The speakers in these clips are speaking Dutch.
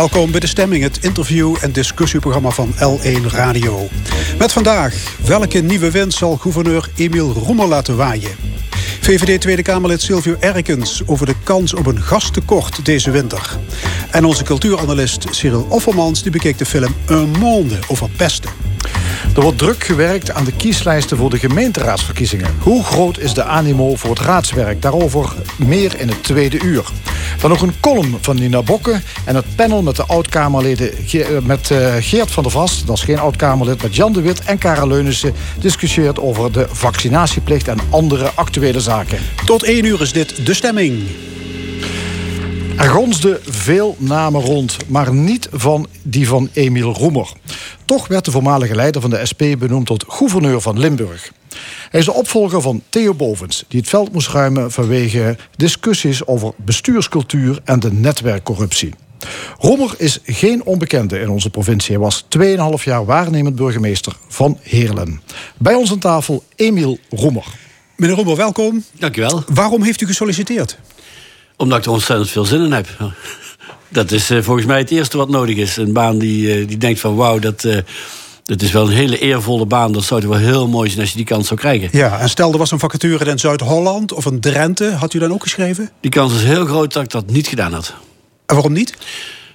Welkom bij De Stemming, het interview- en discussieprogramma van L1 Radio. Met vandaag, welke nieuwe wind zal gouverneur Emiel Roemer laten waaien? VVD Tweede Kamerlid Silvio Erkens over de kans op een gastekort deze winter. En onze cultuuranalist Cyril Offermans die bekeek de film Un Monde over pesten. Er wordt druk gewerkt aan de kieslijsten voor de gemeenteraadsverkiezingen. Hoe groot is de animo voor het raadswerk? Daarover meer in het tweede uur. Dan nog een column van Nina Bokke en het panel met de oud-Kamerleden eh, met eh, Geert van der Vast, dat is geen oud-Kamerlid, met Jan de Wit en Karel Leunissen discussieert over de vaccinatieplicht en andere actuele zaken. Tot één uur is dit De Stemming. Er gonsden veel namen rond, maar niet van die van Emiel Roemer. Toch werd de voormalige leider van de SP benoemd tot gouverneur van Limburg. Hij is de opvolger van Theo Bovens, die het veld moest ruimen vanwege discussies over bestuurscultuur en de netwerkcorruptie. Roemer is geen onbekende in onze provincie. Hij was 2,5 jaar waarnemend burgemeester van Heerlen. Bij ons aan tafel Emiel Roemer. Meneer Roemer, welkom. Dank u wel. Waarom heeft u gesolliciteerd? Omdat ik er ontzettend veel zin in heb. Dat is uh, volgens mij het eerste wat nodig is. Een baan die, uh, die denkt van wauw, dat, uh, dat is wel een hele eervolle baan. Dat zou toch wel heel mooi zijn als je die kans zou krijgen. Ja, en stel er was een vacature in Zuid-Holland of een Drenthe. Had u dan ook geschreven? Die kans is heel groot dat ik dat niet gedaan had. En waarom niet?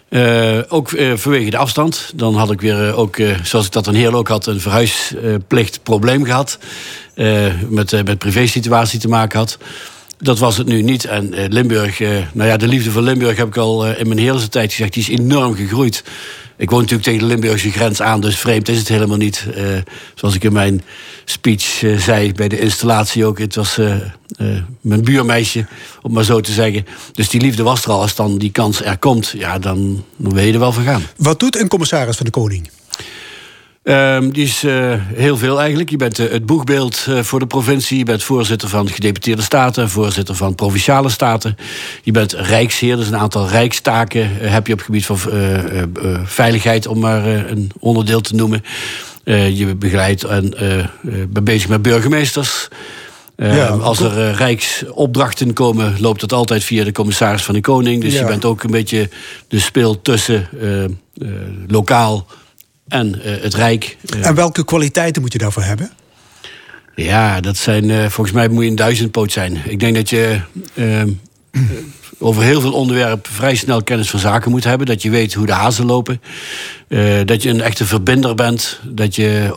Uh, ook uh, vanwege de afstand. Dan had ik weer, uh, ook, zoals ik dat een heel ook had, een verhuisplichtprobleem gehad. met, met privé-situatie te maken had. Dat was het nu niet. En uh, Limburg, uh, nou ja, de liefde voor Limburg heb ik al uh, in mijn hele tijd gezegd. Die is enorm gegroeid. Ik woon natuurlijk tegen de Limburgse grens aan, dus vreemd is het helemaal niet. zoals ik in mijn speech zei bij de installatie ook. Het was mijn buurmeisje, om maar zo te zeggen. Dus die liefde was er al. Als dan die kans er komt, ja, dan, dan wil je er wel van gaan. Wat doet een commissaris van de Koning? Um, die is uh, heel veel eigenlijk. Je bent uh, het boegbeeld uh, voor de provincie. Je bent voorzitter van gedeputeerde staten. Voorzitter van provinciale staten. Je bent rijksheer. Dus een aantal rijkstaken heb je op het gebied van veiligheid. Om maar een onderdeel te noemen. je begeleidt en bent bezig met burgemeesters. Ja, als er rijksopdrachten komen, loopt dat altijd via de commissaris van de Koning. Dus ja. je bent ook een beetje de speel tussen lokaal en uh, het Rijk. Uh, en welke kwaliteiten moet je daarvoor hebben? Ja, dat zijn, uh, volgens mij moet je een duizendpoot zijn. Ik denk dat je ehm, over heel veel onderwerpen vrij snel kennis van zaken moet hebben. Dat je weet hoe de hazen lopen. dat je een echte verbinder bent. Dat je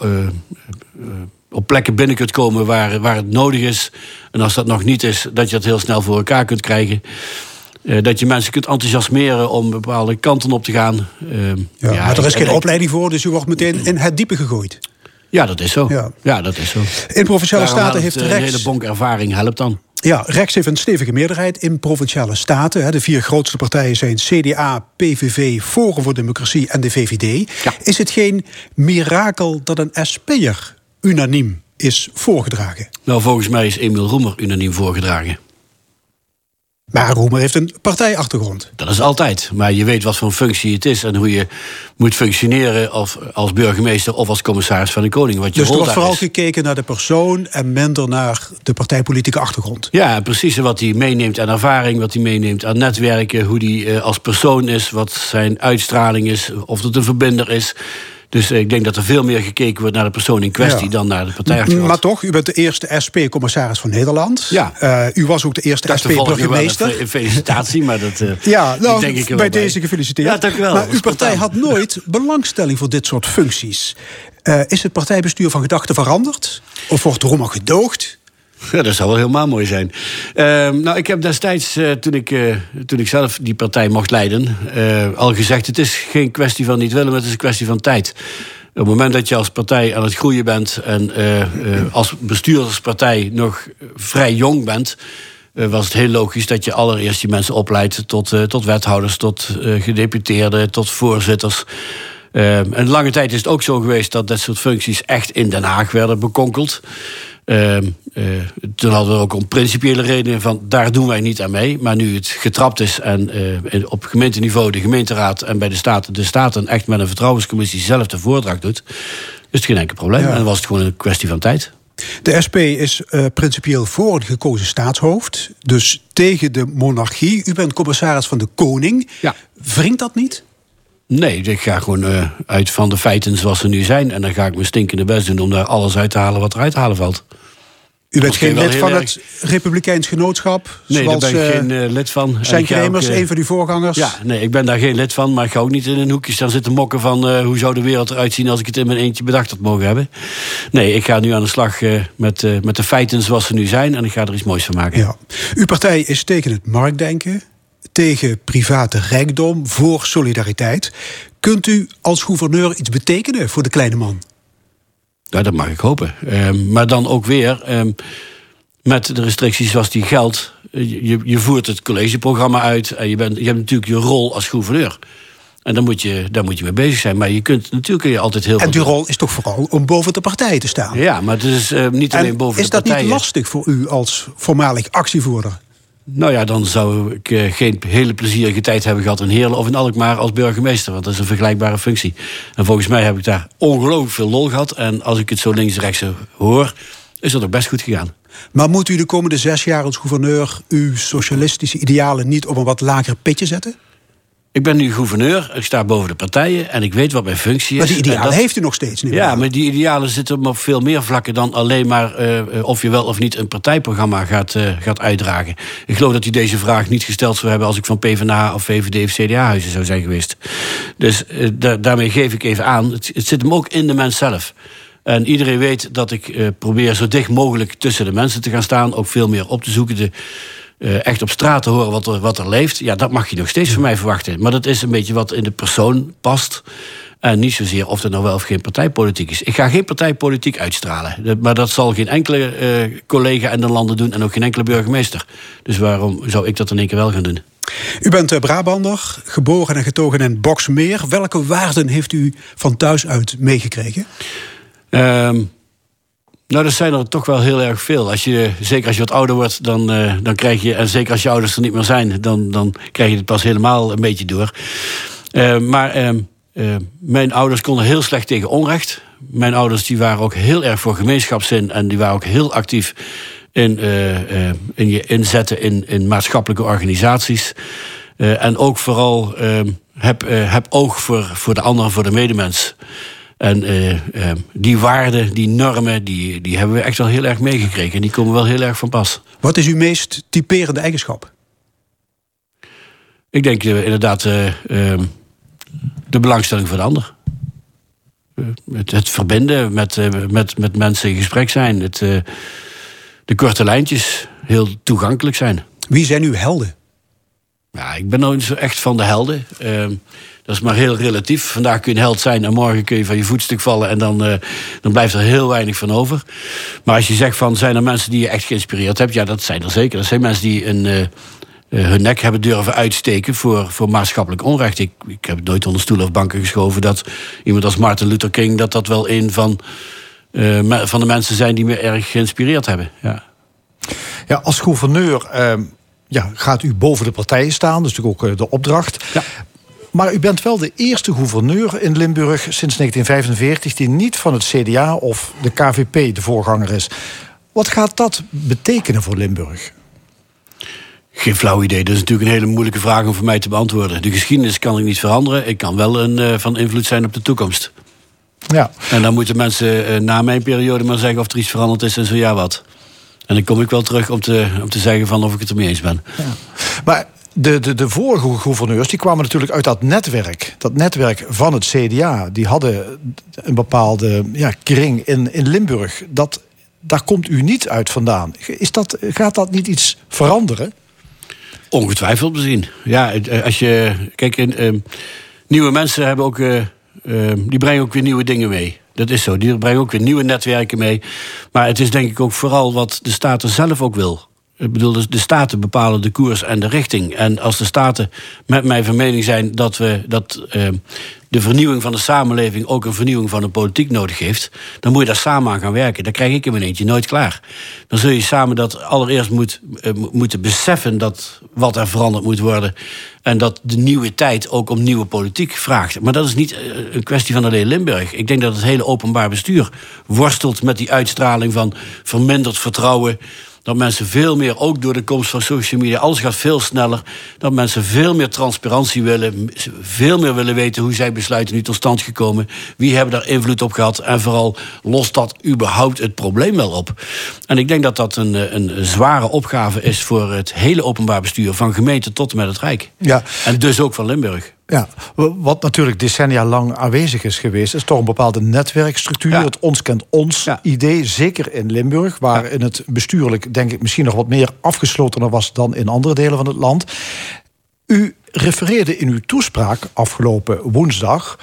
op plekken binnen kunt komen waar, waar het nodig is. En als dat nog niet is, dat je dat heel snel voor elkaar kunt krijgen. Uh, dat je mensen kunt enthousiasmeren om bepaalde kanten op te gaan. Uh, ja, ja, maar er is geen opleiding voor, dus u wordt meteen in het diepe gegooid. Ja, dat is zo. Ja, ja dat is zo. In Provinciale Staten heeft rechts... Een hele bonk ervaring helpt dan. Ja, rechts heeft een stevige meerderheid in Provinciale Staten. De vier grootste partijen zijn CDA, PVV, Forum voor Democratie en de VVD. Ja. Is het geen mirakel dat een SP'er unaniem is voorgedragen? Nou, volgens mij is Emiel Roemer unaniem voorgedragen. Maar Roemer heeft een partijachtergrond. Dat is altijd. Maar je weet wat voor een functie het is en hoe je moet functioneren of als burgemeester of als commissaris van de koning. Wat je dus er wordt vooral is. gekeken naar de persoon en minder naar de partijpolitieke achtergrond. Ja, precies. Wat hij meeneemt aan ervaring, wat hij meeneemt aan netwerken, hoe hij uh, als persoon is, wat zijn uitstraling is, of het een verbinder is. Dus ik denk dat er veel meer gekeken wordt naar de persoon in kwestie ja. dan naar de partijachtergrond. Maar toch, u bent de eerste SP-commissaris van Nederland. Ja. Uh, u was ook de eerste SP-burgemeester. Een felicitatie, maar dat. Uh, ja, nou, denk ik bij deze gefeliciteerd. Ja, dank u wel. Maar uw partij had nooit belangstelling voor dit soort functies. Uh, is het partijbestuur van gedachten veranderd? Of wordt Roma gedoogd? Ja, dat zou wel helemaal mooi zijn. Uh, nou, ik heb destijds, uh, toen, ik, uh, toen ik zelf die partij mocht leiden, al gezegd: het is geen kwestie van niet willen, maar het is een kwestie van tijd. Op het moment dat je als partij aan het groeien bent en als bestuurderspartij nog vrij jong bent, was het heel logisch dat je allereerst die mensen opleidt tot, tot wethouders, tot gedeputeerden, tot voorzitters. en lange tijd is het ook zo geweest dat dat soort functies echt in Den Haag werden bekonkeld. Uh, uh, toen hadden we ook om principiële redenen van daar doen wij niet aan mee. Maar nu het getrapt is en uh, op gemeenteniveau de gemeenteraad en bij de Staten de Staten echt met een vertrouwenscommissie zelf de voordracht doet, is het geen enkel probleem. Ja. En dan was het gewoon een kwestie van tijd. De SP is uh, principieel voor een gekozen staatshoofd. Dus tegen de monarchie. U bent commissaris van de koning. Ja. Wringt dat niet? Nee, ik ga gewoon uh, uit van de feiten zoals ze nu zijn. En dan ga ik mijn stinkende best doen om daar alles uit te halen wat eruit te halen valt. U bent geen lid van het Republikeins Genootschap? Nee, daar ben ik geen uh, lid van. Zijn Kremers, een van uw voorgangers? Ja, nee, ik ben daar geen lid van. Maar ik ga ook niet in een hoekje staan zitten mokken van... Hoe zou de wereld eruit zien als ik het in mijn eentje bedacht had mogen hebben. Nee, ik ga nu aan de slag met, met de feiten zoals ze nu zijn. En ik ga er iets moois van maken. Ja. Uw partij is tegen het marktdenken tegen private rijkdom, voor solidariteit. Kunt u als gouverneur iets betekenen voor de kleine man? Ja, dat mag ik hopen. Ehm, maar dan ook weer ehm, met de restricties zoals die geldt. Je, je voert het collegeprogramma uit en je, bent, je hebt natuurlijk je rol als gouverneur. En dan moet je, daar moet je mee bezig zijn. Maar je kunt natuurlijk kun je altijd heel. En die rol is toch vooral om boven de partij te staan. Ja, maar het is uh, niet alleen boven de partijen. Is dat niet lastig voor u als voormalig actievoerder? Nou ja, dan zou ik uh, geen hele plezierige tijd hebben gehad in Heerlen of in Alkmaar als burgemeester. Want dat is een vergelijkbare functie. En volgens mij heb ik daar ongelooflijk veel lol gehad. En als ik het zo links en rechts hoor, is dat ook best goed gegaan. Maar moet u de komende zes jaar als gouverneur uw socialistische idealen niet op een wat lager pitje zetten? Ik ben nu gouverneur, ik sta boven de partijen en ik weet wat mijn functie is. Maar die idealen heeft u nog steeds niet. Ja, maar die idealen zitten op veel meer vlakken dan alleen maar uh, of je wel of niet een partijprogramma gaat, uh, gaat uitdragen. Ik geloof dat u deze vraag niet gesteld zou hebben als ik van PvdA of VVD of CDA-huizen zou zijn geweest. Dus uh, da daarmee geef ik even aan, het, het, zit hem ook in de mens zelf. En iedereen weet dat ik probeer zo dicht mogelijk tussen de mensen te gaan staan, ook veel meer op te zoeken. De, uh, echt op straat te horen wat er, wat er leeft. Ja, dat mag je nog steeds van mij verwachten. Maar dat is een beetje wat in de persoon past. En niet zozeer of er nou wel of geen partijpolitiek is. Ik ga geen partijpolitiek uitstralen. Maar dat zal geen enkele uh, collega in de landen doen en ook geen enkele burgemeester. Dus waarom zou ik dat in één keer wel gaan doen? U bent uh, Brabander, geboren en getogen in Boksmeer. Welke waarden heeft u van thuis uit meegekregen? Um, nou, dat zijn er toch wel heel erg veel. Als je, zeker als je wat ouder wordt, dan, uh, dan krijg je... en zeker als je ouders er niet meer zijn... dan, dan krijg je het pas helemaal een beetje door. Uh, maar uh, mijn ouders konden heel slecht tegen onrecht. Mijn ouders die waren ook heel erg voor gemeenschapszin... en die waren ook heel actief in, in je inzetten in, in maatschappelijke organisaties. en ook vooral heb, heb oog voor, voor de ander, voor de medemens... En uh, uh, die waarden, die normen, die, die hebben we echt wel heel erg meegekregen. En die komen wel heel erg van pas. Wat is uw meest typerende eigenschap? Ik denk uh, inderdaad ehm, de belangstelling voor de ander. Het, het, verbinden, met, met, met mensen in gesprek zijn. Het, de korte lijntjes, heel toegankelijk zijn. Wie zijn uw helden? Ja, ik ben nooit zo echt van de helden. Dat is maar heel relatief. Vandaag kun je een held zijn en morgen kun je van je voetstuk vallen en dan, uh, dan blijft er heel weinig van over. Maar als je zegt van zijn er mensen die je echt geïnspireerd hebt, ja, dat zijn er zeker. Dat zijn mensen die een, uh, hun nek hebben durven uitsteken voor, voor maatschappelijk onrecht. Ik, ik heb nooit onder stoelen of banken geschoven dat iemand als Martin Luther King, dat dat wel een van, uh, van de mensen zijn die me erg geïnspireerd hebben. Ja, ja als gouverneur. Ehm, ja, gaat u boven de partijen staan, dat is natuurlijk ook de opdracht. Ja. Maar u bent wel de eerste gouverneur in Limburg sinds 1945 die niet van het CDA of de KVP de voorganger is. Wat gaat dat betekenen voor Limburg? Geen flauw idee. Dat is natuurlijk een hele moeilijke vraag om voor mij te beantwoorden. De geschiedenis kan ik niet veranderen. Ik kan wel een, uh, van invloed zijn op de toekomst. Ja. En dan moeten mensen uh, na mijn periode maar zeggen of er iets veranderd is en zo ja wat. En dan kom ik wel terug om te, om te zeggen van of ik het ermee eens ben. Ja. Maar de, de, de vorige gouverneurs die kwamen natuurlijk uit dat netwerk. Dat netwerk van het CDA. Die hadden een bepaalde ja, kring in, in Limburg. Dat, daar komt u niet uit vandaan. Is dat, gaat dat niet iets veranderen? Ongetwijfeld misschien. Ja, als je. Kijk, in, uh, nieuwe mensen hebben ook. Uh, uh, die brengen ook weer nieuwe dingen mee. Dat is zo. Die brengen ook weer nieuwe netwerken mee. Maar het is denk ik ook vooral wat de Staten zelf ook wil. Ik bedoel, de staten bepalen de koers en de richting. En als de staten met mij van mening zijn dat, we, dat uh, de vernieuwing van de samenleving ook een vernieuwing van de politiek nodig heeft, dan moet je daar samen aan gaan werken. Dat krijg ik in mijn eentje nooit klaar. Dan zul je samen dat allereerst moet, uh, moeten beseffen dat wat er veranderd moet worden. En dat de nieuwe tijd ook om nieuwe politiek vraagt. Maar dat is niet een kwestie van alleen Limburg. Ik denk dat het hele openbaar bestuur worstelt met die uitstraling van verminderd vertrouwen Dat mensen veel meer, ook door de komst van social media, alles gaat veel sneller. Dat mensen veel meer transparantie willen. Veel meer willen weten hoe zij besluiten nu tot stand gekomen. Wie hebben daar invloed op gehad? En vooral lost dat überhaupt het probleem wel op? En ik denk dat dat een, een zware opgave is voor het hele openbaar bestuur. Van gemeente tot en met het Rijk. Ja. En dus ook van Limburg. Ja, wat natuurlijk decennia lang aanwezig is geweest, is toch een bepaalde netwerkstructuur. Het ons kent ons idee, zeker in Limburg, waar in het bestuurlijk denk ik misschien nog wat meer afgeslotener was dan in andere delen van het land. U refereerde in uw toespraak afgelopen woensdag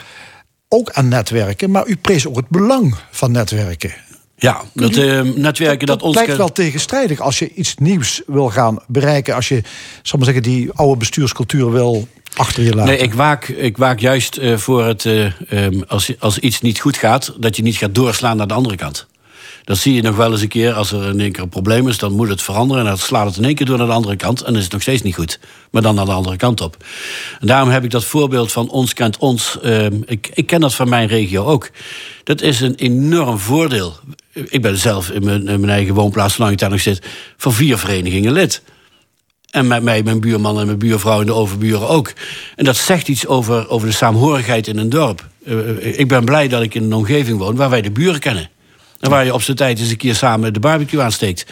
ook aan netwerken, maar u prees ook het belang van netwerken. Ja, dat uh, netwerken dat, dat ons. Het lijkt wel tegenstrijdig als je iets nieuws wil gaan bereiken. Als je, zal maar zeggen, die oude bestuurscultuur wil achter je laten. Nee, ik waak, ik waak juist uh, voor het. Uh, um, als, als iets niet goed gaat, dat je niet gaat doorslaan naar de andere kant. Dat zie je nog wel eens een keer. Als er in één keer een probleem is, dan moet het veranderen. En dan slaat het in één keer door naar de andere kant. En dan is het nog steeds niet goed. Maar dan naar de andere kant op. En daarom heb ik dat voorbeeld van ons kent ons. Uh, ik, ik ken dat van mijn regio ook. Dat is een enorm voordeel. Ik ben zelf in mijn, mijn eigen woonplaats, zolang ik daar nog zit, van vier verenigingen lid. En met mij, mijn buurman en mijn buurvrouw en de overburen ook. En dat zegt iets over, over de saamhorigheid in een dorp. Uh, ik ben blij dat ik in een omgeving woon waar wij de buren kennen. En waar je op zijn tijd eens een keer samen de barbecue aansteekt.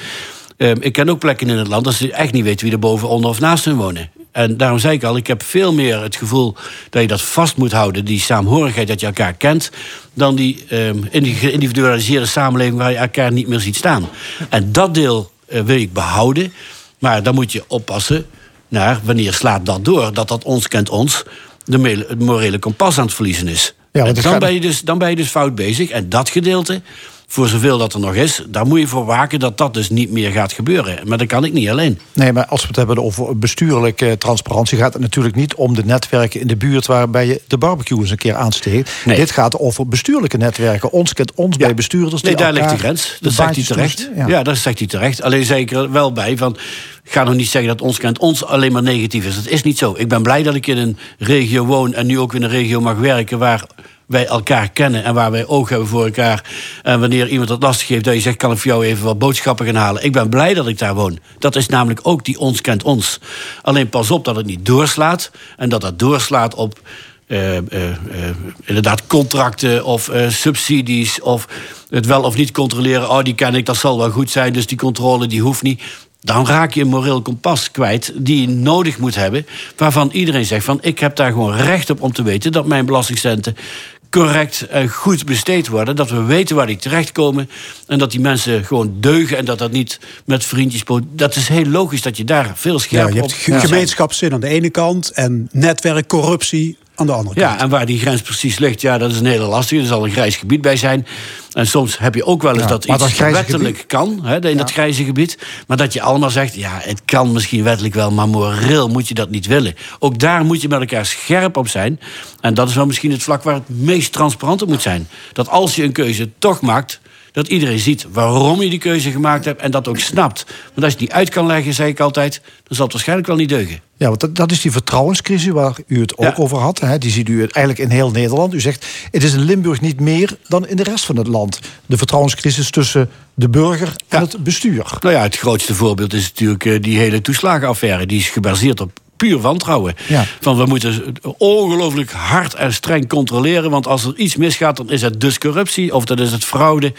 Uh, ik ken ook plekken in het land dat ze echt niet weten wie er boven, onder of naast hun wonen. En daarom zei ik al, ik heb veel meer het gevoel dat je dat vast moet houden, die saamhorigheid, dat je elkaar kent, dan die, in die geïndividualiseerde samenleving waar je elkaar niet meer ziet staan. En dat deel uh, wil ik behouden. Maar dan moet je oppassen naar wanneer slaat dat door. Dat dat ons kent ons de morele kompas aan het verliezen is. Ja, dan, ben je dus, dan ben je dus fout bezig. En dat gedeelte, voor zoveel dat er nog is, daar moet je voor waken dat dat dus niet meer gaat gebeuren. Maar dat kan ik niet alleen. Nee, maar als we het hebben over bestuurlijke transparantie, gaat het natuurlijk niet om de netwerken in de buurt waarbij je de barbecue eens een keer aansteekt. Nee. Dit gaat over bestuurlijke netwerken. Ons kent ons bij bestuurders. Nee, daar ligt de grens. Dat zegt hij terecht. Ja. ja, dat zegt hij terecht. Alleen zeker wel bij van. Ik ga nog niet zeggen dat ons kent ons alleen maar negatief is. Dat is niet zo. Ik ben blij dat ik in een regio woon en nu ook in een regio mag werken waar wij elkaar kennen en waar wij oog hebben voor elkaar. En wanneer iemand het lastig heeft, dat je zegt: kan ik voor jou even wat boodschappen gaan halen? Ik ben blij dat ik daar woon. Dat is namelijk ook die ons kent ons. Alleen pas op dat het niet doorslaat en dat dat doorslaat op. Uh, uh, uh, inderdaad, contracten of subsidies of het wel of niet controleren. Oh, die ken ik, dat zal wel goed zijn, dus die controle die hoeft niet dan raak je een moreel kompas kwijt die je nodig moet hebben. Waarvan iedereen zegt van ik heb daar gewoon recht op om te weten dat mijn belastingcenten correct en goed besteed worden. Dat we weten waar die terechtkomen. En dat die mensen gewoon deugen. En dat dat niet met vriendjes... Dat is heel logisch dat je daar veel scherper ja, je hebt gemeenschapszin aan de ene kant... en netwerkcorruptie aan de andere kant. Ja, en waar die grens precies ligt, ja, dat is een hele lastige. Er zal een grijs gebied bij zijn. En soms heb je ook wel eens dat iets wettelijk kan, hè, in dat grijze gebied. Maar dat je allemaal zegt, ja, het kan misschien wettelijk wel... maar moreel moet je dat niet willen. Ook daar moet je met elkaar scherp op zijn. En dat is wel misschien het vlak waar het meest transparant op moet zijn. Dat als je een keuze toch maakt dat iedereen ziet waarom je die keuze gemaakt hebt en dat ook snapt. Want als je niet uit kan leggen, zeg ik altijd, dan zal het waarschijnlijk wel niet deugen. Ja, want dat, dat is die vertrouwenscrisis waar u het ook over had. Hè. Die ziet u eigenlijk in heel Nederland. U zegt, het is in Limburg niet meer dan in de rest van het land. De vertrouwenscrisis tussen de burger en het bestuur. Nou ja, het grootste voorbeeld is natuurlijk eh, die hele toeslagenaffaire. Die is gebaseerd op puur wantrouwen. Van we moeten ongelooflijk hard en streng controleren. Want als er iets misgaat, dan is het dus corruptie of dan is het fraude.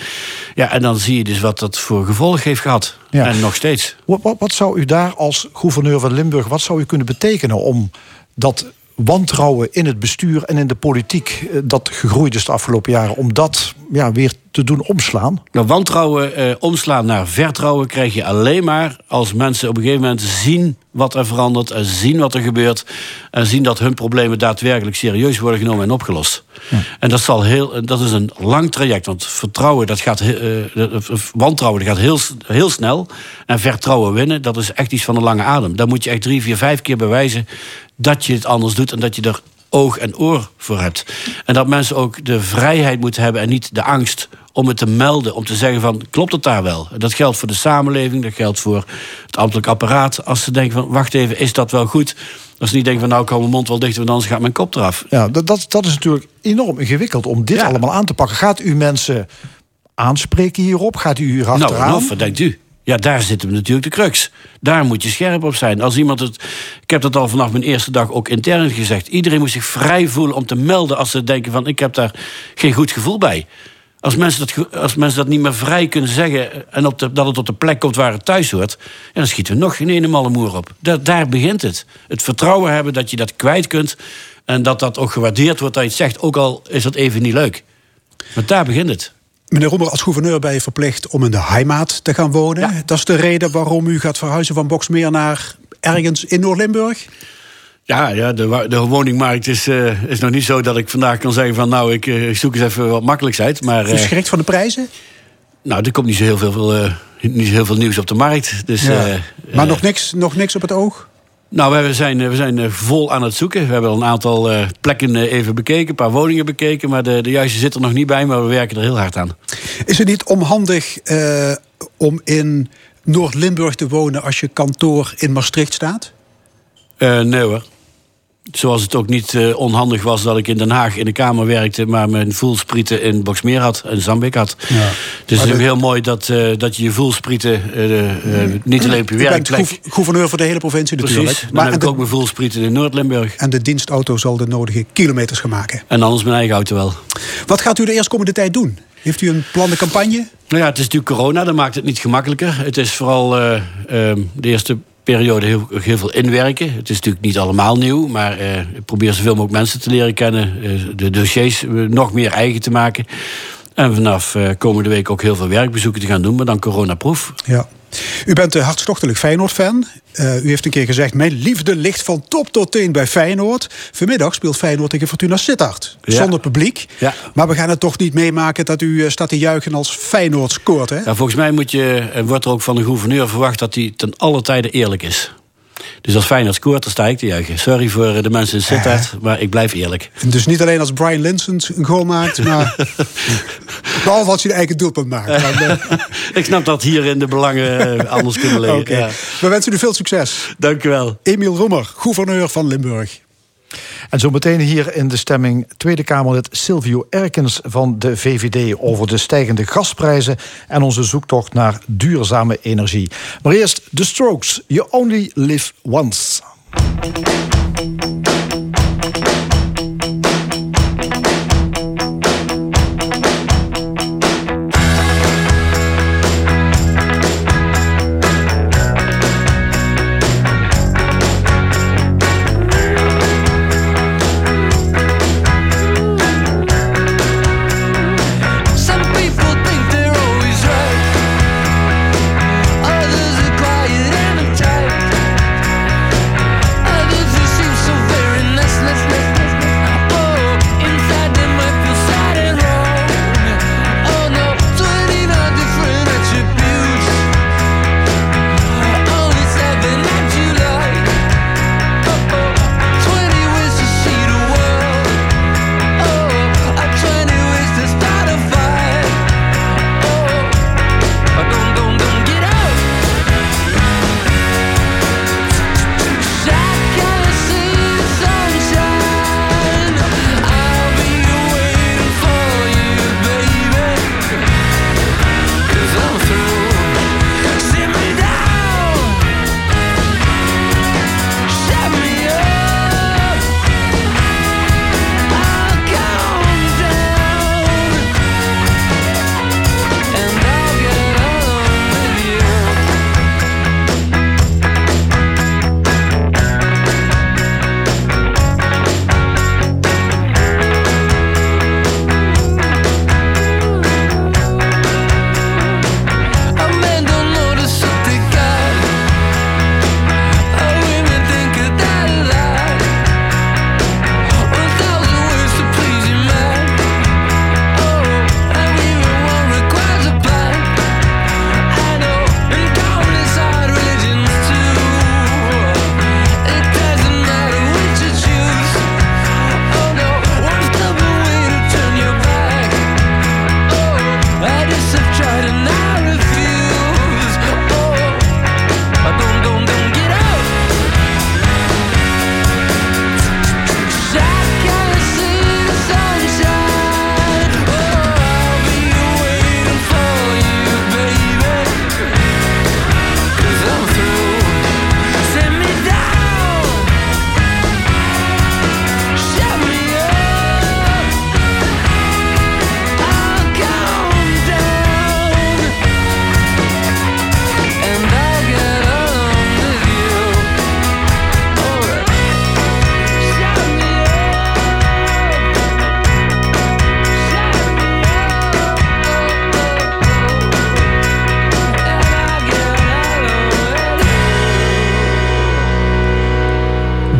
Ja, en dan zie je dus wat dat voor gevolg heeft gehad. En nog steeds. Wat, wat, wat zou u daar als gouverneur van Limburg, wat zou u kunnen betekenen om dat wantrouwen in het bestuur en in de politiek eh, dat gegroeid is de afgelopen jaren, om dat ja, weer te doen omslaan? Nou, wantrouwen eh, omslaan naar vertrouwen krijg je alleen maar als mensen op een gegeven moment zien wat er verandert en zien wat er gebeurt en zien dat hun problemen daadwerkelijk serieus worden genomen en opgelost. Ja. En dat, zal heel, dat is een lang traject, want vertrouwen, dat gaat, uh, wantrouwen dat gaat heel, heel snel en vertrouwen winnen, dat is echt iets van een lange adem. Daar moet je echt drie, vier, vijf keer bewijzen dat je het anders doet en dat je er oog en oor voor hebt. En dat mensen ook de vrijheid moeten hebben en niet de angst om het te melden, om te zeggen van klopt het daar wel? Dat geldt voor de samenleving, dat geldt voor het ambtelijk apparaat. Als ze denken van wacht even, is dat wel goed? Als ze niet denken van nou hou mijn mond wel dicht, want anders gaat mijn kop eraf. Ja, dat, dat, dat is natuurlijk enorm ingewikkeld om dit allemaal aan te pakken. Gaat u mensen aanspreken hierop? Gaat u hier achteraan? Nou, wat denkt u? Ja, daar zitten we natuurlijk de crux. Daar moet je scherp op zijn. Als iemand het. Ik heb dat al vanaf mijn eerste dag ook intern gezegd. Iedereen moet zich vrij voelen om te melden als ze denken van ik heb daar geen goed gevoel bij. Als mensen dat, als mensen dat niet meer vrij kunnen zeggen en op de, dat het op de plek komt waar het thuis hoort, dan schieten we nog geen ene malle moer op. daar begint het. Het vertrouwen hebben dat je dat kwijt kunt en dat dat ook gewaardeerd wordt dat je het zegt, ook al is dat even niet leuk. Maar daar begint het. Meneer Roemer, als gouverneur ben je verplicht om in de heimaat te gaan wonen. Dat is de reden waarom u gaat verhuizen van Boksmeer naar ergens in Noord-Limburg? Ja, ja de, de woningmarkt is, uh, is nog niet zo dat ik vandaag kan zeggen van nou, ik, uh, zoek eens even wat makkelijkheid. Maar, uh, Verschrikt van de prijzen? Nou, er komt niet zo heel veel, niet zo heel veel nieuws op de markt. Dus, ja. maar nog, niks, nog niks op het oog? Nou, we zijn, we zijn vol aan het zoeken. We hebben al een aantal plekken even bekeken, een paar woningen bekeken. Maar de, de juiste zit er nog niet bij, maar we werken er heel hard aan. Is het niet onhandig om in Noord-Limburg te wonen als je kantoor in Maastricht staat? nee hoor. Zoals het ook niet uh, onhandig was dat ik in Den Haag in de Kamer werkte, maar mijn voelsprieten in Boksmeer had en Zambik had. Ja. Dus het is heel mooi dat, uh, dat je je voelsprieten uh, niet alleen op je werkplek. Je gouverneur voor de hele provincie Precies, natuurlijk. Maar heb ik ook mijn voelsprieten in Noord-Limburg. En de dienstauto zal de nodige kilometers gaan maken. En anders mijn eigen auto wel. Wat gaat u de eerstkomende tijd doen? Heeft u een plan de campagne? Nou ja, het is natuurlijk corona, dat maakt het niet gemakkelijker. Het is vooral uh, de eerste periode heel, veel inwerken. Het is natuurlijk niet allemaal nieuw, maar uh, ik probeer zoveel mogelijk mensen te leren kennen. Uh, de dossiers uh, nog meer eigen te maken. En vanaf komende week ook heel veel werkbezoeken te gaan doen, maar dan coronaproef. Ja. U bent een hartstochtelijk Feyenoord-fan. Uh, u heeft een keer gezegd: Mijn liefde ligt van top tot teen bij Feyenoord. Vanmiddag speelt Feyenoord tegen Fortuna Sittard. Ja. Zonder publiek. Ja. Maar we gaan het toch niet meemaken dat u staat te juichen als Feyenoord scoort. Hè? Ja, volgens mij moet je, en wordt er ook van de gouverneur verwacht dat hij ten alle tijde eerlijk is. Dus als Feyenoord scoort, dan sta ik te juichen. Sorry voor de mensen in Sittard, ja. maar ik blijf eerlijk. Dus niet alleen als Brian Linson een goal maakt, maar... behalve als hij de eigen doelpunt maakt. ik snap dat hier in de belangen anders kunnen liggen. Okay. Ja. We wensen u veel succes. Dank u wel. Emiel Roemer, gouverneur van Limburg. En zo meteen hier in de stemming Tweede Kamerlid Silvio Erkens van de VVD over de stijgende gasprijzen en onze zoektocht naar duurzame energie. Maar eerst The Strokes, You Only Live Once.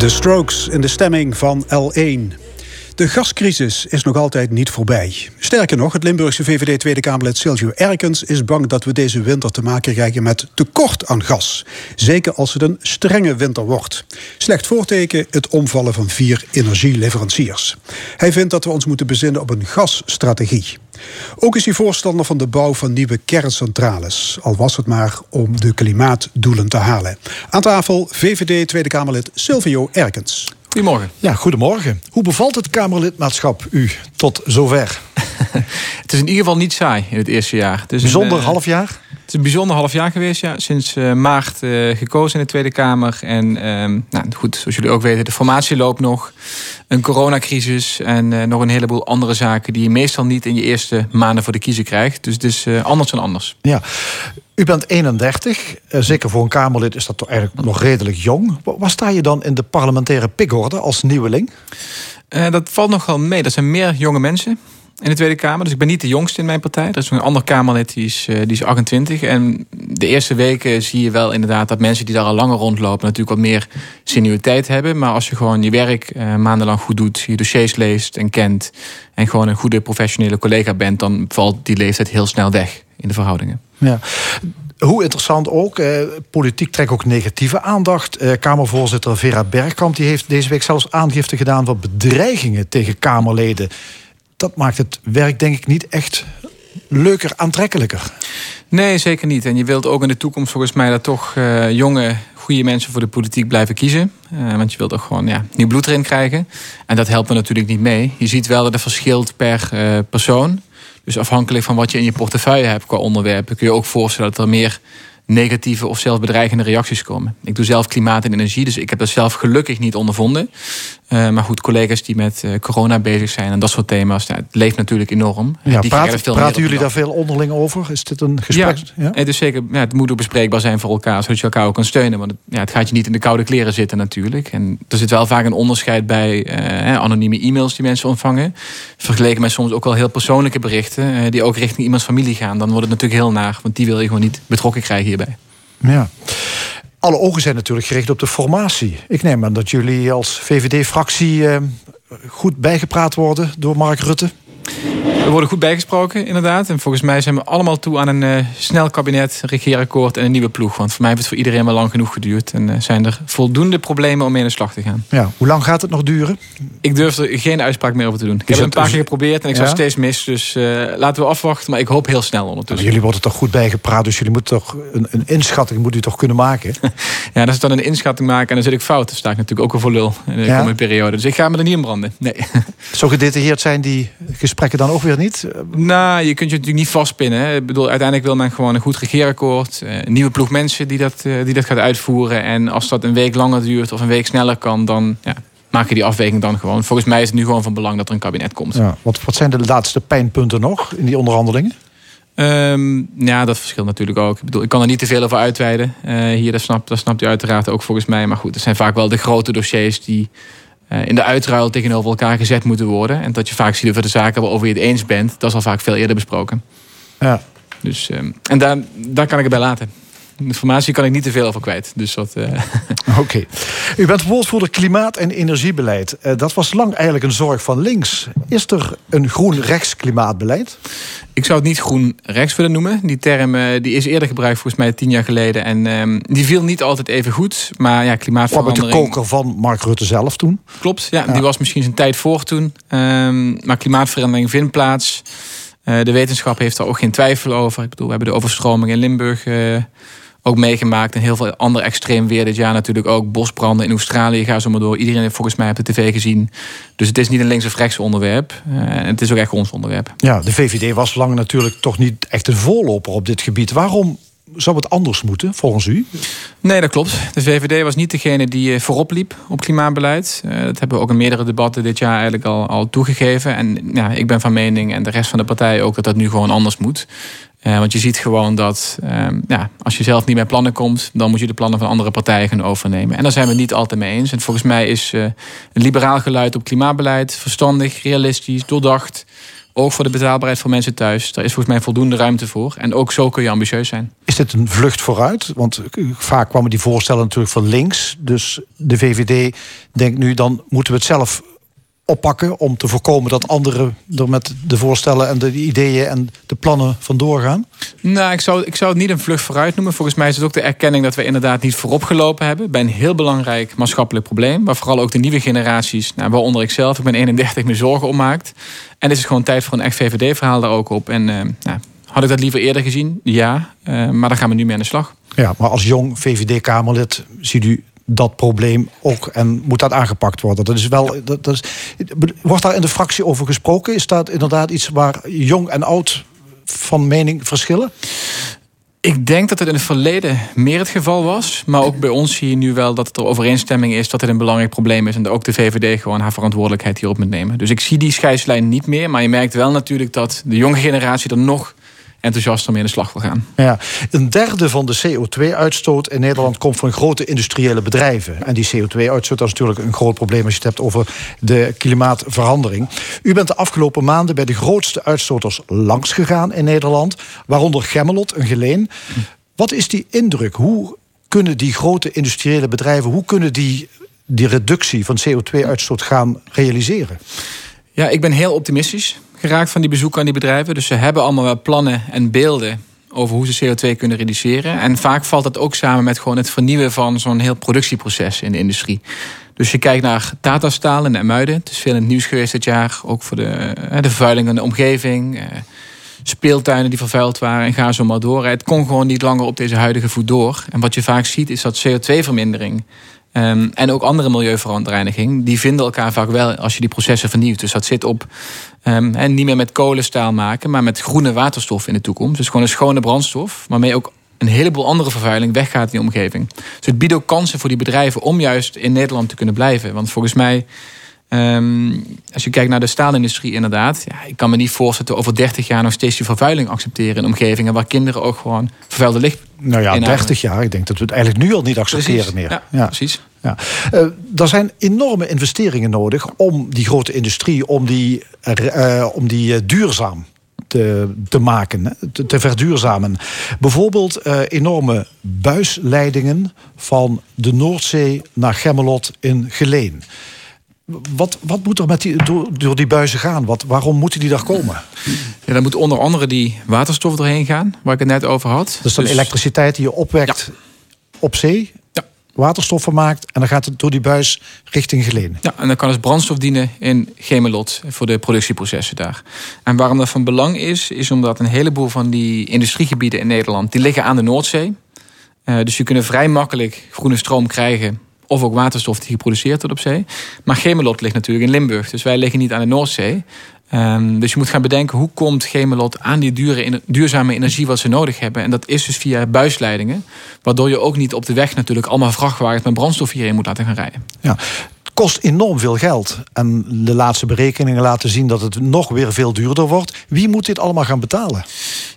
De Strokes in de stemming van L1. De gascrisis is nog altijd niet voorbij. Sterker nog, het Limburgse VVD Tweede Kamerlid Silvio Erkens is bang dat we deze winter te maken krijgen met tekort aan gas. Zeker als het een strenge winter wordt. Slecht voorteken het omvallen van vier energieleveranciers. Hij vindt dat we ons moeten bezinnen op een gasstrategie. Ook is hij voorstander van de bouw van nieuwe kerncentrales. Al was het maar om de klimaatdoelen te halen. Aan tafel VVD Tweede Kamerlid Silvio Erkens. Goedemorgen. Ja, goedemorgen. Hoe bevalt het Kamerlidmaatschap u tot zover? het is in ieder geval niet saai in het eerste jaar. Het is bijzonder een, uh, half jaar? Het is een bijzonder half jaar geweest, ja. Sinds uh, maart uh, gekozen in de Tweede Kamer. En ehm, nou, goed, zoals jullie ook weten, de formatie loopt nog. Een coronacrisis en nog een heleboel andere zaken... die je meestal niet in je eerste maanden voor de kiezer krijgt. Dus het is anders dan anders. Ja. U bent 31, zeker voor een Kamerlid is dat toch eigenlijk nog redelijk jong. Waar sta je dan in de parlementaire pikorde als nieuweling? Dat valt nogal mee. Dat zijn meer jonge mensen in de Tweede Kamer. Dus ik ben niet de jongste in mijn partij. Er is een ander Kamerlid, die is, die is 28. En de eerste weken zie je wel inderdaad dat mensen die daar al langer rondlopen... natuurlijk wat meer senioriteit hebben. Maar als je gewoon je werk uh, maandenlang goed doet... je dossiers leest en kent... en gewoon een goede professionele collega bent... dan valt die leeftijd heel snel weg in de verhoudingen. Ja. Hoe interessant ook, eh, politiek trekt ook negatieve aandacht. Eh, Kamervoorzitter Vera Bergkamp die heeft deze week zelfs aangifte gedaan van bedreigingen tegen Kamerleden. Dat maakt het werk denk ik niet echt leuker, aantrekkelijker. Nee, zeker niet. En je wilt ook in de toekomst volgens mij dat toch uh, jonge, goede mensen voor de politiek blijven kiezen. Uh, want je wilt ook gewoon ja, nieuw bloed erin krijgen. En dat helpt me natuurlijk niet mee. Je ziet wel dat het verschilt per uh, persoon. Dus afhankelijk van wat je in je portefeuille hebt qua onderwerpen, kun je ook voorstellen dat er meer negatieve of zelfs bedreigende reacties komen. Ik doe zelf klimaat en energie, dus ik heb dat zelf gelukkig niet ondervonden. Uh, maar goed, collega's die met uh, corona bezig zijn en dat soort thema's, nou, het leeft natuurlijk enorm. Ja, die praat, veel praten jullie daar veel onderling over? Is dit een gesprek? Ja, ja? Het, is zeker, ja, het moet ook bespreekbaar zijn voor elkaar, zodat je elkaar ook kan steunen. Want het, ja, het gaat je niet in de koude kleren zitten natuurlijk. En er zit wel vaak een onderscheid bij uh, anonieme e-mails die mensen ontvangen. Vergeleken met soms ook wel heel persoonlijke berichten, die ook richting iemands familie gaan. Dan wordt het natuurlijk heel naar, want die wil je gewoon niet betrokken krijgen hierbij. Ja. Alle ogen zijn natuurlijk gericht op de formatie. Ik neem aan dat jullie als VVD-fractie eh, goed bijgepraat worden door Mark Rutte. We worden goed bijgesproken, inderdaad. En volgens mij zijn we allemaal toe aan een uh, snel kabinet, regeerakkoord en een nieuwe ploeg. Want voor mij heeft het voor iedereen wel lang genoeg geduurd. En uh, zijn er voldoende problemen om mee aan de slag te gaan. Ja, hoe lang gaat het nog duren? Ik durf er geen uitspraak meer over te doen. Ik heb het een paar keer geprobeerd en ik zat steeds mis. Dus uh, laten we afwachten. Maar ik hoop heel snel ondertussen. Maar jullie worden toch goed bijgepraat, dus jullie moeten toch een, een inschatting moet u toch kunnen maken? ja, als ik dan een inschatting maken en dan zit ik fout, dan sta ik natuurlijk ook al voor lul in de ja? komende periode. Dus ik ga me er niet in branden. Nee. Zo gedetailleerd zijn die gesprekken dan ook weer niet? Nou, je kunt je natuurlijk niet vastpinnen. Hè. Ik bedoel, uiteindelijk wil men gewoon een goed regeerakkoord. Een nieuwe ploeg mensen die dat, die dat gaat uitvoeren. En als dat een week langer duurt of een week sneller kan, dan ja, maak je die afweging dan gewoon. Volgens mij is het nu gewoon van belang dat er een kabinet komt. Ja, wat, wat zijn de laatste pijnpunten nog in die onderhandelingen? Um, ja, dat verschilt natuurlijk ook. Ik bedoel, ik kan er niet te veel over uitweiden. Uh, hier, dat snapt, dat snapt u uiteraard ook volgens mij. Maar goed, er zijn vaak wel de grote dossiers die in de uitruil tegenover elkaar gezet moeten worden. En dat je vaak ziet over de zaken waarover je het eens bent, dat is al vaak veel eerder besproken. Ja. Dus, um, en daar, daar kan ik het bij laten. Informatie kan ik niet te veel over kwijt. Dus dat. Uh... Oké. Okay. U bent woordvoerder klimaat- en energiebeleid. Uh, dat was lang eigenlijk een zorg van links. Is er een groen-rechts klimaatbeleid? Ik zou het niet groen-rechts willen noemen. Die term uh, die is eerder gebruikt, volgens mij tien jaar geleden. En um, die viel niet altijd even goed. Maar ja, klimaatverandering. Wat met de koker van Mark Rutte zelf toen? Klopt, ja, ja. Die was misschien zijn tijd voor toen. Um, maar klimaatverandering vindt plaats. Uh, de wetenschap heeft daar ook geen twijfel over. Ik bedoel, we hebben de overstroming in Limburg uh, ook meegemaakt. En heel veel ander extreem weer dit jaar natuurlijk ook. Bosbranden in Australië, ga zo maar door. Iedereen heeft volgens mij op de tv gezien. Dus het is niet een links- of rechts onderwerp. Uh, het is ook echt ons onderwerp. Ja, de VVD was lang natuurlijk toch niet echt een voorloper op dit gebied. Waarom zou het anders moeten, volgens u? Nee, dat klopt. De VVD was niet degene die voorop liep op klimaatbeleid. Uh, dat hebben we ook in meerdere debatten dit jaar eigenlijk al, al toegegeven. En ja, ik ben van mening, en de rest van de partijen ook, dat dat nu gewoon anders moet. Uh, want je ziet gewoon dat uh, ja, als je zelf niet met plannen komt, dan moet je de plannen van andere partijen gaan overnemen. En daar zijn we het niet altijd mee eens. En volgens mij is een liberaal geluid op klimaatbeleid verstandig, realistisch, doordacht. Ook voor de betaalbaarheid van mensen thuis. Daar is volgens mij voldoende ruimte voor. En ook zo kun je ambitieus zijn. Is dit een vlucht vooruit? Want vaak kwamen die voorstellen natuurlijk van links. Dus de VVD denkt nu, dan moeten we het zelf oppakken om te voorkomen dat anderen er met de voorstellen en de ideeën en de plannen vandoor gaan? Nou, ik zou, ik zou het niet een vlucht vooruit noemen. Volgens mij is het ook de erkenning dat we inderdaad niet voorop gelopen hebben bij een heel belangrijk maatschappelijk probleem. Waar vooral ook de nieuwe generaties, nou, waaronder ik zelf, ik ben 31, me zorgen om maakt. En het is gewoon tijd voor een echt VVD-verhaal daar ook op. En uh, nou, had ik dat liever eerder gezien? Ja, uh, maar daar gaan we nu mee aan de slag. Ja, maar als jong VVD-Kamerlid ziet u dat probleem ook en moet dat aangepakt worden. Dat is wel, dat, dat is, wordt daar in de fractie over gesproken? Is dat inderdaad iets waar jong en oud van mening verschillen? Ik denk dat het in het verleden meer het geval was. Maar ook bij ons zie je nu wel dat er overeenstemming is dat het een belangrijk probleem is. En dat ook de VVD gewoon haar verantwoordelijkheid hierop moet nemen. Dus ik zie die scheidslijn niet meer. Maar je merkt wel natuurlijk dat de jonge generatie er nog enthousiast om in de slag wil gaan. Ja, een derde van de CO2-uitstoot in Nederland komt van grote industriële bedrijven. En die CO2-uitstoot is natuurlijk een groot probleem als je het hebt over de klimaatverandering. U bent de afgelopen maanden bij de grootste uitstoters langs gegaan in Nederland, waaronder Gemmelot en Geleen. Wat is die indruk? Hoe kunnen die grote industriële bedrijven, hoe kunnen die die reductie van CO2-uitstoot gaan realiseren? Ja, ik ben heel optimistisch geraakt van die bezoeken aan die bedrijven. Dus ze hebben allemaal wel plannen en beelden over hoe ze CO2 kunnen reduceren. En vaak valt dat ook samen met gewoon het vernieuwen van zo'n heel productieproces in de industrie. Dus je kijkt naar Tata Staal in Muiden. Het is veel in het nieuws geweest dit jaar. Ook voor de, de vervuiling van de omgeving. Eh, speeltuinen die vervuild waren en ga zo maar door. Het kon gewoon niet langer op deze huidige voet door. En wat je vaak ziet is dat CO2-vermindering Um, en ook andere milieuverontreiniging, die vinden elkaar vaak wel als je die processen vernieuwt. Dus dat zit op en niet meer met kolenstaal maken, maar met groene waterstof in de toekomst. Dus gewoon een schone brandstof, waarmee ook een heleboel andere vervuiling weggaat in de omgeving. Dus het biedt ook kansen voor die bedrijven om juist in Nederland te kunnen blijven. Want volgens mij Um, als je kijkt naar de staalindustrie, inderdaad. Ja, ik kan me niet voorstellen dat we over 30 jaar nog steeds die vervuiling accepteren in omgevingen waar kinderen ook gewoon vervuilde licht. Nou ja, 30 jaar. Ik denk dat we het eigenlijk nu al niet accepteren meer. Ja, ja. precies. Ja. Uh, er zijn enorme investeringen nodig om die grote industrie, om die, uh, om die uh, duurzaam te, te maken, te, te, verduurzamen. Bijvoorbeeld uh, enorme buisleidingen van de Noordzee naar Gemmelot in Geleen. Wat, wat moet er met die, door, door die buizen gaan? Wat, waarom moeten die daar komen? Ja, dan moet onder andere die waterstof doorheen gaan, waar ik het net over had. Dus dan dus... elektriciteit die je opwekt op zee, ja. waterstof vermaakt... en dan gaat het door die buis richting Geleen. Ja, en dan kan het brandstof dienen in Gemelot voor de productieprocessen daar. En waarom dat van belang is, is omdat een heleboel van die industriegebieden in Nederland... die liggen aan de Noordzee. Uh, dus je kunt vrij makkelijk groene stroom krijgen of ook waterstof die geproduceerd wordt op zee. Maar Gemelot ligt natuurlijk in Limburg. Dus wij liggen niet aan de Noordzee. Um, dus je moet gaan bedenken hoe komt Gemelot aan die dure, duurzame energie wat ze nodig hebben. En dat is dus via buisleidingen. Waardoor je ook niet op de weg natuurlijk allemaal vrachtwagens met brandstof hierheen moet laten gaan rijden. Ja, kost enorm veel geld. En de laatste berekeningen laten zien dat het nog weer veel duurder wordt. Wie moet dit allemaal gaan betalen?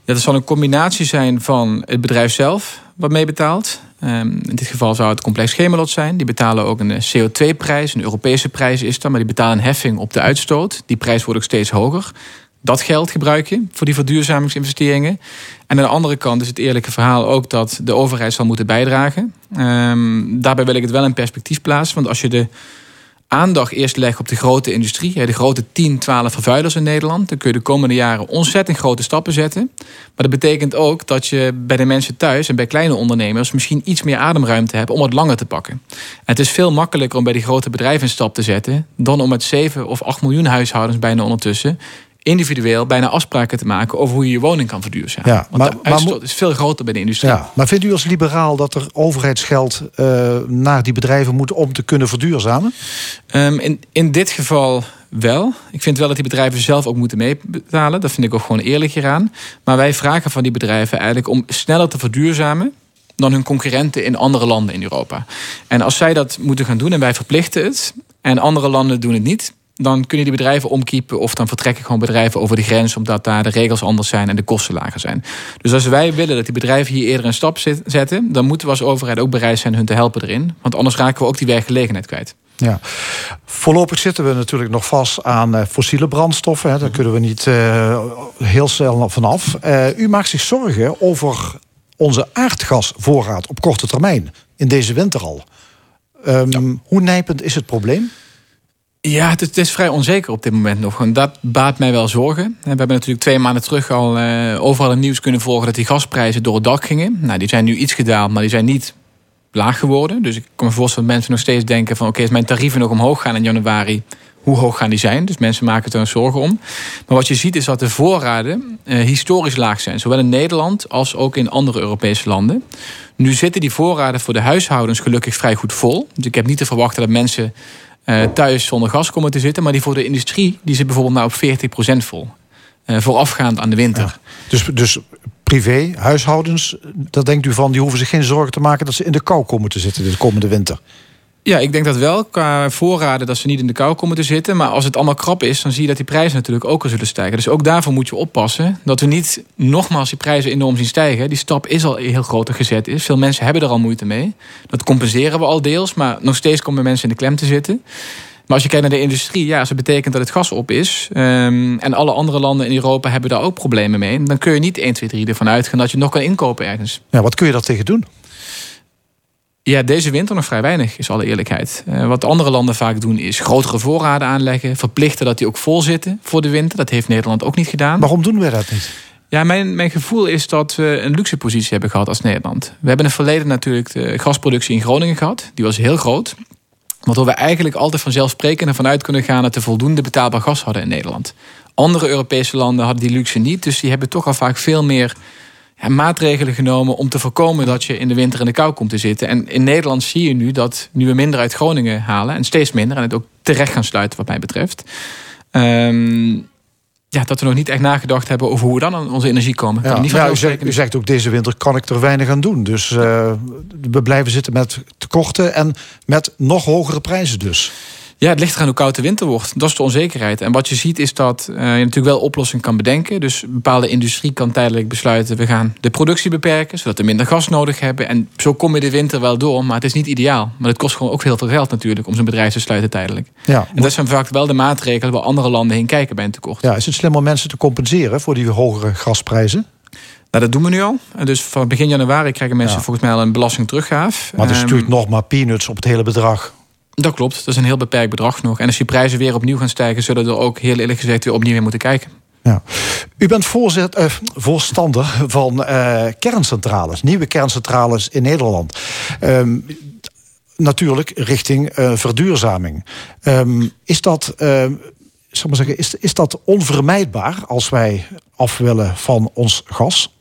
Ja, dat zal een combinatie zijn van het bedrijf zelf wat mee betaalt. Ehm, in dit geval zou het complex Gemelot zijn. Die betalen ook een CO2-prijs, een Europese prijs is dat, maar die betalen een heffing op de uitstoot. Die prijs wordt ook steeds hoger. Dat geld gebruik je voor die verduurzamingsinvesteringen. En aan de andere kant is het eerlijke verhaal ook dat de overheid zal moeten bijdragen. Um, daarbij wil ik het wel in perspectief plaatsen. Want als je de aandacht eerst leggen op de grote industrie, de grote 10, 12 vervuilers in Nederland, dan kun je de komende jaren ontzettend grote stappen zetten. Maar dat betekent ook dat je bij de mensen thuis en bij kleine ondernemers misschien iets meer ademruimte hebt om het langer te pakken. het is veel makkelijker om bij die grote bedrijven een stap te zetten dan om met 7 of 8 miljoen huishoudens bijna ondertussen individueel bijna afspraken te maken over hoe je je woning kan verduurzamen. Ja, Want maar, de uitstoot is veel groter bij de industrie. Ja, maar vindt u als liberaal dat er overheidsgeld uh, naar die bedrijven moet om te kunnen verduurzamen? Um, in, in dit geval wel. Ik vind wel dat die bedrijven zelf ook moeten meebetalen. Dat vind ik ook gewoon eerlijk hieraan. Maar wij vragen van die bedrijven eigenlijk om sneller te verduurzamen dan hun concurrenten in andere landen in Europa. En als zij dat moeten gaan doen en wij verplichten het, en andere landen doen het niet, dan kunnen die bedrijven omkiepen of dan vertrekken gewoon bedrijven over de grens omdat daar de regels anders zijn en de kosten lager zijn. Dus als wij willen dat die bedrijven hier eerder een stap zetten, dan moeten we als overheid ook bereid zijn hun te helpen erin. Want anders raken we ook die werkgelegenheid kwijt. Ja. Voorlopig zitten we natuurlijk nog vast aan uh, fossiele brandstoffen. Hè. Daar kunnen we niet uh, heel snel vanaf. Uh, u maakt zich zorgen over onze aardgasvoorraad op korte termijn. In deze winter al. Um, ja. Hoe nijpend is het probleem? Ja, het, is vrij onzeker op dit moment nog. En dat baat mij wel zorgen. We hebben natuurlijk twee maanden terug al uh, overal het nieuws kunnen volgen dat die gasprijzen door het dak gingen. Nou, die zijn nu iets gedaald, maar die zijn niet laag geworden. Dus ik kan me voorstellen dat mensen nog steeds denken van... oké, als mijn tarieven nog omhoog gaan in januari... hoe hoog gaan die zijn? Dus mensen maken er zorgen om. Maar wat je ziet is dat de voorraden eh, historisch laag zijn. Zowel in Nederland als ook in andere Europese landen. Nu zitten die voorraden voor de huishoudens gelukkig vrij goed vol. Dus ik heb niet te verwachten dat mensen uh, thuis zonder gas komen te zitten. Maar die voor de industrie die zit bijvoorbeeld nou op 40% vol. Uh, voorafgaand aan de winter. Dus, dus privé, huishoudens, daar denkt u van... die hoeven zich geen zorgen te maken dat ze in de kou komen te zitten de komende winter. Ja, ik denk dat wel. Qua voorraden dat ze niet in de kou komen te zitten. Maar als het allemaal krap is, dan zie je dat die prijzen natuurlijk ook al zullen stijgen. Dus ook daarvoor moet je oppassen. Dat we niet nogmaals die prijzen enorm zien stijgen. Die stap is al heel groter gezet. Is. Veel mensen hebben er al moeite mee. Dat compenseren we al deels. Maar nog steeds komen mensen in de klem te zitten. Maar als je kijkt naar de industrie, ja, het betekent dat het gas op is. Um, en alle andere landen in Europa hebben daar ook problemen mee. Dan kun je niet 1, 2, 3 ervan uitgaan dat je nog kan inkopen ergens. Ja, wat kun je daar tegen doen? Ja, deze winter nog vrij weinig, is alle eerlijkheid. Uh, wat andere landen vaak doen, is grotere voorraden aanleggen. Verplichten dat die ook vol zitten voor de winter. Dat heeft Nederland ook niet gedaan. Waarom doen we dat niet? Ja, mijn, mijn gevoel is dat we een luxe positie hebben gehad als Nederland. We hebben in het verleden natuurlijk de gasproductie in Groningen gehad. Die was heel groot. Waardoor we eigenlijk altijd vanzelfsprekend ervan uit kunnen gaan dat we voldoende betaalbaar gas hadden in Nederland. Andere Europese landen hadden die luxe niet. Dus die hebben toch al vaak veel meer maatregelen genomen om te voorkomen dat je in de winter in de kou komt te zitten. En in Nederland zie je nu dat nu we minder uit Groningen halen en steeds minder en het ook terecht gaan sluiten, wat mij betreft. Um, ja, dat we nog niet echt nagedacht hebben over hoe we dan aan onze energie komen. Ja, niet ja, u, zegt, u, zegt, ook deze winter kan ik er weinig aan doen. Dus uh, we blijven zitten met tekorten en met nog hogere prijzen dus. Ja, het ligt eraan hoe koud de winter wordt. Dat is de onzekerheid. En wat je ziet is dat uh, je natuurlijk wel oplossing kan bedenken. Dus een bepaalde industrie kan tijdelijk besluiten... we gaan de productie beperken, zodat we minder gas nodig hebben. En zo kom je de winter wel door, maar het is niet ideaal. Maar het kost gewoon ook heel veel geld natuurlijk... om zo'n bedrijf te sluiten tijdelijk. Ja, en dat zijn vaak wel de maatregelen... waar andere landen heen kijken bij een tekort. Ja, is het slim om mensen te compenseren voor die hogere gasprijzen? Nou, dat doen we nu al. Dus van begin januari krijgen mensen volgens mij al een belasting teruggaaf. Maar het is natuurlijk nog maar peanuts op het hele bedrag. Dat klopt, dat is een heel beperkt bedrag nog. En als die prijzen weer opnieuw gaan stijgen, zullen we er ook heel eerlijk gezegd weer opnieuw in moeten kijken. Ja. U bent voorzet, uh, voorstander van uh, kerncentrales, nieuwe kerncentrales in Nederland. Um, natuurlijk richting uh, verduurzaming. Um, is dat, zal maar zeggen, is, is dat onvermijdbaar als wij af willen van ons gas?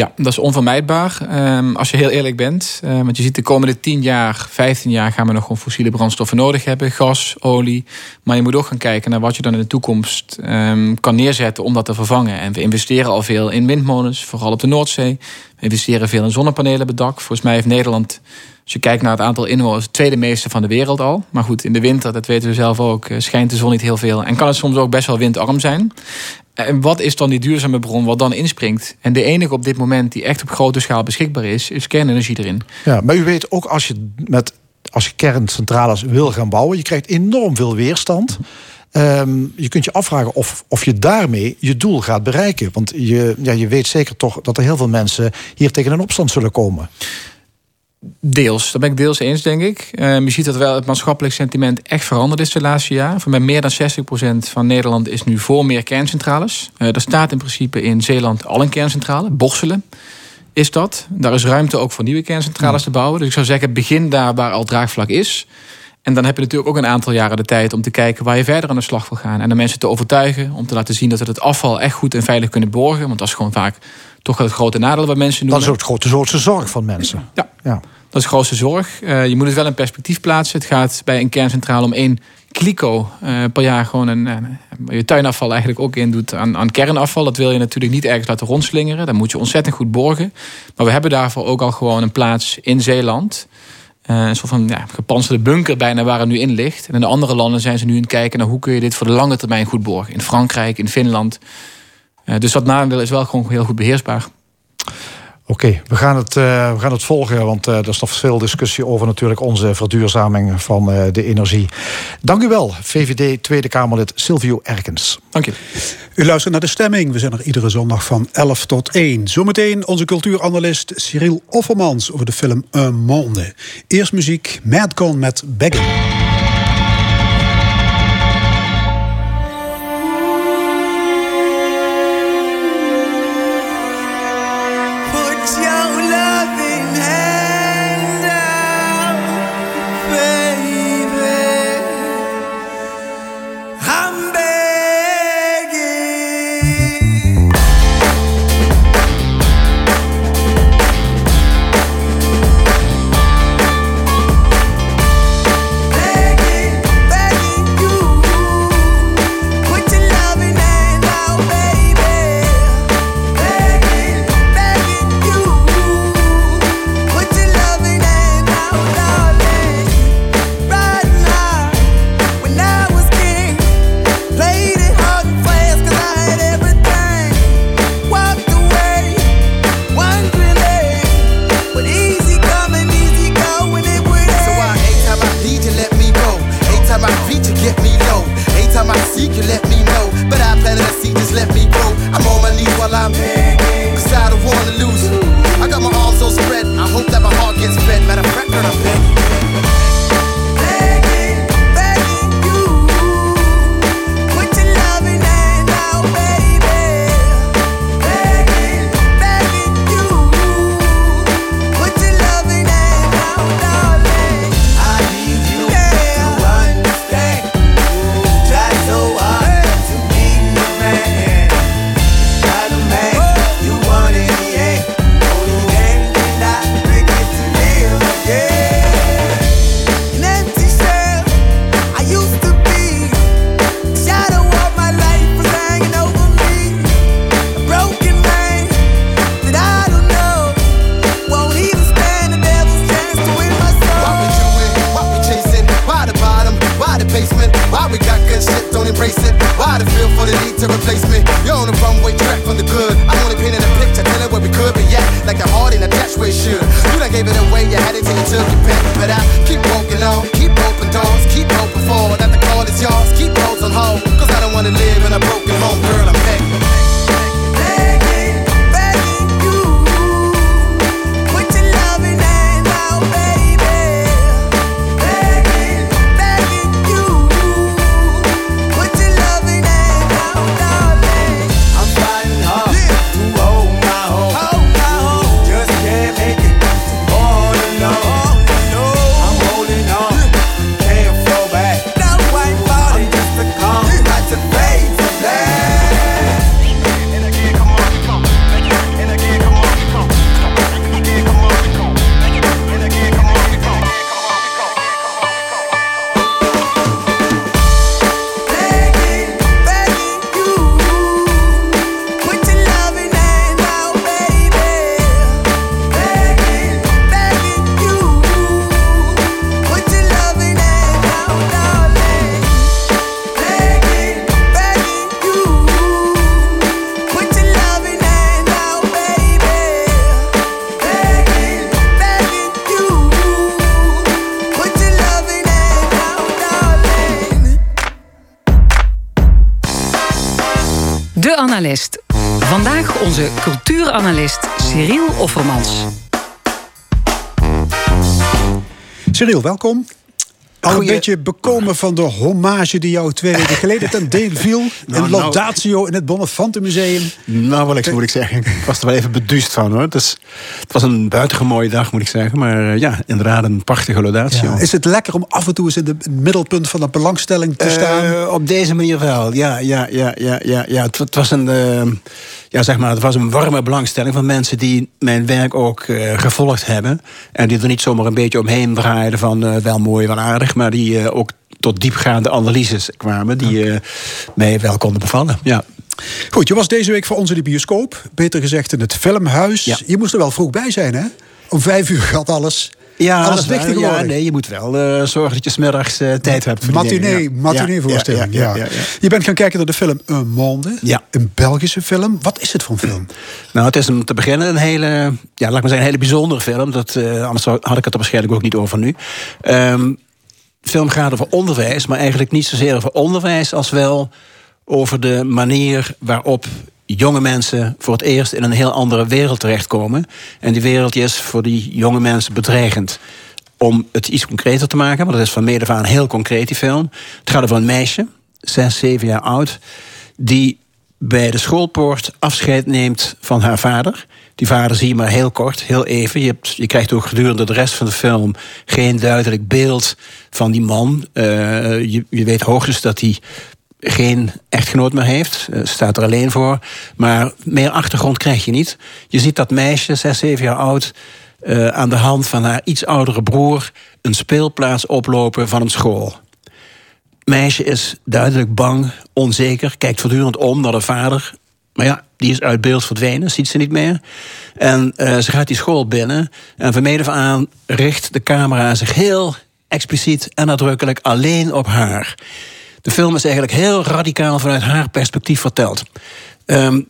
Ja, dat is onvermijdbaar. Um, als je heel eerlijk bent. Uh, want je ziet de komende 10 jaar, 15 jaar gaan we nog gewoon fossiele brandstoffen nodig hebben. Gas, olie. Maar je moet ook gaan kijken naar wat je dan in de toekomst um, kan neerzetten om dat te vervangen. En we investeren al veel in windmolens, vooral op de Noordzee. We investeren veel in zonnepanelen op het dak. Volgens mij heeft Nederland, als je kijkt naar het aantal inwoners, tweede meeste van de wereld al. Maar goed, in de winter, dat weten we zelf ook, eh, schijnt de zon niet heel veel. En kan het soms ook best wel windarm zijn. En wat is dan die duurzame bron wat dan inspringt? En de enige op dit moment die echt op grote schaal beschikbaar is, is kernenergie erin. Ja, maar u weet ook als je met als je kerncentrales wil gaan bouwen, je krijgt enorm veel weerstand. Um, je kunt je afvragen of, of je daarmee je doel gaat bereiken. Want je, ja, je weet zeker toch dat er heel veel mensen hier tegen een opstand zullen komen. Deels, daar ben ik deels eens, denk ik. Uh, je ziet dat wel het maatschappelijk sentiment echt veranderd is de laatste jaar. Van bij meer dan 60% van Nederland is nu voor meer kerncentrales. Uh, er staat in principe in Zeeland al een kerncentrale, Borselen is dat. Daar is ruimte ook voor nieuwe kerncentrales te bouwen. Dus ik zou zeggen, begin daar waar al draagvlak is. En dan heb je natuurlijk ook een aantal jaren de tijd om te kijken waar je verder aan de slag wil gaan. En de mensen te overtuigen om te laten zien dat we het afval echt goed en veilig kunnen borgen. Want dat is gewoon vaak toch het grote nadeel wat mensen noemen. Dat is ook het grote grootste zorg van mensen. Ja, ja. dat is de grootste zorg. Uh, je moet het wel in perspectief plaatsen. Het gaat bij een kerncentrale om één kliko uh, per jaar gewoon een, uh, je tuinafval eigenlijk ook in doet aan, aan kernafval. Dat wil je natuurlijk niet ergens laten rondslingeren. Dan moet je ontzettend goed borgen. Maar we hebben daarvoor ook al gewoon een plaats in Zeeland. Uh, een soort van ja, gepanzerde bunker bijna waar het nu in ligt. En in de andere landen zijn ze nu aan het kijken naar hoe kun je dit voor de lange termijn goed borgen. In Frankrijk, in Finland. Uh, dus dat nadeel is wel gewoon heel goed beheersbaar. Oké, we, gaan het, uh, we gaan het volgen, want uh, er is nog veel discussie over natuurlijk onze verduurzaming van uh, de energie. Dank u wel, VVD Tweede Kamerlid Silvio Erkens. Dank je. U luistert naar de stemming. We zijn er iedere zondag van 11 tot 1. Zometeen onze cultuuranalist Cyril Offermans over de film Un Monde. Eerst muziek, Madcon met Begging. Vandaag onze cultuuranalist Cyril Offermans. Cyril, welkom. Al een beetje bekomen van de hommage die jou twee weken geleden ten deel viel. nou, in Laudatio nou, in het Bonnefante Museum. Nou, wat ik, moet ik zeggen. Ik was er wel even beduust van hoor. Dus, het was een buitengewoon mooie dag, moet ik zeggen. Maar eh, ja, inderdaad een prachtige Laudatio. Is het lekker om af en toe eens in het middelpunt van de belangstelling te staan? Uh, op deze manier wel, ja. ja, ja, ja, ja, ja. Het, het was een... Uh, ja, zeg maar, het was een warme belangstelling van mensen die mijn werk ook uh, gevolgd hebben. En die er niet zomaar een beetje omheen draaiden van uh, wel mooi, wel aardig, maar die uh, ook tot diepgaande analyses kwamen die mij wel konden bevallen. Ja. Goed, je was deze week voor ons in de bioscoop. Beter gezegd in het filmhuis. Ja. Je moest er wel vroeg bij zijn, hè? Om vijf uur gaat alles. Ja, Alles tegenwoordig. Ja, nee, je moet wel eh, zorgen dat je smiddags eh tijd hebt. Matinee, ja. matinee-voorstelling. Ja, Ja. Je bent gaan kijken naar de film Un Monde. Ja. Een Belgische film. Wat is het voor een film? Nou, het is om te beginnen een hele, ja, laat ik maar zeggen, een hele bijzondere film. Dat, eh, anders had ik het er waarschijnlijk ook niet over nu. Ehm, de film gaat over onderwijs, maar eigenlijk niet zozeer over onderwijs als wel over de manier waarop jonge mensen voor het eerst in een heel andere wereld terechtkomen. En die wereld is voor die jonge mensen bedreigend. Om het iets concreter te maken, want dat is van mede aan heel concreet die film. Het gaat over een meisje, zes, zeven jaar oud, die bij de schoolpoort afscheid neemt van haar vader. Die vader zie je maar heel kort, heel even. Je, hebt, je krijgt ook gedurende de rest van de film geen duidelijk beeld van die man. Eh, je, je weet hoogstens dat hij geen echtgenoot meer heeft. eh, staat er alleen voor. Maar meer achtergrond krijg je niet. Je ziet dat meisje, zes, zeven jaar oud... eh, aan de hand van haar iets oudere broer... een speelplaats oplopen van een school meisje is duidelijk bang, onzeker, kijkt voortdurend om naar de vader. Maar ja, die is uit beeld verdwenen, ziet ze niet meer. En eh, ze gaat die school binnen en van af aan richt de camera zich heel expliciet en nadrukkelijk alleen op haar. De film is eigenlijk heel radicaal vanuit haar perspectief verteld. Ehm,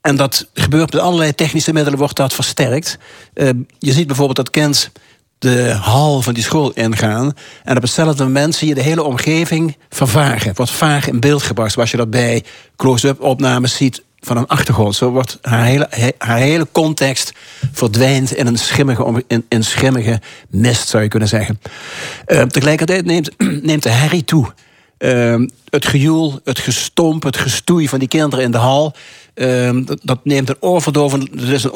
en dat gebeurt met allerlei technische middelen, wordt dat versterkt. Eh, je ziet bijvoorbeeld dat kind de hal van die school ingaan. En op hetzelfde moment zie je de hele omgeving vervagen. Wordt vaag in beeld gebracht. Zoals je dat bij close-up opnames ziet van een achtergrond. Zo wordt haar hele, he- haar hele context verdwijnt in een schimmige, in, schimmige mist, zou je kunnen zeggen. Eh, tegelijkertijd neemt, neemt de herrie toe. Ehm, het gejoel, het gestomp, het gestoei van die kinderen in de hal. ehm, dat, dat neemt een oorverdovend, het is een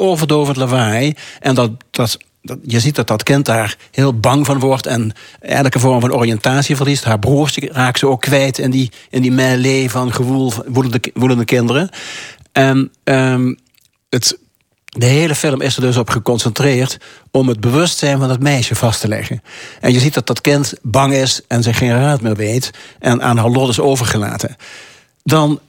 lawaai. En dat, dat, dat, je ziet dat dat kind daar heel bang van wordt. En elke vorm van oriëntatie verliest. Haar broertje raakt ze ook kwijt in die, in die melee van gewoel, woedende kinderen. En ehm, het, de hele film is er dus op geconcentreerd om het bewustzijn van dat meisje vast te leggen. En je ziet dat dat kind bang is en zich geen raad meer weet en aan haar lot is overgelaten. Dan,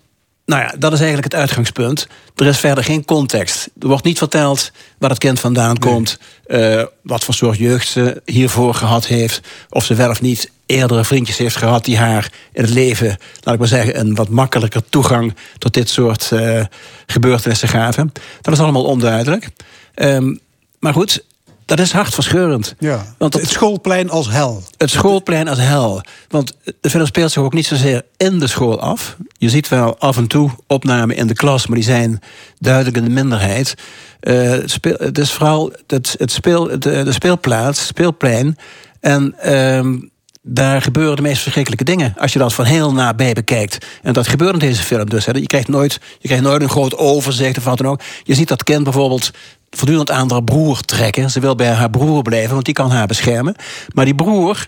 nou ja, dat is eigenlijk het uitgangspunt. Er is verder geen context. Er wordt niet verteld waar het kind vandaan komt, eh, wat voor soort jeugd ze hiervoor gehad heeft, of ze wel of niet eerdere vriendjes heeft gehad die haar in het leven, laat ik maar zeggen, een wat makkelijker toegang tot dit soort eh, gebeurtenissen gaven. Dat is allemaal onduidelijk. Ehm, maar goed, dat is hartverscheurend. Ja. Want het schoolplein als hel. het schoolplein als hel. Want de film speelt zich ook niet zozeer in de school af. Je ziet wel af en toe opnamen in de klas, maar die zijn duidelijk in de minderheid. Eh, het, speel, het is vooral het, het speel, de, de speelplaats, speelplein. En ehm, daar gebeuren de meest verschrikkelijke dingen. Als je dat van heel nabij bekijkt. En dat gebeurt in deze film dus. Hè. Je, krijgt nooit, je krijgt nooit een groot overzicht of wat dan ook. Je ziet dat kind bijvoorbeeld voortdurend aan haar broer trekken. Ze wil bij haar broer blijven, want die kan haar beschermen. Maar die broer,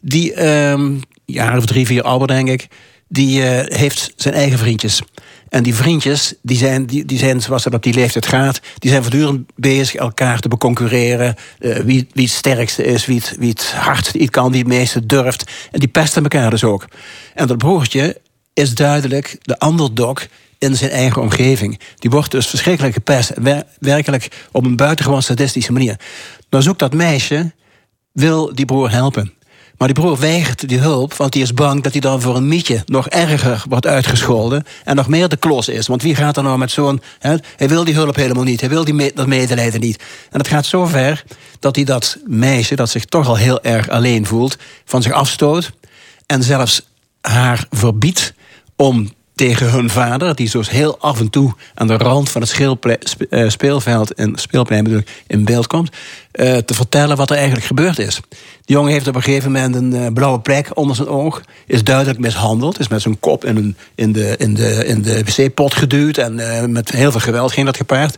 die ehm jaar of drie, vier ouder denk ik... die eh, heeft zijn eigen vriendjes. En die vriendjes, die zijn, die, zijn zoals het op die leeftijd gaat... die zijn voortdurend bezig elkaar te beconcurreren. eh, wie, wie het sterkste is, wie het, wie het iets kan... wie het meeste durft. En die pesten elkaar dus ook. En dat broertje is duidelijk de underdog in zijn eigen omgeving. Die wordt dus verschrikkelijk gepest. wer- werkelijk op een buitengewoon sadistische manier. Dan zoekt dat meisje, wil die broer helpen. Maar die broer weigert die hulp, want die is bang dat hij dan voor een mietje nog erger wordt uitgescholden. En nog meer de klos is. Want wie gaat er nou met zo'n. Hij wil die hulp helemaal niet. Hij wil die me- dat medelijden niet. En het gaat zo ver dat hij dat meisje, dat zich toch al heel erg alleen voelt, van zich afstoot. En zelfs haar verbiedt om tegen hun vader, die dus heel af en toe aan de rand van het eh, speelveld en speelplein bedoel ik, in beeld komt, eh, te vertellen wat er eigenlijk gebeurd is. Die jongen heeft op een gegeven moment een eh, blauwe plek onder zijn oog, is duidelijk mishandeld, is met zijn kop in, een, in de, in de, in de wc-pot geduwd en met heel veel geweld ging dat gepaard.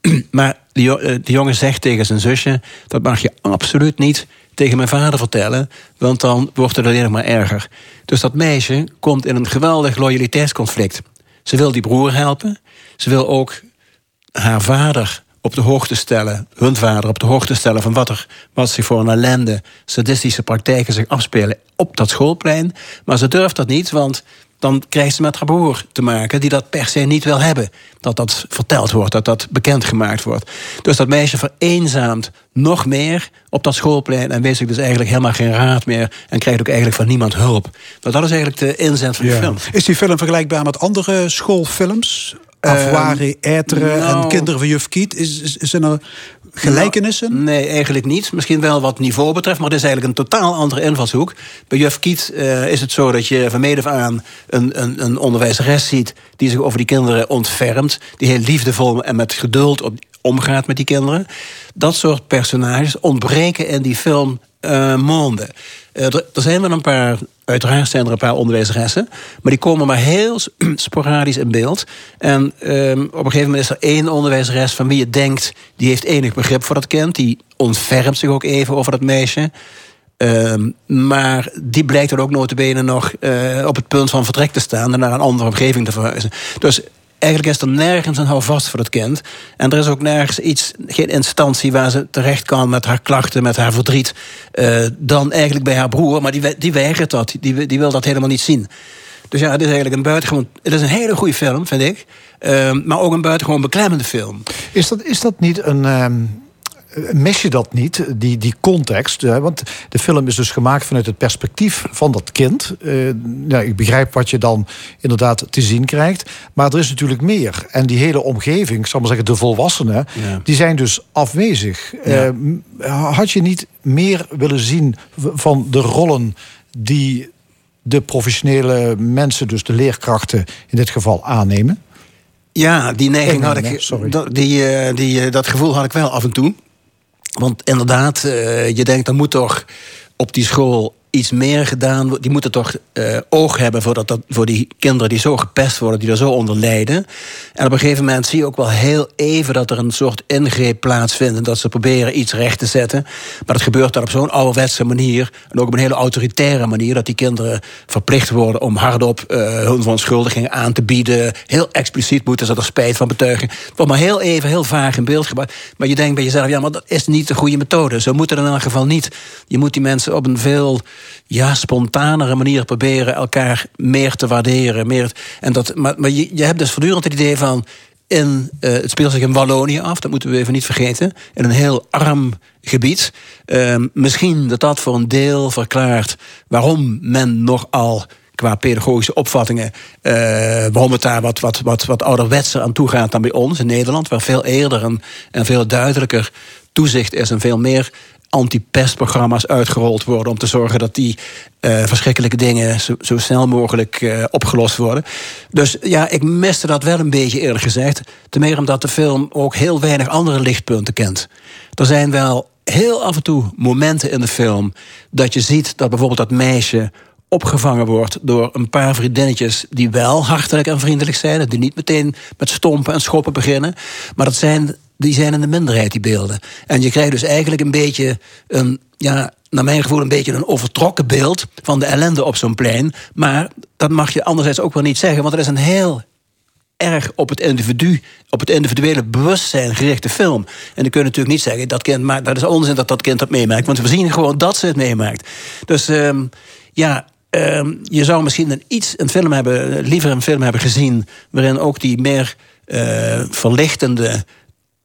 maar die jongen zegt tegen zijn zusje: dat mag je absoluut niet tegen mijn vader vertellen, want dan wordt het alleen nog maar erger. Dus dat meisje komt in een geweldig loyaliteitsconflict. Ze wil die broer helpen, ze wil ook haar vader op de hoogte stellen, hun vader op de hoogte stellen van wat er wat zich voor een ellende, sadistische praktijken zich afspelen op dat schoolplein. Maar ze durft dat niet, want dan krijgt ze met haar broer te maken... die dat per se niet wil hebben. Dat dat verteld wordt, dat dat bekendgemaakt wordt. Dus dat meisje vereenzaamt nog meer op dat schoolplein... en weet zich dus eigenlijk helemaal geen raad meer... en krijgt ook eigenlijk van niemand hulp. Nou, dat is eigenlijk de inzet van de film. Is die film vergelijkbaar met andere schoolfilms? Afwaren, Eteren nou- en Kinderen van Juf Kiet. Is, is, zijn er gelijkenissen? Nou, nee, eigenlijk niet. Misschien wel wat niveau betreft, maar het is eigenlijk een totaal andere invalshoek. Bij Juf Kiet eh, is het zo dat je van af aan een, een, een onderwijzeres ziet... die zich over die kinderen ontfermt. Die heel liefdevol en met geduld op, omgaat met die kinderen. Dat soort personages ontbreken in die film eh. Eh, er, er zijn wel een paar, uiteraard zijn er een paar onderwijzeressen... maar die komen maar heel sporadisch in beeld. En ehm, op een gegeven moment is er één onderwijzeres... van wie je denkt, die heeft enig begrip voor dat kind... die ontfermt zich ook even over dat meisje... Ehm, maar die blijkt dan ook notabene nog eh, op het punt van vertrek te staan... en naar een andere omgeving te verhuizen. Dus eigenlijk is er nergens een houvast voor het kind. En er is ook nergens iets, geen instantie waar ze terecht kan... met haar klachten, met haar verdriet... eh, dan eigenlijk bij haar broer. Maar die, die weigert dat, die, die wil dat helemaal niet zien. Dus ja, het is eigenlijk een buitengewoon... Het is een hele goede film, vind ik. Ehm, maar ook een buitengewoon beklemmende film. Is dat, is dat niet een. ehm, mis je dat niet, die, die context? hè? Want de film is dus gemaakt vanuit het perspectief van dat kind. Eh, nou, ik begrijp wat je dan inderdaad te zien krijgt. Maar er is natuurlijk meer. En die hele omgeving, ik zal maar zeggen, de volwassenen, Ja. die zijn dus afwezig. Ja. Eh, had je niet meer willen zien van de rollen die de professionele mensen, dus de leerkrachten in dit geval, aannemen? Ja, die neiging had ik. sorry. Dat, die, eh, die, dat gevoel had ik wel af en toe. Want inderdaad, eh, je denkt, er moet toch op die school iets meer gedaan. Die moeten toch eh, oog hebben voor, dat, voor die kinderen die zo gepest worden, die er zo onder lijden. En op een gegeven moment zie je ook wel heel even dat er een soort ingreep plaatsvindt. En dat ze proberen iets recht te zetten. Maar dat gebeurt dan op zo'n ouderwetse manier. En ook op een hele autoritaire manier. Dat die kinderen verplicht worden om hardop eh, hun verontschuldigingen aan te bieden. Heel expliciet moeten ze er spijt van betuigen. Het wordt maar heel even, heel vaag in beeld gebracht. Maar je denkt bij jezelf, ja, maar dat is niet de goede methode. Zo moet het in elk geval niet. Je moet die mensen op een veel ja, spontanere manier proberen elkaar meer te waarderen. Meer, en dat, maar maar je, je hebt dus voortdurend het idee van. In, eh, het speelt zich in Wallonië af, dat moeten we even niet vergeten. In een heel arm gebied. Ehm, misschien dat dat voor een deel verklaart waarom men nogal qua pedagogische opvattingen. eh, waarom het daar wat, wat, wat, wat ouderwetser aan toe gaat dan bij ons in Nederland, waar veel eerder en, en veel duidelijker toezicht is en veel meer anti-pestprogramma's uitgerold worden om te zorgen dat die eh, verschrikkelijke dingen zo, zo snel mogelijk eh, opgelost worden. Dus ja, ik miste dat wel een beetje eerlijk gezegd. Ten meer omdat de film ook heel weinig andere lichtpunten kent. Er zijn wel heel af en toe momenten in de film dat je ziet dat bijvoorbeeld dat meisje opgevangen wordt door een paar vriendinnetjes die wel hartelijk en vriendelijk zijn, die niet meteen met stompen en schoppen beginnen, maar dat zijn die zijn in de minderheid, die beelden. En je krijgt dus eigenlijk een beetje een, ja, naar mijn gevoel, een beetje een overtrokken beeld van de ellende op zo'n plein. Maar dat mag je anderzijds ook wel niet zeggen, want het is een heel erg op het individu, op het individuele bewustzijn gerichte film. En dan kun je natuurlijk niet zeggen dat kind maakt, dat is onzin dat dat kind dat meemaakt, want we zien gewoon dat ze het meemaakt. Dus ehm, ja. ehm, je zou misschien een iets een film hebben, liever een film hebben gezien waarin ook die meer eh, verlichtende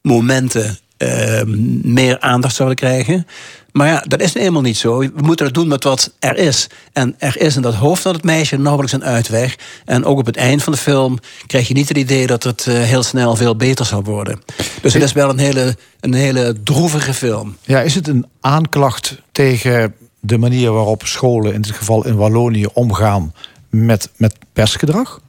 momenten eh, meer aandacht zouden krijgen. Maar ja, dat is eenmaal niet zo. We moeten het doen met wat er is. En er is in dat hoofd van het meisje nauwelijks een uitweg. En ook op het eind van de film krijg je niet het idee dat het eh, heel snel veel beter zal worden. Dus het is wel een hele, een hele droevige film. Ja, is het een aanklacht tegen de manier waarop scholen, in dit geval in Wallonië, omgaan met, met persgedrag?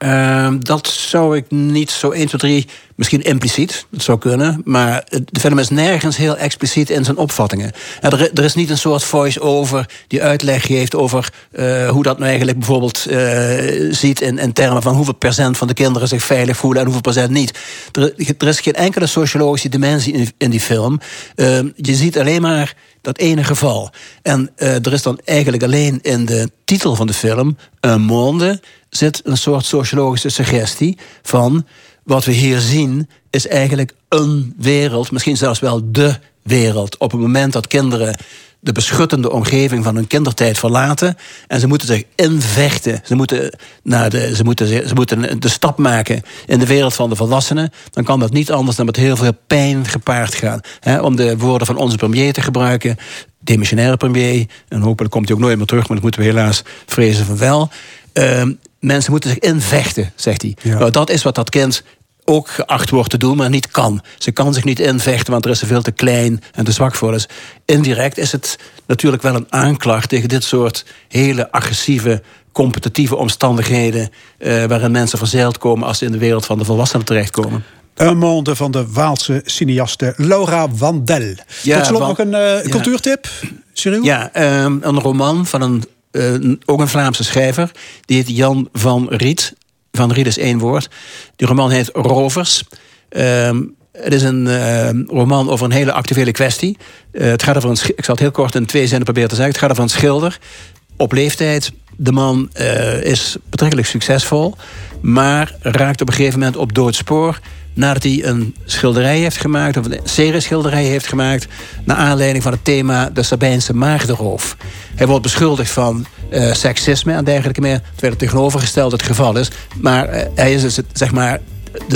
Ehm, dat zou ik niet zo 1, 2, 3, misschien impliciet, dat zou kunnen. Maar de film is nergens heel expliciet in zijn opvattingen. En er, is niet een soort voice-over die uitleg geeft over eh, hoe dat nou eigenlijk bijvoorbeeld eh, ziet in, in termen van hoeveel procent van de kinderen zich veilig voelen en hoeveel procent niet. Er, er is geen enkele sociologische dimensie in, in die film. Ehm, je ziet alleen maar dat ene geval. En eh, er is dan eigenlijk alleen in de titel van de film, een monde, zit een soort sociologische suggestie van wat we hier zien is eigenlijk een wereld, misschien zelfs wel de wereld. Op het moment dat kinderen de beschuttende omgeving van hun kindertijd verlaten. En ze moeten zich invechten. Ze moeten, naar de, ze, moeten, ze moeten de stap maken in de wereld van de volwassenen. Dan kan dat niet anders dan met heel veel pijn gepaard gaan. om de woorden van onze premier te gebruiken. Demissionaire premier. En hopelijk komt hij ook nooit meer terug, maar dat moeten we helaas vrezen van wel. Ehm, mensen moeten zich invechten, zegt hij. Nou, dat is wat dat kind ook geacht wordt te doen, maar niet kan. Ze kan zich niet invechten, want er is ze veel te klein en te zwak voor. Dus indirect is het natuurlijk wel een aanklacht tegen dit soort hele agressieve, competitieve omstandigheden. Eh, waarin mensen verzeild komen als ze in de wereld van de volwassenen terechtkomen. Een monde van de Waalse cineaste Laura Wandel. Ja, Tot slot nog een uh, cultuurtip, Cyril? Ja, um, een roman van een, uh, ook een Vlaamse schrijver. Die heet Jan van Riet. Van Riet is één woord. Die roman heet Rovers. Um, het is een uh, roman over een hele actuele kwestie. Uh, het gaat over een, ik zal het heel kort in twee zinnen proberen te zeggen. Het gaat over een schilder op leeftijd. De man is betrekkelijk succesvol, maar raakt op een gegeven moment op doodspoor nadat hij een schilderij heeft gemaakt, of een serie schilderij heeft gemaakt, naar aanleiding van het thema de Sabijnse maagdenroof. Hij wordt beschuldigd van uh, seksisme en dergelijke meer, terwijl het tegenovergesteld het geval is. Maar uh, hij is dus zeg maar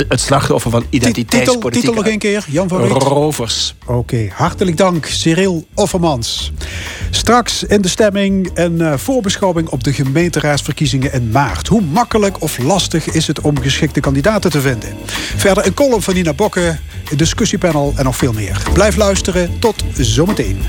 het slachtoffer van identiteitspolitiek. Titel, titel nog een keer, Jan van Riet. Rovers. Oké, hartelijk dank, Cyril Offermans. Straks in de stemming een uh, voorbeschouwing op de gemeenteraadsverkiezingen in maart. Hoe makkelijk of lastig is het om geschikte kandidaten te vinden? Verder een column van Nina Bokke, een discussiepanel en nog veel meer. Blijf luisteren, tot zometeen.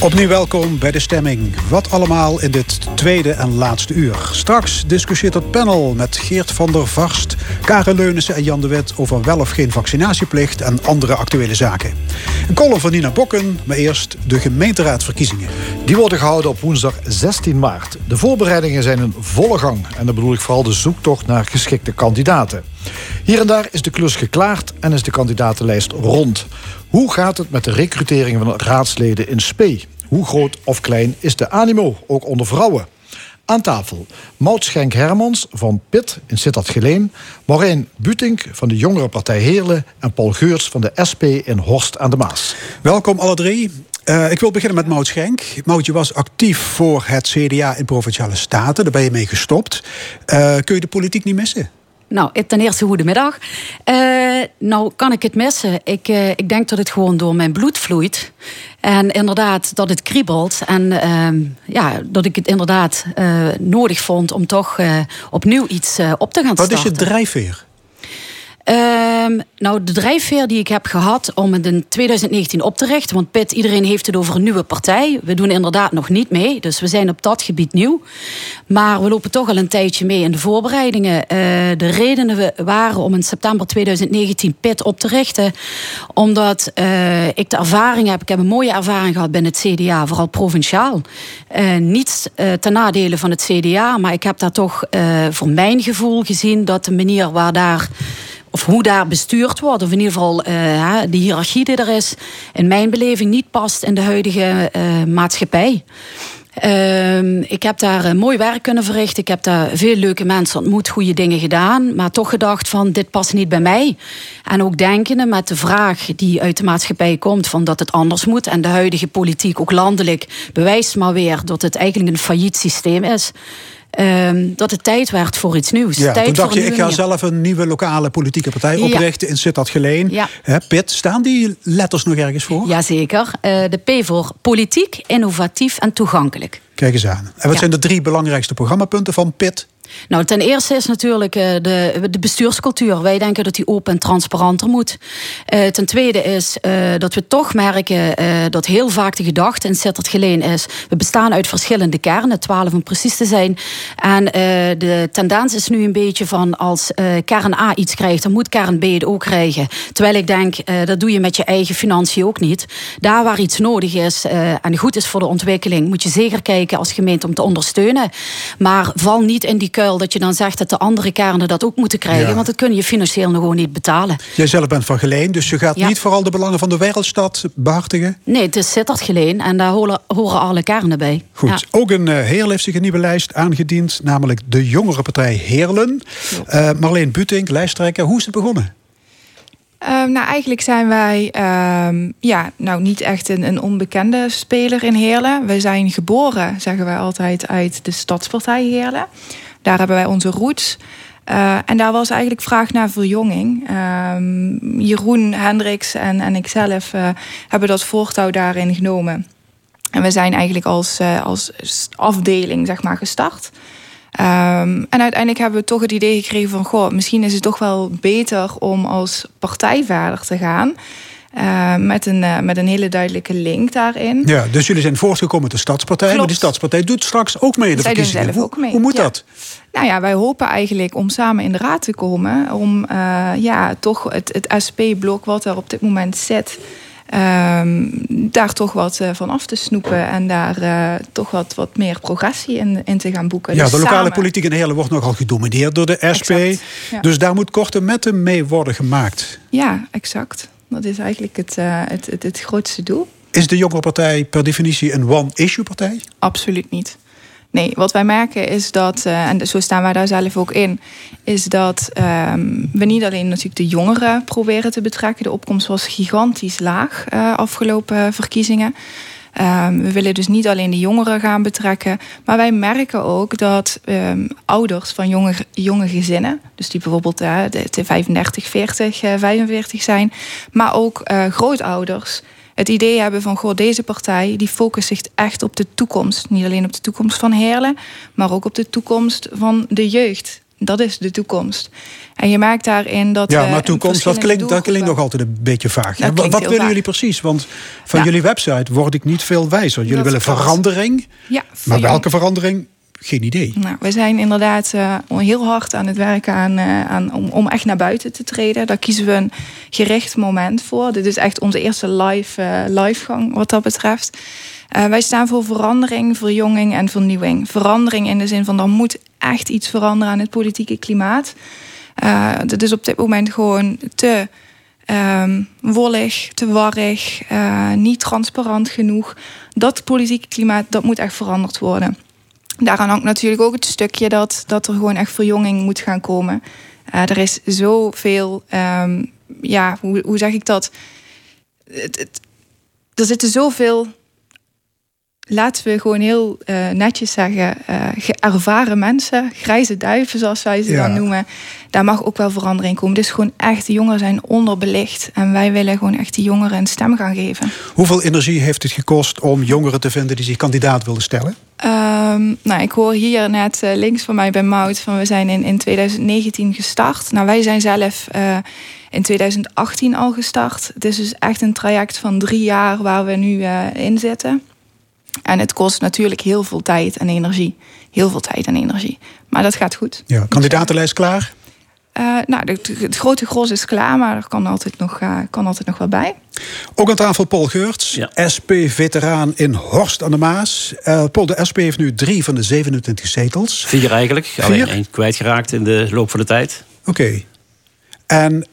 Opnieuw welkom bij de stemming. Wat allemaal in dit tweede en laatste uur. Straks discussieert het panel met Geert van der Varst, Karen Leunissen en Jan de Wet over wel of geen vaccinatieplicht en andere actuele zaken. Een column van Nina Bokken, maar eerst de gemeenteraadsverkiezingen. Die worden gehouden op woensdag 16 maart. De voorbereidingen zijn in volle gang en dan bedoel ik vooral de zoektocht naar geschikte kandidaten. Hier en daar is de klus geklaard en is de kandidatenlijst rond. Hoe gaat het met de recrutering van raadsleden in Spee? Hoe groot of klein is de animo, ook onder vrouwen? Aan tafel Maud Schenk Hermans van PIT in Sittard-Geleen... Maureen Butink van de Jongere Partij Heerlen... en Paul Geurs van de SP in Horst aan de Maas. Welkom alle drie. Uh, ik wil beginnen met Maud Schenk. Maud, je was actief voor het CDA in Provinciale Staten. Daar ben je mee gestopt. Uh, kun je de politiek niet missen? Nou, ten eerste goedemiddag. Uh, nou, kan ik het missen? Ik, uh, ik denk dat het gewoon door mijn bloed vloeit. En inderdaad, dat het kriebelt. En uh, ja, dat ik het inderdaad uh, nodig vond om toch opnieuw iets op te gaan starten. Wat is je drijfveer? Um, nou, de drijfveer die ik heb gehad om het in 2019 op te richten. Want Pit, iedereen heeft het over een nieuwe partij. We doen inderdaad nog niet mee. Dus we zijn op dat gebied nieuw. Maar we lopen toch al een tijdje mee in de voorbereidingen. Uh, de redenen waren om in september 2019 Pit op te richten. Omdat uh, ik de ervaring heb. Ik heb een mooie ervaring gehad binnen het CDA, vooral provinciaal. Uh, niets ten nadele van het CDA. Maar ik heb daar toch voor mijn gevoel gezien dat de manier waar daar of hoe daar bestuurd wordt, of in ieder geval uh, de hiërarchie die er is, in mijn beleving niet past in de huidige uh, maatschappij. Uh, ik heb daar uh, mooi werk kunnen verrichten. Ik heb daar veel leuke mensen ontmoet, goede dingen gedaan. Maar toch gedacht van, dit past niet bij mij. En ook denkende met de vraag die uit de maatschappij komt... van dat het anders moet. En de huidige politiek, ook landelijk, bewijst maar weer... dat het eigenlijk een failliet systeem is. Um, dat het tijd werd voor iets nieuws. Ja, tijd toen dacht je, ik ga zelf een nieuwe lokale politieke partij oprichten ja. in Sittard Geleen. Ja. He, Pit, staan die letters nog ergens voor? Jazeker. Uh, de P voor politiek, innovatief en toegankelijk. Kijk eens aan. En wat ja. zijn de drie belangrijkste programmapunten van PIT? Nou, ten eerste is natuurlijk uh, de, de bestuurscultuur. Wij denken dat die open en transparanter moet. Uh, ten tweede is uh, dat we toch merken dat heel vaak de gedachte in Sittert Geleen is... we bestaan uit verschillende kernen, twaalf om precies te zijn. En de tendens is nu een beetje van als kern A iets krijgt... dan moet kern B het ook krijgen. Terwijl ik denk, dat doe je met je eigen financiën ook niet. Daar waar iets nodig is en goed is voor de ontwikkeling... moet je zeker kijken als gemeente om te ondersteunen. Maar val niet in die dat je dan zegt dat de andere kernen dat ook moeten krijgen. Want dat kun je financieel nog gewoon niet betalen. Jij zelf bent van Geleen, dus je gaat niet vooral de belangen van de wereldstad behartigen? Nee, het is Sittard Geleen en daar horen, horen alle kernen bij. Goed, ook een uh, Heerl heeft zich een nieuwe lijst aangediend, namelijk de jongere partij Heerlen. Uh, Marleen Butink, lijsttrekker, hoe is het begonnen? Um, nou, eigenlijk zijn wij um, ja, nou, niet echt een, een, onbekende speler in Heerlen. We zijn geboren, zeggen wij altijd, uit de Stadspartij Heerlen. Daar hebben wij onze roots. Uh, en daar was eigenlijk vraag naar verjonging. Um, Jeroen Hendricks en, en ikzelf uh, hebben dat voortouw daarin genomen. En we zijn eigenlijk als, uh, als afdeling zeg maar, gestart. Um, en uiteindelijk hebben we toch het idee gekregen van... goh, misschien is het toch wel beter om als partij verder te gaan... Uh, met, een, uh, met een hele duidelijke link daarin. Ja, dus jullie zijn voortgekomen met de Stadspartij. Klopt. Maar die Stadspartij doet straks ook mee de Zij verkiezingen. Doen zelf ook mee. Hoe, hoe moet ja. dat? Nou ja, wij hopen eigenlijk om samen in de raad te komen. Om uh, ja, toch het, het SP-blok wat er op dit moment zit... Um, daar toch wat uh, van af te snoepen en daar uh, toch wat, wat meer progressie in, in te gaan boeken. Ja, dus de lokale samen... politiek in Heerlen wordt nogal gedomineerd door de SP. Exact, ja. Dus daar moet korte metten mee worden gemaakt. Ja, exact. Dat is eigenlijk het, uh, het, het, het grootste doel. Is de jongere partij per definitie een one-issue partij? Absoluut niet. Nee, wat wij merken is dat, uh, en zo staan wij daar zelf ook in, is dat um, we niet alleen natuurlijk de jongeren proberen te betrekken. De opkomst was gigantisch laag uh, afgelopen verkiezingen. Um, we willen dus niet alleen de jongeren gaan betrekken, maar wij merken ook dat um, ouders van jonge, jonge gezinnen, dus die bijvoorbeeld uh, de, de 35, 40, uh, 45 zijn, maar ook uh, grootouders het idee hebben van goh, deze partij die focust zich echt op de toekomst. Niet alleen op de toekomst van Heerlen, maar ook op de toekomst van de jeugd. Dat is de toekomst. En je maakt daarin dat. Ja, maar toekomst, dat klinkt, dat klinkt nog altijd een beetje vaag. Wat, wat willen vaag. jullie precies? Want van jullie website word ik niet veel wijzer. Jullie willen verandering. Ja, maar welke verandering? Geen idee. Nou, we zijn inderdaad uh, heel hard aan het werken aan, uh, aan, om, om echt naar buiten te treden. Daar kiezen we een gericht moment voor. Dit is echt onze eerste live, uh, livegang wat dat betreft. wij staan voor verandering, verjonging en vernieuwing. Verandering in de zin van er moet echt iets veranderen aan het politieke klimaat. dat is op dit moment gewoon te um, wollig, te warrig, niet transparant genoeg. Dat politieke klimaat dat moet echt veranderd worden. Daaraan hangt natuurlijk ook het stukje dat, dat er gewoon echt verjonging moet gaan komen. Uh, er is zoveel, um, ja, hoe, hoe zeg ik dat? Het, het, er zitten zoveel, laten we gewoon heel uh, netjes zeggen, uh, ervaren mensen, grijze duiven zoals wij ze ja. dan noemen. Daar mag ook wel verandering komen. Dus gewoon echt, de jongeren zijn onderbelicht. En wij willen gewoon echt die jongeren een stem gaan geven. Hoeveel energie heeft het gekost om jongeren te vinden die zich kandidaat wilden stellen? Um, nou, ik hoor hier net uh, links van mij bij Mout van we zijn in, in 2019 gestart. Nou, wij zijn zelf in 2018 al gestart. Het is dus echt een traject van drie jaar waar we nu in zitten. En het kost natuurlijk heel veel tijd en energie. Heel veel tijd en energie. Maar dat gaat goed. Ja, kandidatenlijst klaar? Uh, nou, het, grote gros is klaar, maar er kan altijd nog, uh, kan altijd nog wel bij. Ook aan tafel Paul Geurts, ja. SP-veteraan in Horst aan de Maas. Uh, Paul, de SP heeft nu drie van de 27 zetels. Vier eigenlijk, Vier? alleen één kwijtgeraakt in de loop van de tijd. Oké. Okay. En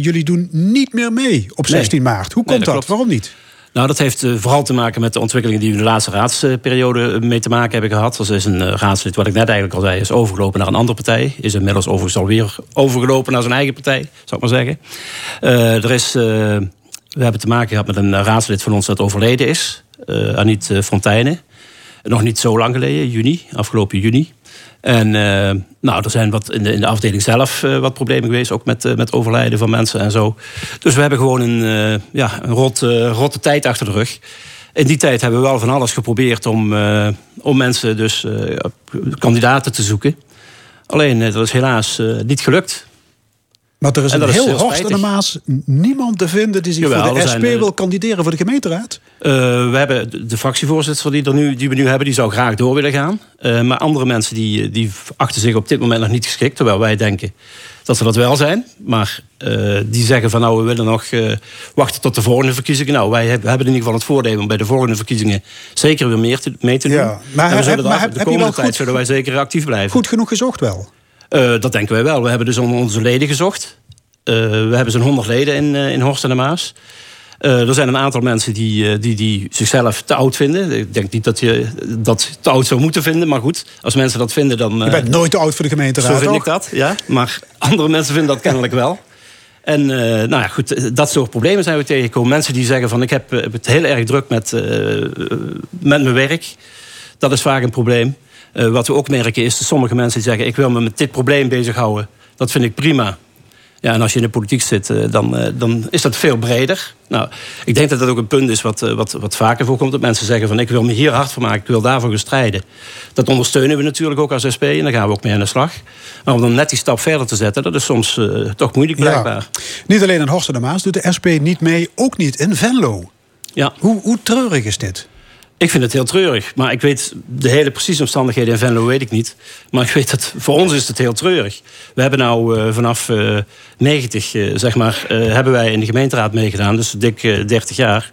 jullie doen niet meer mee op 16 nee. maart. Hoe komt nee, dat? dat? Waarom niet? Nou, dat heeft uh, vooral te maken met de ontwikkelingen die we in de laatste raadsperiode mee te maken hebben gehad. Er is een uh, raadslid, wat ik net eigenlijk al zei, is overgelopen naar een andere partij. Is inmiddels overigens alweer overgelopen naar zijn eigen partij, zou ik maar zeggen. Uh, er is, we hebben te maken gehad met een raadslid van ons dat overleden is. Aniet Fontijnen. Nog niet zo lang geleden, juni, afgelopen juni. En uh, nou, er zijn wat in de, in de afdeling zelf uh, wat problemen geweest, ook met, uh, met overlijden van mensen en zo. Dus we hebben gewoon een, ja, een rot, rotte tijd achter de rug. In die tijd hebben we wel van alles geprobeerd om, om mensen, dus kandidaten te zoeken. Alleen dat is helaas niet gelukt. Maar er is En een heel Horst en de. Maas niemand te vinden die zich Jawel, voor de SP eh, wil kandideren voor de gemeenteraad. Eh, we hebben de- fractievoorzitter die, er nu, die we nu hebben, die zou graag door willen gaan. Eh, maar andere mensen die, die achten zich op dit moment nog niet geschikt. Terwijl wij denken dat ze dat wel zijn. Maar die zeggen van nou, we willen nog wachten tot de volgende verkiezingen. Nou, wij hebben, in ieder geval het voordeel om bij de volgende verkiezingen zeker weer meer te, mee te doen. Ja, maar en we heb- maar de komende tijd goed- zullen wij zeker actief blijven. Goed genoeg gezocht wel. Eh, dat denken wij wel. We hebben dus onder onze leden gezocht. Eh, we hebben zo'n 100 leden in, eh, in Horst en de Maas. Er zijn een aantal mensen die, die, die zichzelf te oud vinden. Ik denk niet dat je dat te oud zou moeten vinden. Maar goed, als mensen dat vinden, dan... Je bent nooit te oud voor de gemeenteraad, zo vind ik dat, ja. Maar andere mensen vinden dat kennelijk wel. En nou ja, goed, dat soort problemen zijn we tegengekomen. Mensen die zeggen van ik heb het heel erg druk met, met mijn werk. Dat is vaak een probleem. Eh, wat we ook merken is dat sommige mensen die zeggen ik wil me met dit probleem bezighouden. Dat vind ik prima. Ja, en als je in de politiek zit, eh, dan, eh, dan is dat veel breder. Nou, ik denk dat dat ook een punt is wat, wat, wat vaker voorkomt. Dat mensen zeggen van ik wil me hier hard voor maken, ik wil daarvoor gaan strijden. Dat ondersteunen we natuurlijk ook als SP en daar gaan we ook mee aan de slag. Maar om dan net die stap verder te zetten, dat is soms toch moeilijk blijkbaar. Niet alleen in Horst en de Maas doet de SP niet mee, ook niet in Venlo. Ja. Hoe, hoe treurig is dit? Ik vind het heel treurig. Maar ik weet de hele precieze omstandigheden in Venlo weet ik niet. Maar ik weet dat voor ons is het heel treurig. We hebben nou eh, vanaf eh 90, eh, zeg maar, hebben wij in de gemeenteraad meegedaan. Dus dik eh, 30 jaar.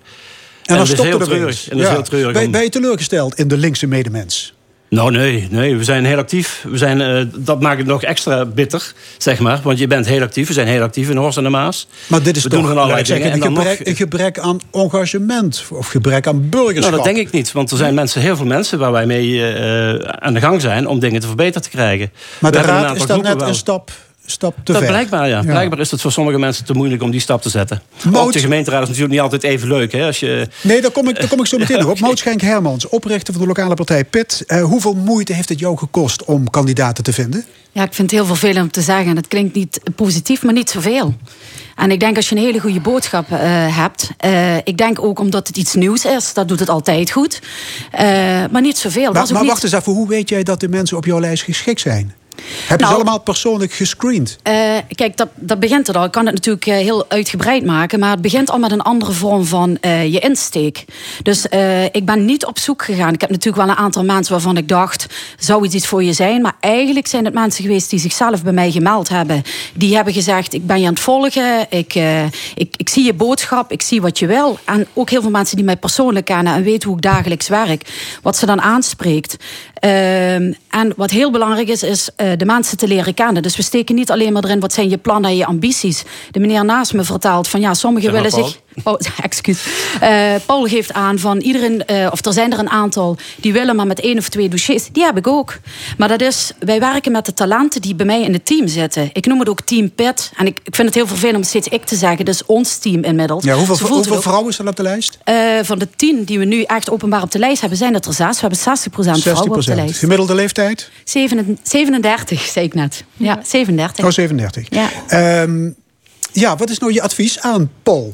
En dan dat is heel treurig. En dat is heel treurig. Ben, om- ben je teleurgesteld in de linkse medemens? Nou, nee, nee, we zijn heel actief. We zijn, eh, dat maakt het nog extra bitter, zeg maar. Want je bent heel actief. We zijn heel actief in Horst en de Maas. Maar dit is we toch doen van allerlei laat ik zeggen, dingen. een, gebrek, nog- een gebrek aan engagement of gebrek aan burgerschap. Nou, dat denk ik niet. Want er zijn mensen, heel veel mensen waar wij mee eh, aan de gang zijn om dingen te verbeterd te krijgen. Maar We de raad is dan net een stap, stap te dat ver. blijkbaar, ja. Ja. Blijkbaar is het voor sommige mensen te moeilijk om die stap te zetten. Ook de gemeenteraad is natuurlijk niet altijd even leuk. Hè? Als je, Nee, daar kom ik, daar kom ik zo meteen nog op. Schenk Hermans, oprichter van de lokale partij PIT. Eh, hoeveel moeite heeft het jou gekost om kandidaten te vinden? Ja, ik vind het heel vervelend om te zeggen. En het klinkt niet positief, maar niet zoveel. En ik denk als je een hele goede boodschap eh, hebt. eh, ik denk ook omdat het iets nieuws is. Dat doet het altijd goed. Eh, maar niet zoveel. Maar, maar niet- wacht eens even, hoe weet jij dat de mensen op jouw lijst geschikt zijn? Heb je Nou- ze allemaal persoonlijk gescreend? Eh, kijk, dat, dat begint er al. Ik kan het natuurlijk eh, heel uitgebreid maken. Maar het begint al met een andere vorm van eh, je insteek. Dus ik ben niet op zoek gegaan. Ik heb natuurlijk wel een aantal mensen waarvan ik dacht... zou het iets voor je zijn? Maar eigenlijk zijn het mensen geweest die zichzelf bij mij gemeld hebben. Die hebben gezegd, ik ben je aan het volgen. Ik, ik, ik zie je boodschap. Ik zie wat je wil. En ook heel veel mensen die mij persoonlijk kennen... en weten hoe ik dagelijks werk. Wat ze dan aanspreekt. Ehm, en wat heel belangrijk is, is eh, de mensen te leren kennen. Dus we steken niet alleen maar erin wat zijn je plannen en je ambities. De meneer naast me vertelt van ja, sommigen willen zich. Oh, excuus. Eh, Paul geeft aan van iedereen, eh, of er zijn er een aantal die willen maar met één of twee dossiers. Die heb ik ook. Maar dat is, wij werken met de talenten die bij mij in het team zitten. Ik noem het ook Team Pit. En ik, ik vind het heel vervelend om steeds ik te zeggen. Dus ons team inmiddels. Ja, hoeveel ook. vrouwen staan op de lijst? Eh, van de tien die we nu echt openbaar op de lijst hebben, zijn het er zes. We hebben 60% vrouwen op de lijst. Gemiddelde leeftijd? 37, zei ik net. Ja, 37. Oh, 37. Ja. Ehm, ja, wat is nou je advies aan Paul?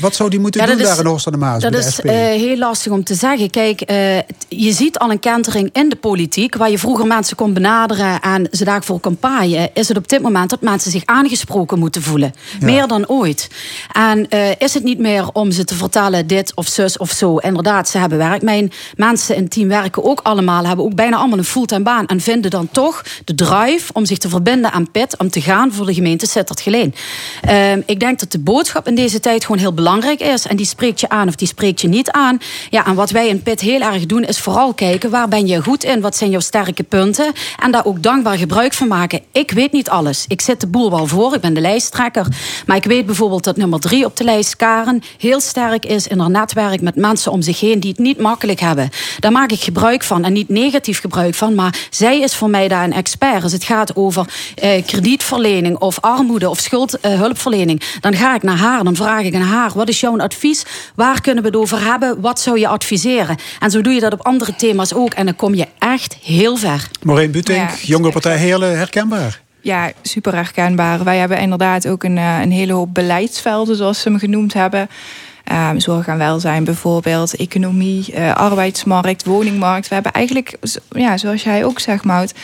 Wat zou die moeten Ja, doen is- daar in Horst aan de Maas Dat de is eh, heel lastig om te zeggen. Kijk, eh, je ziet al een kentering in de politiek... waar je vroeger mensen kon benaderen en ze daarvoor kon paaien... is het op dit moment dat mensen zich aangesproken moeten voelen. Meer dan ooit. En eh, is het niet meer om ze te vertellen dit of zus of zo. Inderdaad, ze hebben werk. Mijn mensen in het team werken ook allemaal... hebben ook bijna allemaal een fulltime baan... en vinden dan toch de drive om zich te verbinden aan PIT... om te gaan voor de gemeente Sittard-Geleen. Ehm, ik denk dat de boodschap in deze tijd gewoon heel belangrijk is. En die spreekt je aan of die spreekt je niet aan. Ja, en wat wij in PIT heel erg doen is vooral kijken... waar ben je goed in, wat zijn jouw sterke punten... en daar ook dankbaar gebruik van maken. Ik weet niet alles. Ik zit de boel wel voor, ik ben de lijsttrekker. Maar ik weet bijvoorbeeld dat nummer drie op de lijst, Karen... heel sterk is in haar netwerk met mensen om zich heen... die het niet makkelijk hebben. Daar maak ik gebruik van en niet negatief gebruik van... maar zij is voor mij daar een expert. Als het gaat over eh, kredietverlening of armoede of schuldhulpverlening... dan ga ik naar haar, dan vraag ik aan haar... wat is jouw advies? Waar kunnen we het over hebben? Wat zou je adviseren? En zo doe je dat op andere thema's ook. En dan kom je echt heel ver. Maureen Butink, Ja. Jonge Partij Heerlen, herkenbaar. Ja, super herkenbaar. Wij hebben inderdaad ook een, eh, een hele hoop beleidsvelden, zoals ze hem genoemd hebben. Ehm, zorg en welzijn bijvoorbeeld, economie, eh, arbeidsmarkt, woningmarkt. We hebben eigenlijk, ja, zoals jij ook zegt, Mout,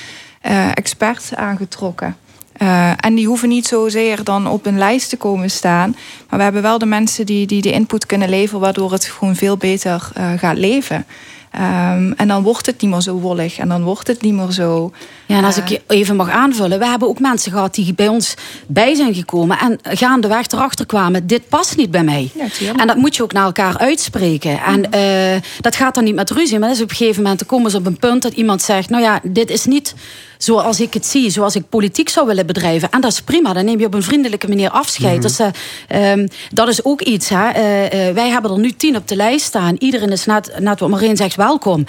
eh, experts aangetrokken. Uh, en die hoeven niet zozeer dan op een lijst te komen staan. Maar we hebben wel de mensen die, die de input kunnen leveren, waardoor het gewoon veel beter uh, gaat leven. Um, en dan wordt het niet meer zo wollig en dan wordt het niet meer zo. Ja, en als ik je even mag aanvullen, we hebben ook mensen gehad die bij ons bij zijn gekomen en gaandeweg erachter kwamen: dit past niet bij mij. Ja, en dat moet je ook naar elkaar uitspreken. En uh, dat gaat dan niet met ruzie, maar dat is op een gegeven moment komen ze op een punt dat iemand zegt: nou ja, dit is niet zoals ik het zie, zoals ik politiek zou willen bedrijven. En dat is prima, dan neem je op een vriendelijke manier afscheid. Mm dus, uh, um, dat is ook iets. Hè. Uh, uh, wij hebben er nu tien op de lijst staan. Iedereen is net, net wat Marijn zegt welkom.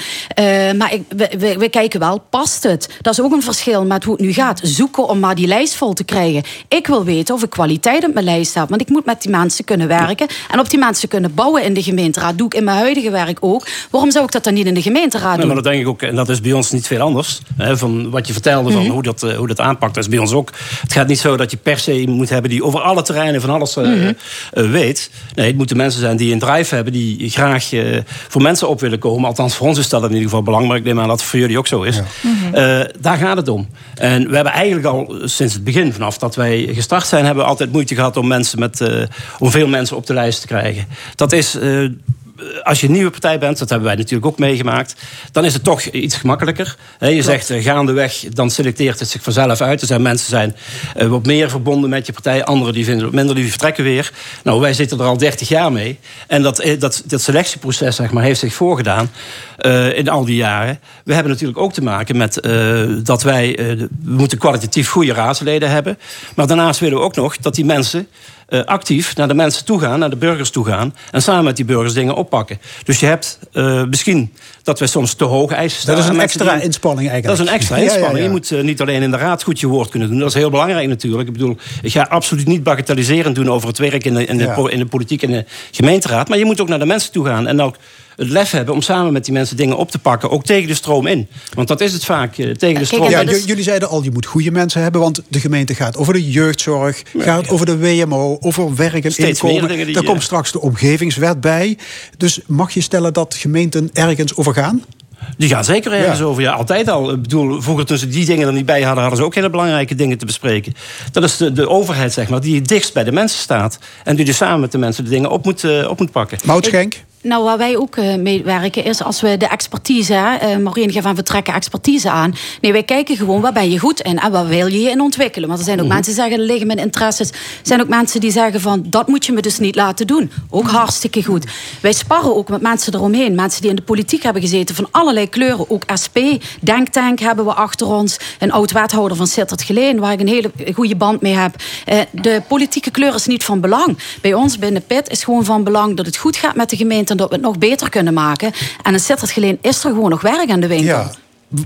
maar ik, we, we, we, kijken wel, past het? Dat is ook een verschil met hoe het nu gaat. Zoeken om maar die lijst vol te krijgen. Ik wil weten of ik kwaliteit op mijn lijst heb. Want ik moet met die mensen kunnen werken. En op die mensen kunnen bouwen in de gemeenteraad. Doe ik in mijn huidige werk ook. Waarom zou ik dat dan niet in de gemeenteraad doen? maar dat denk ik ook, en dat is bij ons niet veel anders. Hè, van wat je vertelde van mhm. hoe, dat, uh, hoe dat aanpakt. Dat is bij ons ook. Het gaat niet zo dat je per se moet hebben die over alle terreinen van alles uh, mm -hmm. weet. Nee, het moeten mensen zijn die een drive hebben, die graag voor mensen op willen komen. Althans, voor ons is dat in ieder geval belangrijk. Ik neem aan dat het voor jullie ook zo is. Ja. Mm -hmm. daar gaat het om. En we hebben eigenlijk al sinds het begin, vanaf dat wij gestart zijn, hebben we altijd moeite gehad om mensen met, om veel mensen op de lijst te krijgen. Dat is als je een nieuwe partij bent, dat hebben wij natuurlijk ook meegemaakt, dan is het toch iets gemakkelijker. je zegt uh, gaandeweg, dan selecteert het zich vanzelf uit. Er zijn mensen zijn uh, wat meer verbonden met je partij, anderen die vinden wat minder, die vertrekken weer. Nou, wij zitten er al 30 jaar mee. En dat, eh, dat, dat selectieproces zeg maar, heeft zich voorgedaan uh, in al die jaren. We hebben natuurlijk ook te maken met dat wij we moeten kwalitatief goede raadsleden hebben. Maar daarnaast willen we ook nog dat die mensen uh, actief naar de mensen toe gaan, naar de burgers toe gaan. En samen met die burgers dingen oppakken. Dus je hebt uh, misschien dat we soms te hoge eisen stellen. Dat is een extra inspanning eigenlijk. Dat is een extra inspanning. Ja, ja, ja. Je moet uh, niet alleen in de raad goed je woord kunnen doen. Dat is heel belangrijk natuurlijk. Ik bedoel, ik ga absoluut niet bagatelliserend doen over het werk in de, in de, in de politiek en de gemeenteraad. Maar je moet ook naar de mensen toe gaan. En ook het lef hebben om samen met die mensen dingen op te pakken. Ook tegen de stroom in. Want dat is het vaak, uh, tegen de stroom ja, Jullie zeiden al, je moet goede mensen hebben. Want de gemeente gaat over de jeugdzorg. gaat over de WMO. Over werk en Steeds inkomen. Daar komt straks de omgevingswet bij. Dus mag je stellen dat gemeenten ergens over gaan? Die gaan zeker ergens over. Ja, altijd al. Ik bedoel, vroeger tussen die dingen er niet bij hadden, hadden ze ook hele belangrijke dingen te bespreken. Dat is de, de overheid, zeg maar, die het dichtst bij de mensen staat. En die dus samen met de mensen de dingen op moet, uh, op moet pakken. Mout Schenk? Nou, waar wij ook uh, mee werken is als we de expertise, uh, Maureen geeft van we trekken expertise aan. Nee, wij kijken gewoon waar ben je goed in en waar wil je je in ontwikkelen. Want er zijn ook mhm. mensen die zeggen, er liggen mijn interesses. Er zijn ook mensen die zeggen van, dat moet je me dus niet laten doen. Ook hartstikke goed. Wij sparren ook met mensen eromheen. Mensen die in de politiek hebben gezeten van allerlei kleuren. Ook SP, Denktank hebben we achter ons. Een oud-wethouder van Sittert Geleen, waar ik een hele goede band mee heb. Uh, de politieke kleur is niet van belang. Bij ons binnen PIT is gewoon van belang dat het goed gaat met de gemeente en dat we het nog beter kunnen maken. En een Sittard Geleen is er gewoon nog werk aan de winkel. Ja.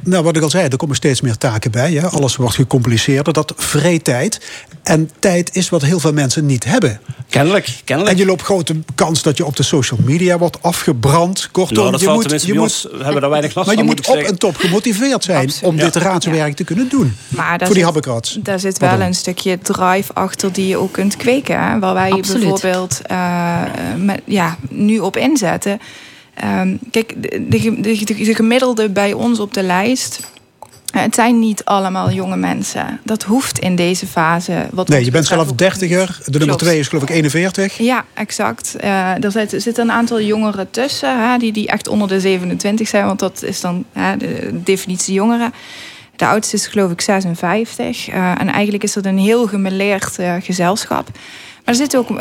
Nou, wat ik al zei, er komen steeds meer taken bij. Hè? Alles wordt gecompliceerder. Dat vreet tijd. En tijd is wat heel veel mensen niet hebben. Kennelijk, kennelijk. En je loopt grote kans dat je op de social media wordt afgebrand. Kortom, nou, je moet, je moet, hebben daar weinig last maar van. je moet op en top gemotiveerd zijn om dit raadswerk ja. te kunnen doen. Maar voor die habbekrats. Daar zit wel een stukje drive achter die je ook kunt kweken. Hè? Waar wij Absoluut. bijvoorbeeld uh, met, ja, nu op inzetten Um, kijk, de, de, de, gemiddelde bij ons op de lijst. Eh, het zijn niet allemaal jonge mensen. Dat hoeft in deze fase. Wat nee, je bent zelf dertiger. De nummer twee is geloof ik 41. Ja, exact. Uh, er zitten zit een aantal jongeren tussen. Hè, die, die echt onder de 27 zijn. Want dat is dan hè, de definitie jongeren. De oudste is geloof ik 56. Uh, eh, en eigenlijk is dat een heel gemeleerd gezelschap. Maar er zit ook... Uh,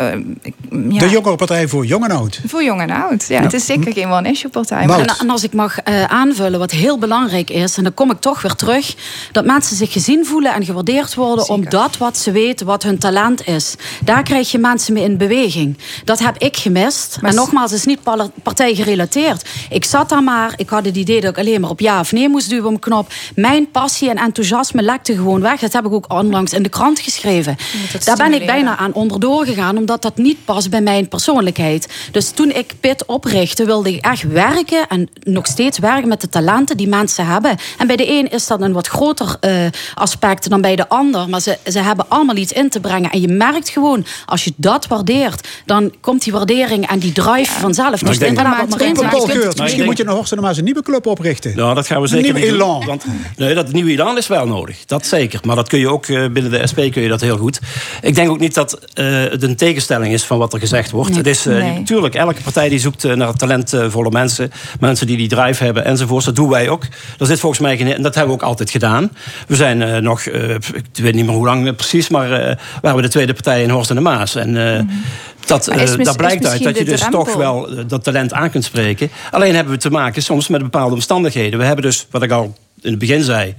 ja. De jongere partij voor jong en oud. Voor jong en oud, ja. Het is zeker geen one-issue partij. En, en, als ik mag uh, aanvullen, wat heel belangrijk is... en dan kom ik toch weer terug... dat mensen zich gezien voelen en gewaardeerd worden... om dat wat ze weten, wat hun talent is. Daar krijg je mensen mee in beweging. Dat heb ik gemist. Maar en nogmaals, het is niet partijgerelateerd. Ik zat daar maar, ik had het idee dat ik alleen maar op ja of nee moest duwen op een knop. Mijn passie en enthousiasme lekte gewoon weg. Dat heb ik ook onlangs in de krant geschreven. Daar ben ik bijna aan onderdoor doorgegaan omdat dat niet past bij mijn persoonlijkheid. Dus toen ik PIT oprichtte, wilde ik echt werken en nog steeds werken met de talenten die mensen hebben. En bij de een is dat een wat groter uh, aspect dan bij de ander. Maar ze, ze hebben allemaal iets in te brengen. En je merkt gewoon, als je dat waardeert, dan komt die waardering en die drive vanzelf. Dus denk Misschien moet je maar een nieuwe club oprichten. Nou, dat gaan we zeker elan. Want, nee, dat nieuwe elan is wel nodig. Dat zeker. Maar dat kun je ook uh, binnen de SP kun je dat heel goed. Ik denk ook niet dat uh, het een tegenstelling is van wat er gezegd wordt. Nee, het is natuurlijk, elke partij die zoekt naar talentvolle mensen. Mensen die die drive hebben enzovoort. Dat doen wij ook. Dat zit volgens mij en dat hebben we ook altijd gedaan. We zijn nog, ik weet niet meer hoe lang precies, maar waren we de tweede partij in Horst en de Maas. En mm. dat, dat blijkt uit dat je dus toch wel dat talent aan kunt spreken. Alleen hebben we te maken soms met bepaalde omstandigheden. We hebben dus, wat ik al in het begin zei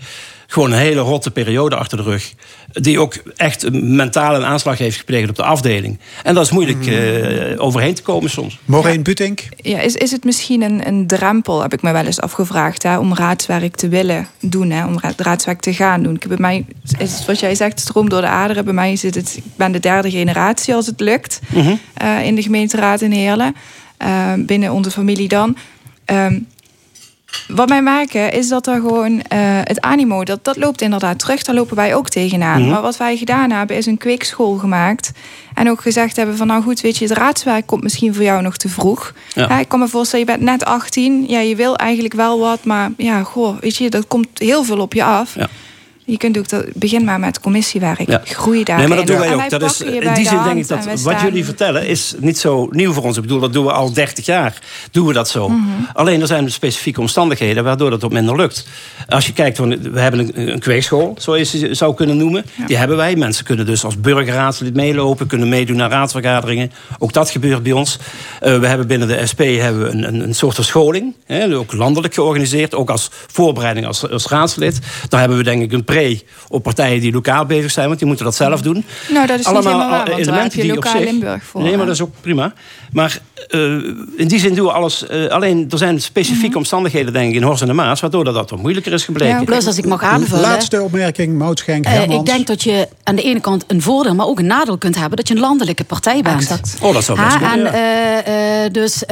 gewoon een hele rotte periode achter de rug. Die ook echt een mentale aanslag heeft gepleegd op de afdeling. En dat is moeilijk uh, overheen te komen soms. Maureen ja. Butink? Ja, is, is het misschien een, een drempel, heb ik me wel eens afgevraagd, hè, om raadswerk te willen doen, hè, om raadswerk te gaan doen. Ik, bij mij is het, wat jij zegt, stroom door de aderen. Bij mij zit het, ik ben de derde generatie als het lukt mm -hmm. uh, in de gemeenteraad in Heerlen. Uh, binnen onze familie dan. Um, wat mij maken is dat er gewoon uh, het animo, dat, dat loopt inderdaad terug. Daar lopen wij ook tegenaan. Mm -hmm. Maar wat wij gedaan hebben, is een kweekschool gemaakt. En ook gezegd hebben van nou goed, weet je, het raadswerk komt misschien voor jou nog te vroeg. Ja. Ja, ik kan me voorstellen, je bent net 18. Ja, je wil eigenlijk wel wat, maar ja, goh, weet je, dat komt heel veel op je af. Ja. Je kunt ook dat, begin maar met commissiewerk. Ja. Groei daarin. Nee, maar dat doen wij ook. Dat is, in die zin denk ik dat wat jullie vertellen is niet zo nieuw voor ons. Ik bedoel, dat doen we al 30 jaar. Doen we dat zo. Mm -hmm. Alleen er zijn specifieke omstandigheden waardoor dat ook minder lukt. Als je kijkt, we hebben een, een kweekschool, zoals je ze zou kunnen noemen. Ja. Die hebben wij. Mensen kunnen dus als burgerraadslid meelopen, kunnen meedoen naar raadsvergaderingen. Ook dat gebeurt bij ons. Uh, we hebben binnen de SP hebben we een, een, een soort van scholing. Hè, ook landelijk georganiseerd. Ook als voorbereiding als, als raadslid. Daar hebben we denk ik een op partijen die lokaal bezig zijn, want die moeten dat zelf doen. Nou, dat is Allemaal niet waar, elementen die op zich. Limburg voor. Nee, maar dat is ook prima. Maar uh, in die zin doen we alles. Uh, alleen er zijn specifieke mm-hmm. omstandigheden, denk ik, in Horst en de Maas, waardoor dat, dat wat moeilijker is gebleken. Ja, plus, als ik mag aanvullen. Laatste opmerking, Moutschenk. Uh, ik denk dat je aan de ene kant een voordeel, maar ook een nadeel kunt hebben dat je een landelijke partij bent. Exact. Oh, dat zou best ha, en, ja. Dus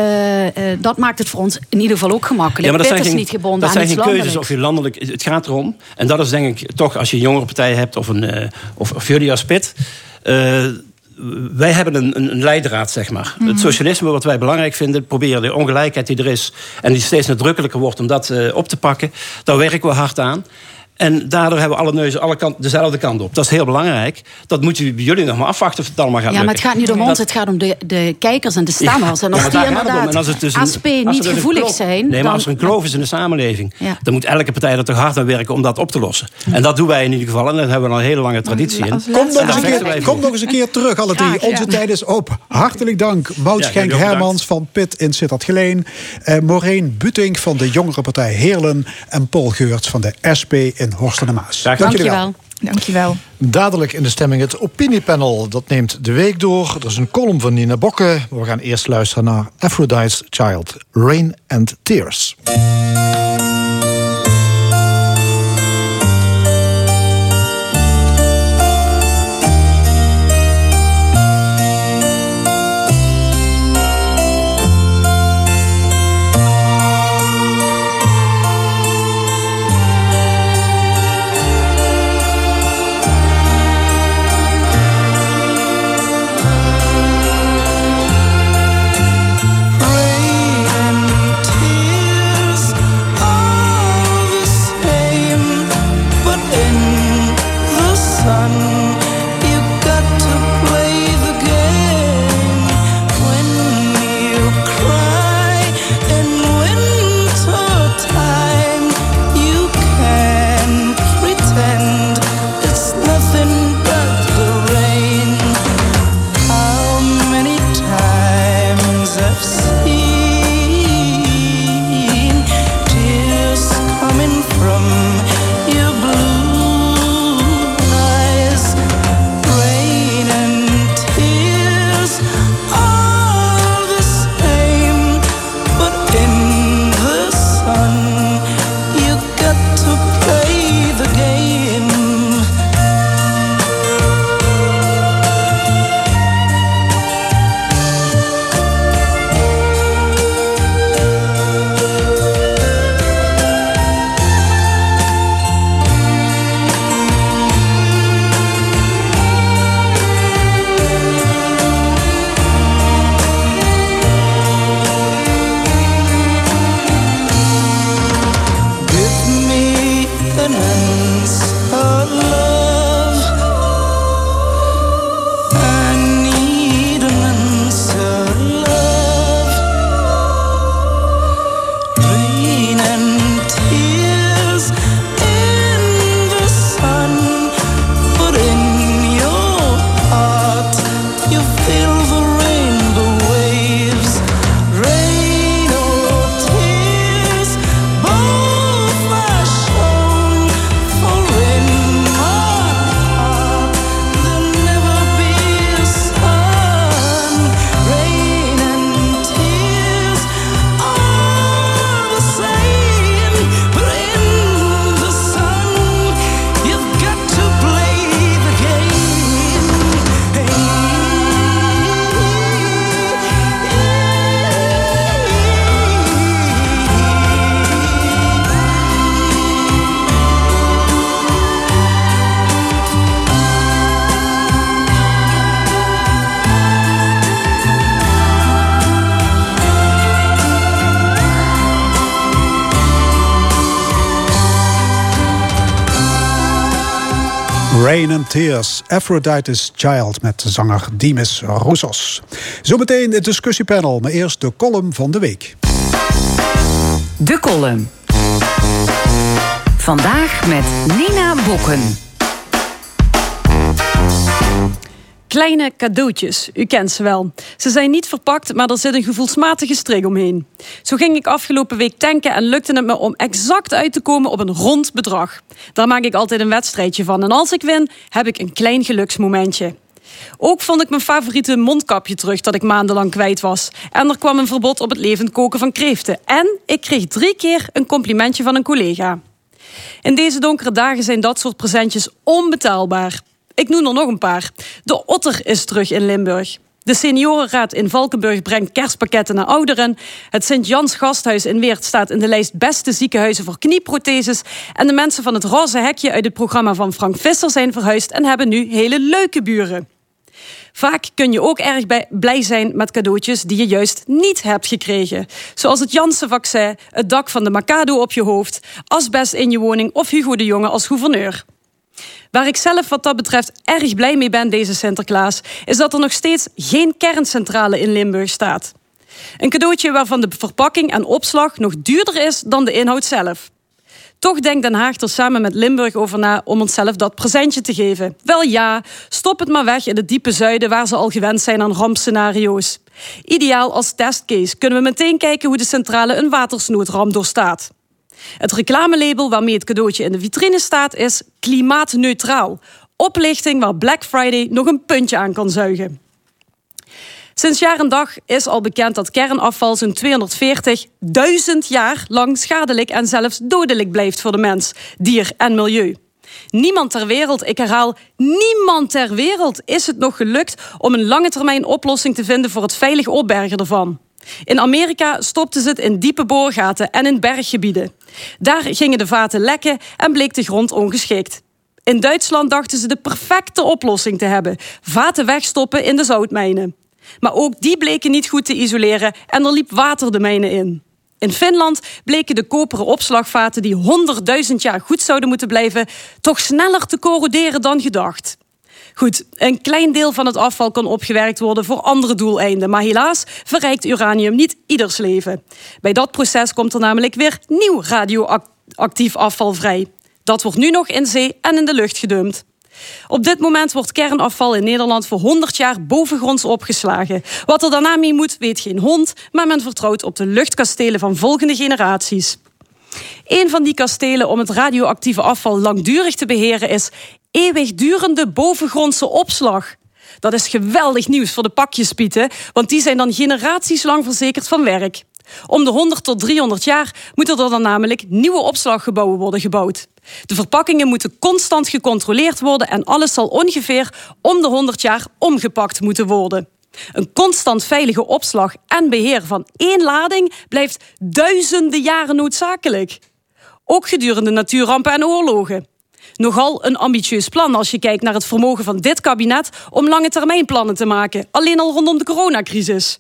dat maakt het voor ons in ieder geval ook gemakkelijk. Ja, maar dat zijn geen, niet gebonden dat zijn geen keuzes of je landelijk. Het gaat erom. En dat is denk ik toch als je een jongere partij hebt of, een, of, of jullie als PIT wij hebben een, een, een leidraad, zeg maar. Het mhm. socialisme, wat wij belangrijk vinden, proberen de ongelijkheid die er is... en die steeds nadrukkelijker wordt om dat uh, op te pakken... daar werken we hard aan. En daardoor hebben alle neuzen alle kant, dezelfde kant op. Dat is heel belangrijk. Dat moeten bij jullie nog maar afwachten of het allemaal gaat Ja, maar het gaat niet om ons, het gaat om de, de kijkers en de stemmers. en als die inderdaad als het dus een, ASP niet gevoelig zijn... Nee, maar als er een kloof is in de samenleving... dan moet elke partij er toch hard aan werken om dat op te lossen. En dat doen wij in ieder geval. En daar hebben we al een hele lange traditie in. Kom nog, eens een keer, kom nog eens een keer terug, alle drie. Onze tijd is op. Hartelijk dank. Mout Schenk Hermans van Pit in Sittard-Geleen. Uh, Maureen Butink van de Jongere Partij Heerlen. En Paul Geurts van de SP in Horsten Maas. Dank, Dank je wel. Dankjewel. Dadelijk in de stemming het opiniepanel. Dat neemt de week door. Er is een column van Nina Bokke. We gaan eerst luisteren naar Aphrodite's Child. Rain and Tears. Rain and Tears, Aphrodite's Child met zanger Dimis Roussos. Zometeen het discussiepanel, maar eerst de column van de week. De column. Vandaag met Nina Bokken. Kleine cadeautjes, u kent ze wel. Ze zijn niet verpakt, maar er zit een gevoelsmatige string omheen. Zo ging ik afgelopen week tanken en lukte het me om exact uit te komen op een rond bedrag. Daar maak ik altijd een wedstrijdje van. En als ik win, heb ik een klein geluksmomentje. Ook vond ik mijn favoriete mondkapje terug dat ik maandenlang kwijt was. En er kwam een verbod op het levend koken van kreeften. En ik kreeg drie keer een complimentje van een collega. In deze donkere dagen zijn dat soort presentjes onbetaalbaar. Ik noem er nog een paar. De Otter is terug in Limburg. De seniorenraad in Valkenburg brengt kerstpakketten naar ouderen. Het Sint-Jans Gasthuis in Weert staat in de lijst beste ziekenhuizen voor knieprotheses. En de mensen van het Roze Hekje uit het programma van Frank Visser zijn verhuisd en hebben nu hele leuke buren. Vaak kun je ook erg blij zijn met cadeautjes die je juist niet hebt gekregen. Zoals het Janssen-vaccin, het dak van de Macado op je hoofd, asbest in je woning of Hugo de Jonge als gouverneur. Waar ik zelf wat dat betreft erg blij mee ben deze Sinterklaas, is dat er nog steeds geen kerncentrale in Limburg staat. Een cadeautje waarvan de verpakking en opslag nog duurder is dan de inhoud zelf. Toch denkt Den Haag er samen met Limburg over na om onszelf dat presentje te geven. Wel ja, stop het maar weg in het diepe zuiden waar ze al gewend zijn aan rampscenario's. Ideaal als testcase kunnen we meteen kijken hoe de centrale een watersnoodramp doorstaat. Het reclamelabel waarmee het cadeautje in de vitrine staat is klimaatneutraal. Oplichting waar Black Friday nog een puntje aan kan zuigen. Sinds jaar en dag is al bekend dat kernafval zo'n 240.000 jaar lang schadelijk en zelfs dodelijk blijft voor de mens, dier en milieu. Niemand ter wereld, ik herhaal, niemand ter wereld is het nog gelukt om een lange termijn oplossing te vinden voor het veilig opbergen ervan. In Amerika stopten ze het in diepe boorgaten en in berggebieden. Daar gingen de vaten lekken en bleek de grond ongeschikt. In Duitsland dachten ze de perfecte oplossing te hebben: vaten wegstoppen in de zoutmijnen. Maar ook die bleken niet goed te isoleren en er liep water de mijnen in. In Finland bleken de koperen opslagvaten die 100.000 jaar goed zouden moeten blijven, toch sneller te corroderen dan gedacht. Goed, een klein deel van het afval kan opgewerkt worden voor andere doeleinden. Maar helaas verrijkt uranium niet ieders leven. Bij dat proces komt er namelijk weer nieuw radioactief afval vrij. Dat wordt nu nog in zee en in de lucht gedumpt. Op dit moment wordt kernafval in Nederland voor 100 jaar bovengronds opgeslagen. Wat er daarna mee moet, weet geen hond, maar men vertrouwt op de luchtkastelen van volgende generaties. Een van die kastelen om het radioactieve afval langdurig te beheren is eeuwigdurende bovengrondse opslag. Dat is geweldig nieuws voor de pakjespieten, want die zijn dan generaties lang verzekerd van werk. Om de 100 tot 300 jaar moeten er dan namelijk nieuwe opslaggebouwen worden gebouwd. De verpakkingen moeten constant gecontroleerd worden en alles zal ongeveer om de 100 jaar omgepakt moeten worden. Een constant veilige opslag en beheer van één lading blijft duizenden jaren noodzakelijk. Ook gedurende natuurrampen en oorlogen. Nogal een ambitieus plan als je kijkt naar het vermogen van dit kabinet om lange termijn plannen te maken, alleen al rondom de coronacrisis.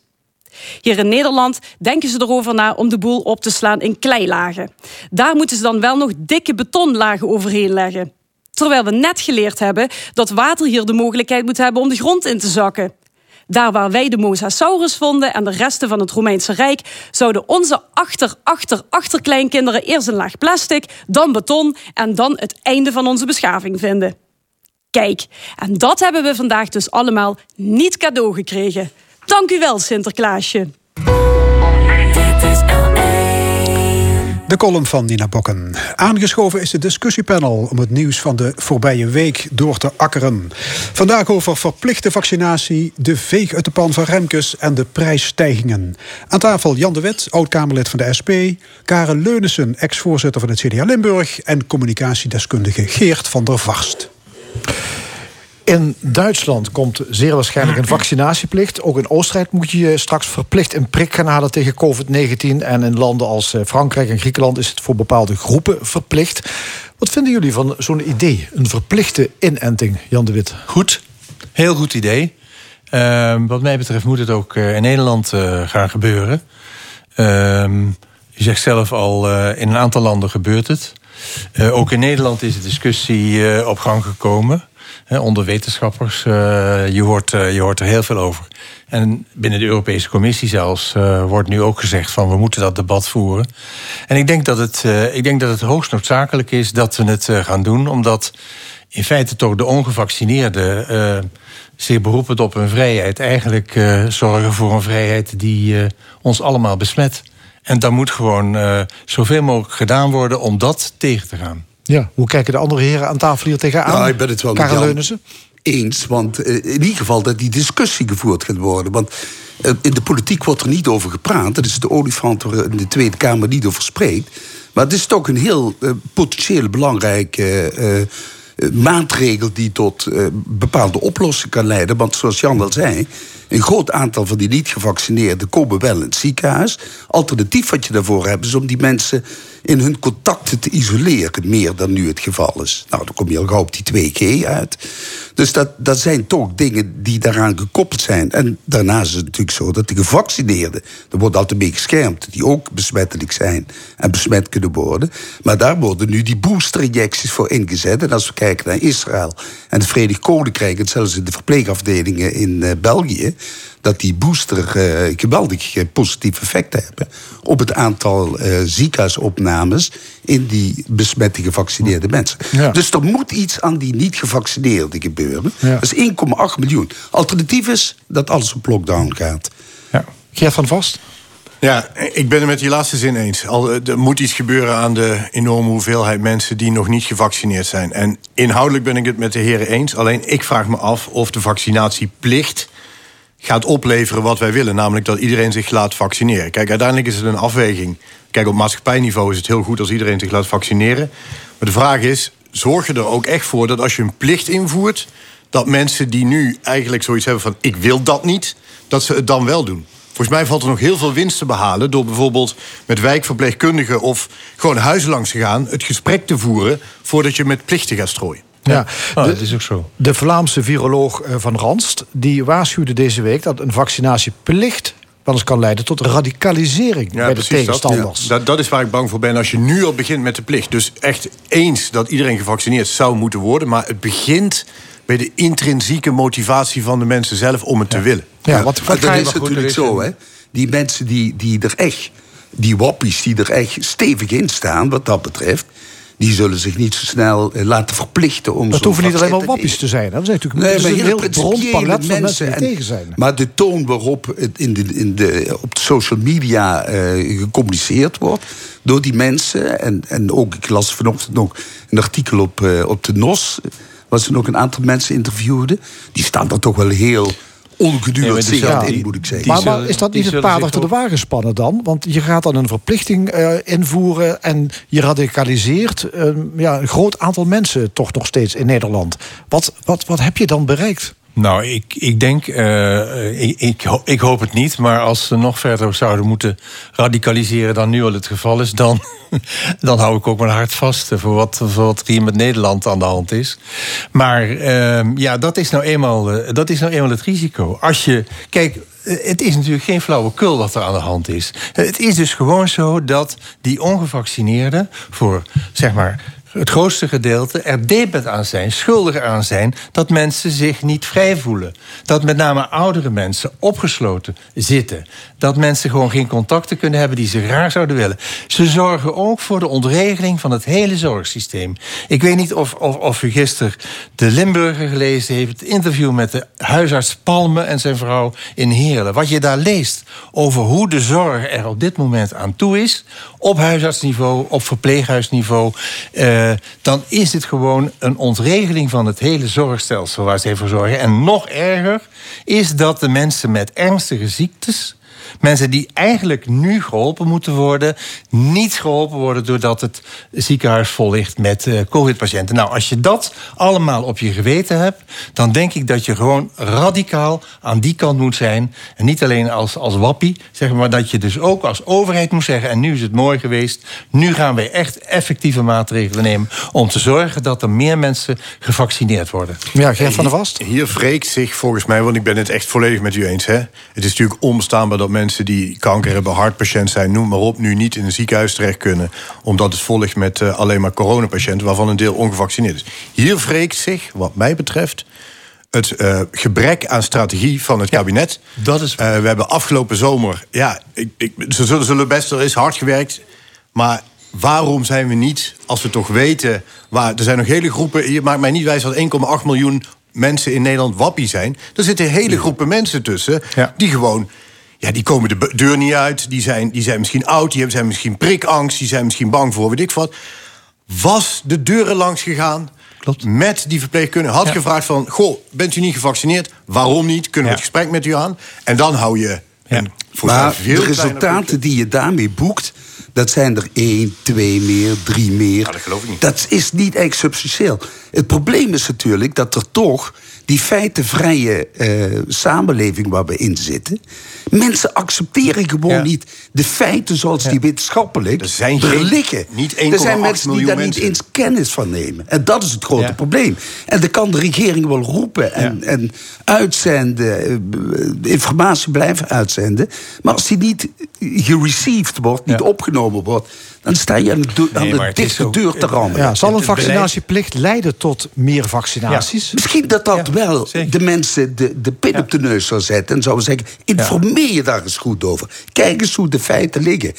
Hier in Nederland denken ze erover na om de boel op te slaan in kleilagen. Daar moeten ze dan wel nog dikke betonlagen overheen leggen. Terwijl we net geleerd hebben dat water hier de mogelijkheid moet hebben om de grond in te zakken. Daar waar wij de Mosasaurus vonden en de resten van het Romeinse Rijk, zouden onze achter, achter, achterkleinkinderen eerst een laag plastic, dan beton en dan het einde van onze beschaving vinden. Kijk, en dat hebben we vandaag dus allemaal niet cadeau gekregen. Dank u wel, Sinterklaasje. De column van Nina Bokken. Aangeschoven is het discussiepanel om het nieuws van de voorbije week door te akkeren. Vandaag over verplichte vaccinatie, de veeg uit de pan van Remkes en de prijsstijgingen. Aan tafel Jan de Wet, oud-Kamerlid van de SP, Karen Leunissen, ex-voorzitter van het CDA Limburg en communicatiedeskundige Geert van der Vast. In Duitsland komt zeer waarschijnlijk een vaccinatieplicht. Ook in Oostenrijk moet je straks verplicht een prik gaan halen tegen COVID-19. En in landen als eh, Frankrijk en Griekenland is het voor bepaalde groepen verplicht. Wat vinden jullie van zo'n idee? Een verplichte inenting, Jan de Wit? Goed, heel goed idee. Uh, wat mij betreft moet het ook uh, in Nederland uh, gaan gebeuren. Ehm, je zegt zelf al, in een aantal landen gebeurt het. ook in Nederland is de discussie op gang gekomen. Onder wetenschappers. Eh, je, hoort, eh, je hoort er heel veel over. En binnen de Europese Commissie zelfs eh, wordt nu ook gezegd van we moeten dat debat voeren. En ik denk dat het, ik denk dat het hoogst noodzakelijk is dat we het gaan doen, omdat in feite toch de ongevaccineerden zich beroepend op hun vrijheid eigenlijk zorgen voor een vrijheid die ons allemaal besmet. En daar moet gewoon zoveel mogelijk gedaan worden om dat tegen te gaan. Ja, hoe kijken de andere heren aan tafel hier tegenaan? Nou, ik ben het wel met Karel Leunissen? eens. Want eh, in ieder geval dat die discussie gevoerd gaat worden. Want eh, in de politiek wordt er niet over gepraat. Dat is de olifant waar in de Tweede Kamer niet over spreekt. Maar het is toch een heel eh, potentieel belangrijke maatregel die tot bepaalde oplossingen kan leiden. Want zoals Jan al zei, een groot aantal van die niet-gevaccineerden komen wel in het ziekenhuis. Alternatief wat je daarvoor hebt is om die mensen in hun contacten te isoleren, meer dan nu het geval is. Nou, dan kom je al gauw op die 2G uit. Dus dat, dat zijn toch dingen die daaraan gekoppeld zijn. En daarnaast is het natuurlijk zo dat de gevaccineerden, er wordt altijd mee geschermd, die ook besmettelijk zijn en besmet kunnen worden. Maar daar worden nu die boosterinjecties voor ingezet. En als we kijken naar Israël en het Verenigd Koninkrijk, en zelfs in de verpleegafdelingen in eh, België, dat die booster eh, geweldig eh, positief effecten hebben op het aantal eh, ziekenhuisopnames in die besmette gevaccineerde mensen. Ja. Dus er moet iets aan die niet gevaccineerden gebeuren. Ja. Dat is 1,8 miljoen. Alternatief is dat alles op lockdown gaat. Ja. Geert van Vast? Ja, ik ben het met die laatste zin eens. Al, er moet iets gebeuren aan de enorme hoeveelheid mensen die nog niet gevaccineerd zijn. En inhoudelijk ben ik het met de heren eens. Alleen ik vraag me af of de vaccinatieplicht gaat opleveren wat wij willen. Namelijk dat iedereen zich laat vaccineren. Kijk, uiteindelijk is het een afweging. Kijk, op maatschappijniveau is het heel goed als iedereen zich laat vaccineren. Maar de vraag is, zorg je er ook echt voor dat als je een plicht invoert... dat mensen die nu eigenlijk zoiets hebben van ik wil dat niet... dat ze het dan wel doen. Volgens mij valt er nog heel veel winst te behalen... door bijvoorbeeld met wijkverpleegkundigen of gewoon huizen langs te gaan... het gesprek te voeren voordat je met plichten gaat strooien. Ja, Oh, de- dat is ook zo. De Vlaamse viroloog eh, Van Ranst die waarschuwde deze week dat een vaccinatieplicht wel eens kan leiden tot radicalisering bij de tegenstanders. Ja, dat, dat is waar ik bang voor ben als je nu al begint met de plicht. Dus echt eens dat iedereen gevaccineerd zou moeten worden. Maar het begint bij de intrinsieke motivatie van de mensen zelf om het te willen. Ja, wat, wat dat je... is goed, natuurlijk is zo, hè. Die mensen die, die er echt... Die wappies die er echt stevig in staan, wat dat betreft... die zullen zich niet zo snel eh, laten verplichten om Dat hoeven niet alleen maar wappies te zijn. Hè? Er zijn natuurlijk Nee, is maar een heel principiële palet van mensen die en- tegen zijn. Maar de toon waarop het in de, in de, op de social media eh, gecommuniceerd wordt... door die mensen, en, en ook, ik las vanochtend nog een artikel op, eh, op de NOS... waar ze nog een aantal mensen interviewden... die staan er toch wel heel ongenuanceerd Ja, in, moet ik zeggen. Maar, is dat niet het paard achter de wagen spannen dan? Want je gaat dan een verplichting eh, invoeren en je radicaliseert eh, ja, een groot aantal mensen toch nog steeds in Nederland. Wat, wat, wat heb je dan bereikt? Nou, ik, ik denk, eh, ik, ik, ho- ik hoop het niet, maar als ze nog verder zouden moeten radicaliseren dan nu al het geval is, dan, dan hou ik ook mijn hart vast voor wat, voor wat er hier met Nederland aan de hand is. Maar ehm, ja, dat is, nou eenmaal, eh, dat is nou eenmaal het risico. Als je, kijk, eh, het is natuurlijk geen flauwekul wat er aan de hand is. Het is dus gewoon zo dat die ongevaccineerden voor, zeg maar, het grootste gedeelte er debet aan zijn, schuldig aan zijn, dat mensen zich niet vrij voelen. Dat met name oudere mensen opgesloten zitten. Dat mensen gewoon geen contacten kunnen hebben die ze graag zouden willen. Ze zorgen ook voor de ontregeling van het hele zorgsysteem. Ik weet niet of, of, of u gisteren de Limburger gelezen heeft, het interview met de huisarts Palme en zijn vrouw in Heerlen. Wat je daar leest over hoe de zorg er op dit moment aan toe is, op huisartsniveau, op verpleeghuisniveau, eh, dan is het gewoon een ontregeling van het hele zorgstelsel waar ze voor zorgen. En nog erger is dat de mensen met ernstige ziektes. Mensen die eigenlijk nu geholpen moeten worden, niet geholpen worden doordat het ziekenhuis vol ligt met eh, COVID-patiënten. Nou, als je dat allemaal op je geweten hebt, dan denk ik dat je gewoon radicaal aan die kant moet zijn. En niet alleen als, als wappie, zeg maar, dat je dus ook als overheid moet zeggen: en nu is het mooi geweest, nu gaan we echt effectieve maatregelen nemen om te zorgen dat er meer mensen gevaccineerd worden. Ja, Gert van der Vast? Hier wreekt zich volgens mij, want ik ben het echt volledig met u eens. Hè? Het is natuurlijk onbestaanbaar dat mensen mensen die kanker hebben, hartpatiënt zijn, noem maar op, nu niet in een ziekenhuis terecht kunnen. Omdat het volgt met eh, alleen maar coronapatiënten, waarvan een deel ongevaccineerd is. Hier wreekt zich, wat mij betreft, het eh, gebrek aan strategie van het kabinet. Dat is. we hebben afgelopen zomer, ja, ik, ik, ze zullen, zullen best, er is hard gewerkt. Maar waarom zijn we niet, als we toch weten... Waar, er zijn nog hele groepen, je maakt mij niet wijs dat 1,8 miljoen mensen in Nederland wappie zijn. Er zitten hele groepen mensen tussen die gewoon... Ja, die komen de deur niet uit, die zijn, die zijn misschien oud... die zijn misschien prikangst, die zijn misschien bang voor weet ik wat. Was de deuren langs gegaan... Klopt. Met die verpleegkundige had gevraagd van... Goh, bent u niet gevaccineerd? Waarom niet? Kunnen we het gesprek met u aan? En dan hou je... Een, maar de resultaten die je daarmee boekt dat zijn er één, twee meer, drie meer. dat geloof ik niet. Dat is niet echt substantieel. Het probleem is natuurlijk dat er toch die feitenvrije uh, samenleving waar we in zitten. Mensen accepteren gewoon niet de feiten zoals die wetenschappelijk er, zijn er liggen. Niet er zijn mensen die daar niet eens kennis van nemen. En dat is het grote probleem. En dan kan de regering wel roepen en, en uitzenden, eh, informatie blijven uitzenden. Maar als die niet gereceived wordt, niet opgenomen wordt dan sta je aan de, aan de dichte deur te rammen. Ja, zal een vaccinatieplicht leiden tot meer vaccinaties? Misschien dat dat wel de mensen de, de pin op de neus zou zetten... en zouden zeggen, informeer je daar eens goed over. Kijk eens hoe de feiten liggen.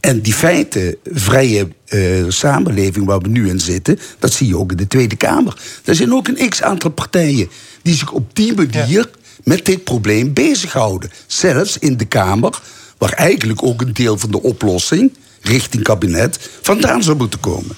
En die feitenvrije uh, samenleving waar we nu in zitten... dat zie je ook in de Tweede Kamer. Er zijn ook een x-aantal partijen die zich op die manier... met dit probleem bezighouden. Zelfs in de Kamer, waar eigenlijk ook een deel van de oplossing richting kabinet vandaan zou moeten komen.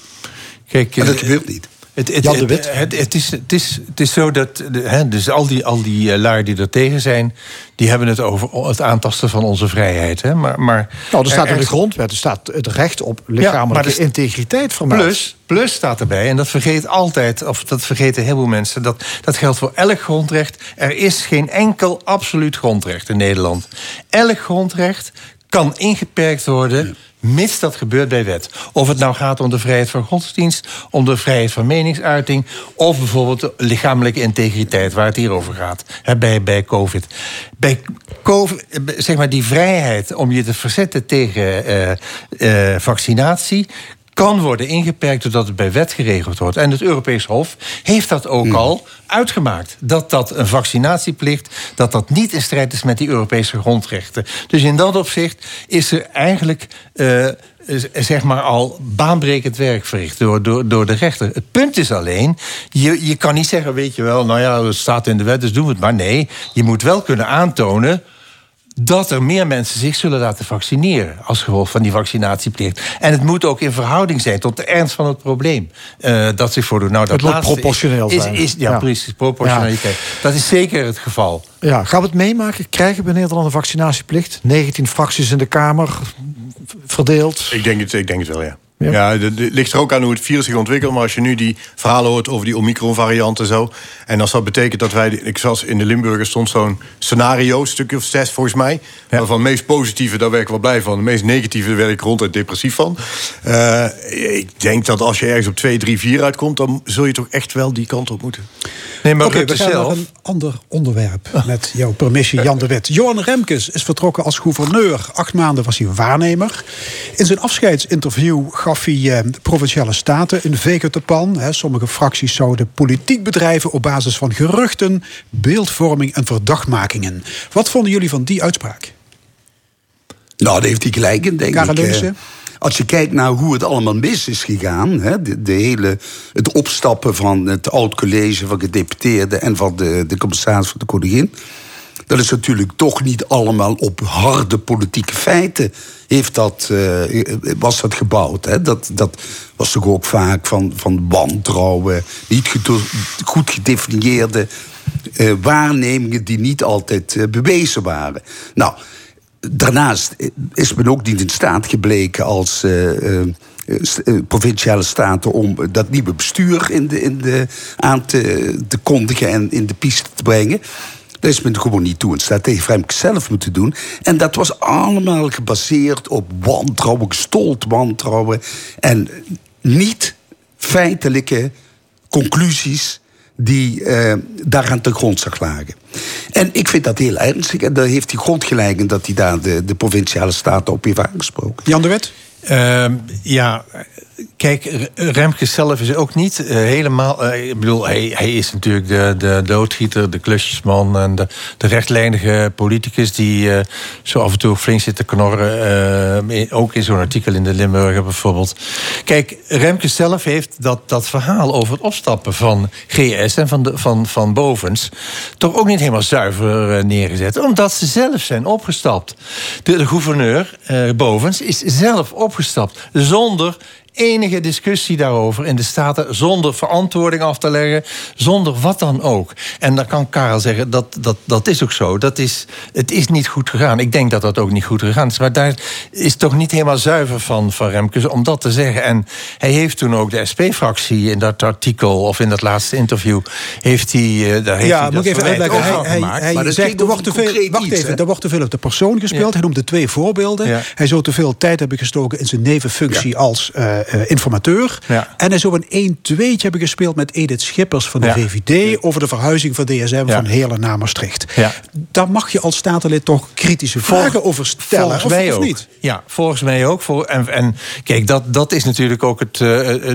Kijk, maar dat eh, gebeurt niet. Het, het, het, het, is, het, is, het is zo dat hè, dus al die, al die uh, lui die er tegen zijn, die hebben het over het aantasten van onze vrijheid. Hè. Maar, maar nou, er staat in de grondwet er staat het recht op lichamelijke ja, integriteit vermeld. Plus, plus staat erbij, en dat vergeet altijd, of dat vergeten heel veel mensen, dat, dat geldt voor elk grondrecht. Er is geen enkel absoluut grondrecht in Nederland. Elk grondrecht kan ingeperkt worden mits dat gebeurt bij wet. Of het nou gaat om de vrijheid van godsdienst, om de vrijheid van meningsuiting, of bijvoorbeeld de lichamelijke integriteit, waar het hier over gaat, bij, bij COVID. Bij COVID, zeg maar, die vrijheid om je te verzetten tegen uh, uh, vaccinatie kan worden ingeperkt doordat het bij wet geregeld wordt. En het Europees Hof heeft dat ook hmm. al uitgemaakt. Dat dat een vaccinatieplicht, dat dat niet in strijd is met die Europese grondrechten. Dus in dat opzicht is er eigenlijk... Uh, zeg maar al baanbrekend werk verricht door, door, door de rechter. Het punt is alleen, je, je kan niet zeggen, weet je wel, nou ja, het staat in de wet, dus doen we het maar. Nee, je moet wel kunnen aantonen dat er meer mensen zich zullen laten vaccineren als gevolg van die vaccinatieplicht. En het moet ook in verhouding zijn tot de ernst van het probleem uh, dat zich voordoet. Nou, dat het moet proportioneel is, zijn. Is, ja, precies, proportionaliteit. Dat is zeker het geval. Ja, gaan we het meemaken? Krijgen we in Nederland een vaccinatieplicht? 19 fracties in de Kamer verdeeld? Ik denk het, ik denk het wel, ja. Ja, het ligt er ook aan hoe het virus zich ontwikkelt. Maar als je nu die verhalen hoort over die Omicron-variant en zo. En als dat betekent dat wij. Ik zag in de Limburger stond zo'n scenario, stukje of zes volgens mij. Ja. Van het meest positieve, daar werk ik wel blij van. De meest negatieve, daar werk ik ronduit depressief van. Uh, ik denk dat als je ergens op 2, 3, 4 uitkomt. dan zul je toch echt wel die kant op moeten. Nee, maar Oké, we gaan zelf... naar een ander onderwerp. Met jouw permissie, Jan de Wet. Johan Remkes is vertrokken als gouverneur. Acht maanden was hij waarnemer. In zijn afscheidsinterview gaf hij eh, provinciale staten een veger te pan. sommige fracties zouden politiek bedrijven op basis van geruchten, beeldvorming en verdachtmakingen. Wat vonden jullie van die uitspraak? Nou, daar heeft hij gelijk in, denk ik. Eh, als je kijkt naar hoe het allemaal mis is gegaan, hè, de, de, hele, het opstappen van het oud-college van gedeputeerden en van de, de commissaris van de koningin. Dat is natuurlijk toch niet allemaal op harde politieke feiten heeft dat, uh, was dat gebouwd. Hè? Dat, dat was toch ook vaak van, van wantrouwen, niet goed gedefinieerde uh, waarnemingen die niet altijd uh, bewezen waren. Nou, daarnaast is men ook niet in staat gebleken als provinciale staten om dat nieuwe bestuur in de, in de, aan te, te kondigen en in de piste te brengen. Dat is men gewoon niet toe. Het staat tegen Fremke zelf moeten doen. En dat was allemaal gebaseerd op wantrouwen, gestold wantrouwen. En niet feitelijke conclusies die uh, daaraan ten grondslag lagen. En ik vind dat heel ernstig. En daar heeft hij grondgelijk in dat hij daar de, de provinciale staten op heeft aangesproken. Jan de Wet? Uh, ja, kijk, Remke zelf is ook niet uh, helemaal. Uh, ik bedoel, hij, hij is natuurlijk de, de doodgieter, de klusjesman en de, rechtlijnige politicus die uh, zo af en toe flink zit te knorren. ook in zo'n artikel in de Limburger bijvoorbeeld. Kijk, Remke zelf heeft dat, dat verhaal over het opstappen van GS en van, de, van, van Bovens toch ook niet helemaal zuiver neergezet, omdat ze zelf zijn opgestapt. De, de gouverneur Bovens is zelf opgestapt zonder enige discussie daarover in de Staten zonder verantwoording af te leggen, zonder wat dan ook. En dan kan Karel zeggen dat dat, dat is ook zo. Dat is, het is niet goed gegaan. Ik denk dat dat ook niet goed gegaan is. Maar daar is toch niet helemaal zuiver van, van Remkes om dat te zeggen. En hij heeft toen ook de SP-fractie in dat artikel of in dat laatste interview heeft hij. Uh, daar heeft ja, hij moet ik even uitleggen. Hij, hij, hij zegt er wordt te veel. Wacht iets, even, er wordt te veel op de persoon gespeeld. Ja. Hij noemde twee voorbeelden. Ja. Hij zou te veel tijd hebben gestoken in zijn nevenfunctie als. Uh, uh, informateur. Ja. En hij zou een 1-2'tje hebben gespeeld met Edith Schippers van de Ja. VVD... over de verhuizing van DSM van Heerlen naar Maastricht. Ja. Daar mag je als statenlid toch kritische vragen over stellen, Volgens of, mij of ook. niet? Ja, volgens mij ook. En, en kijk, dat, dat is natuurlijk ook het. eh,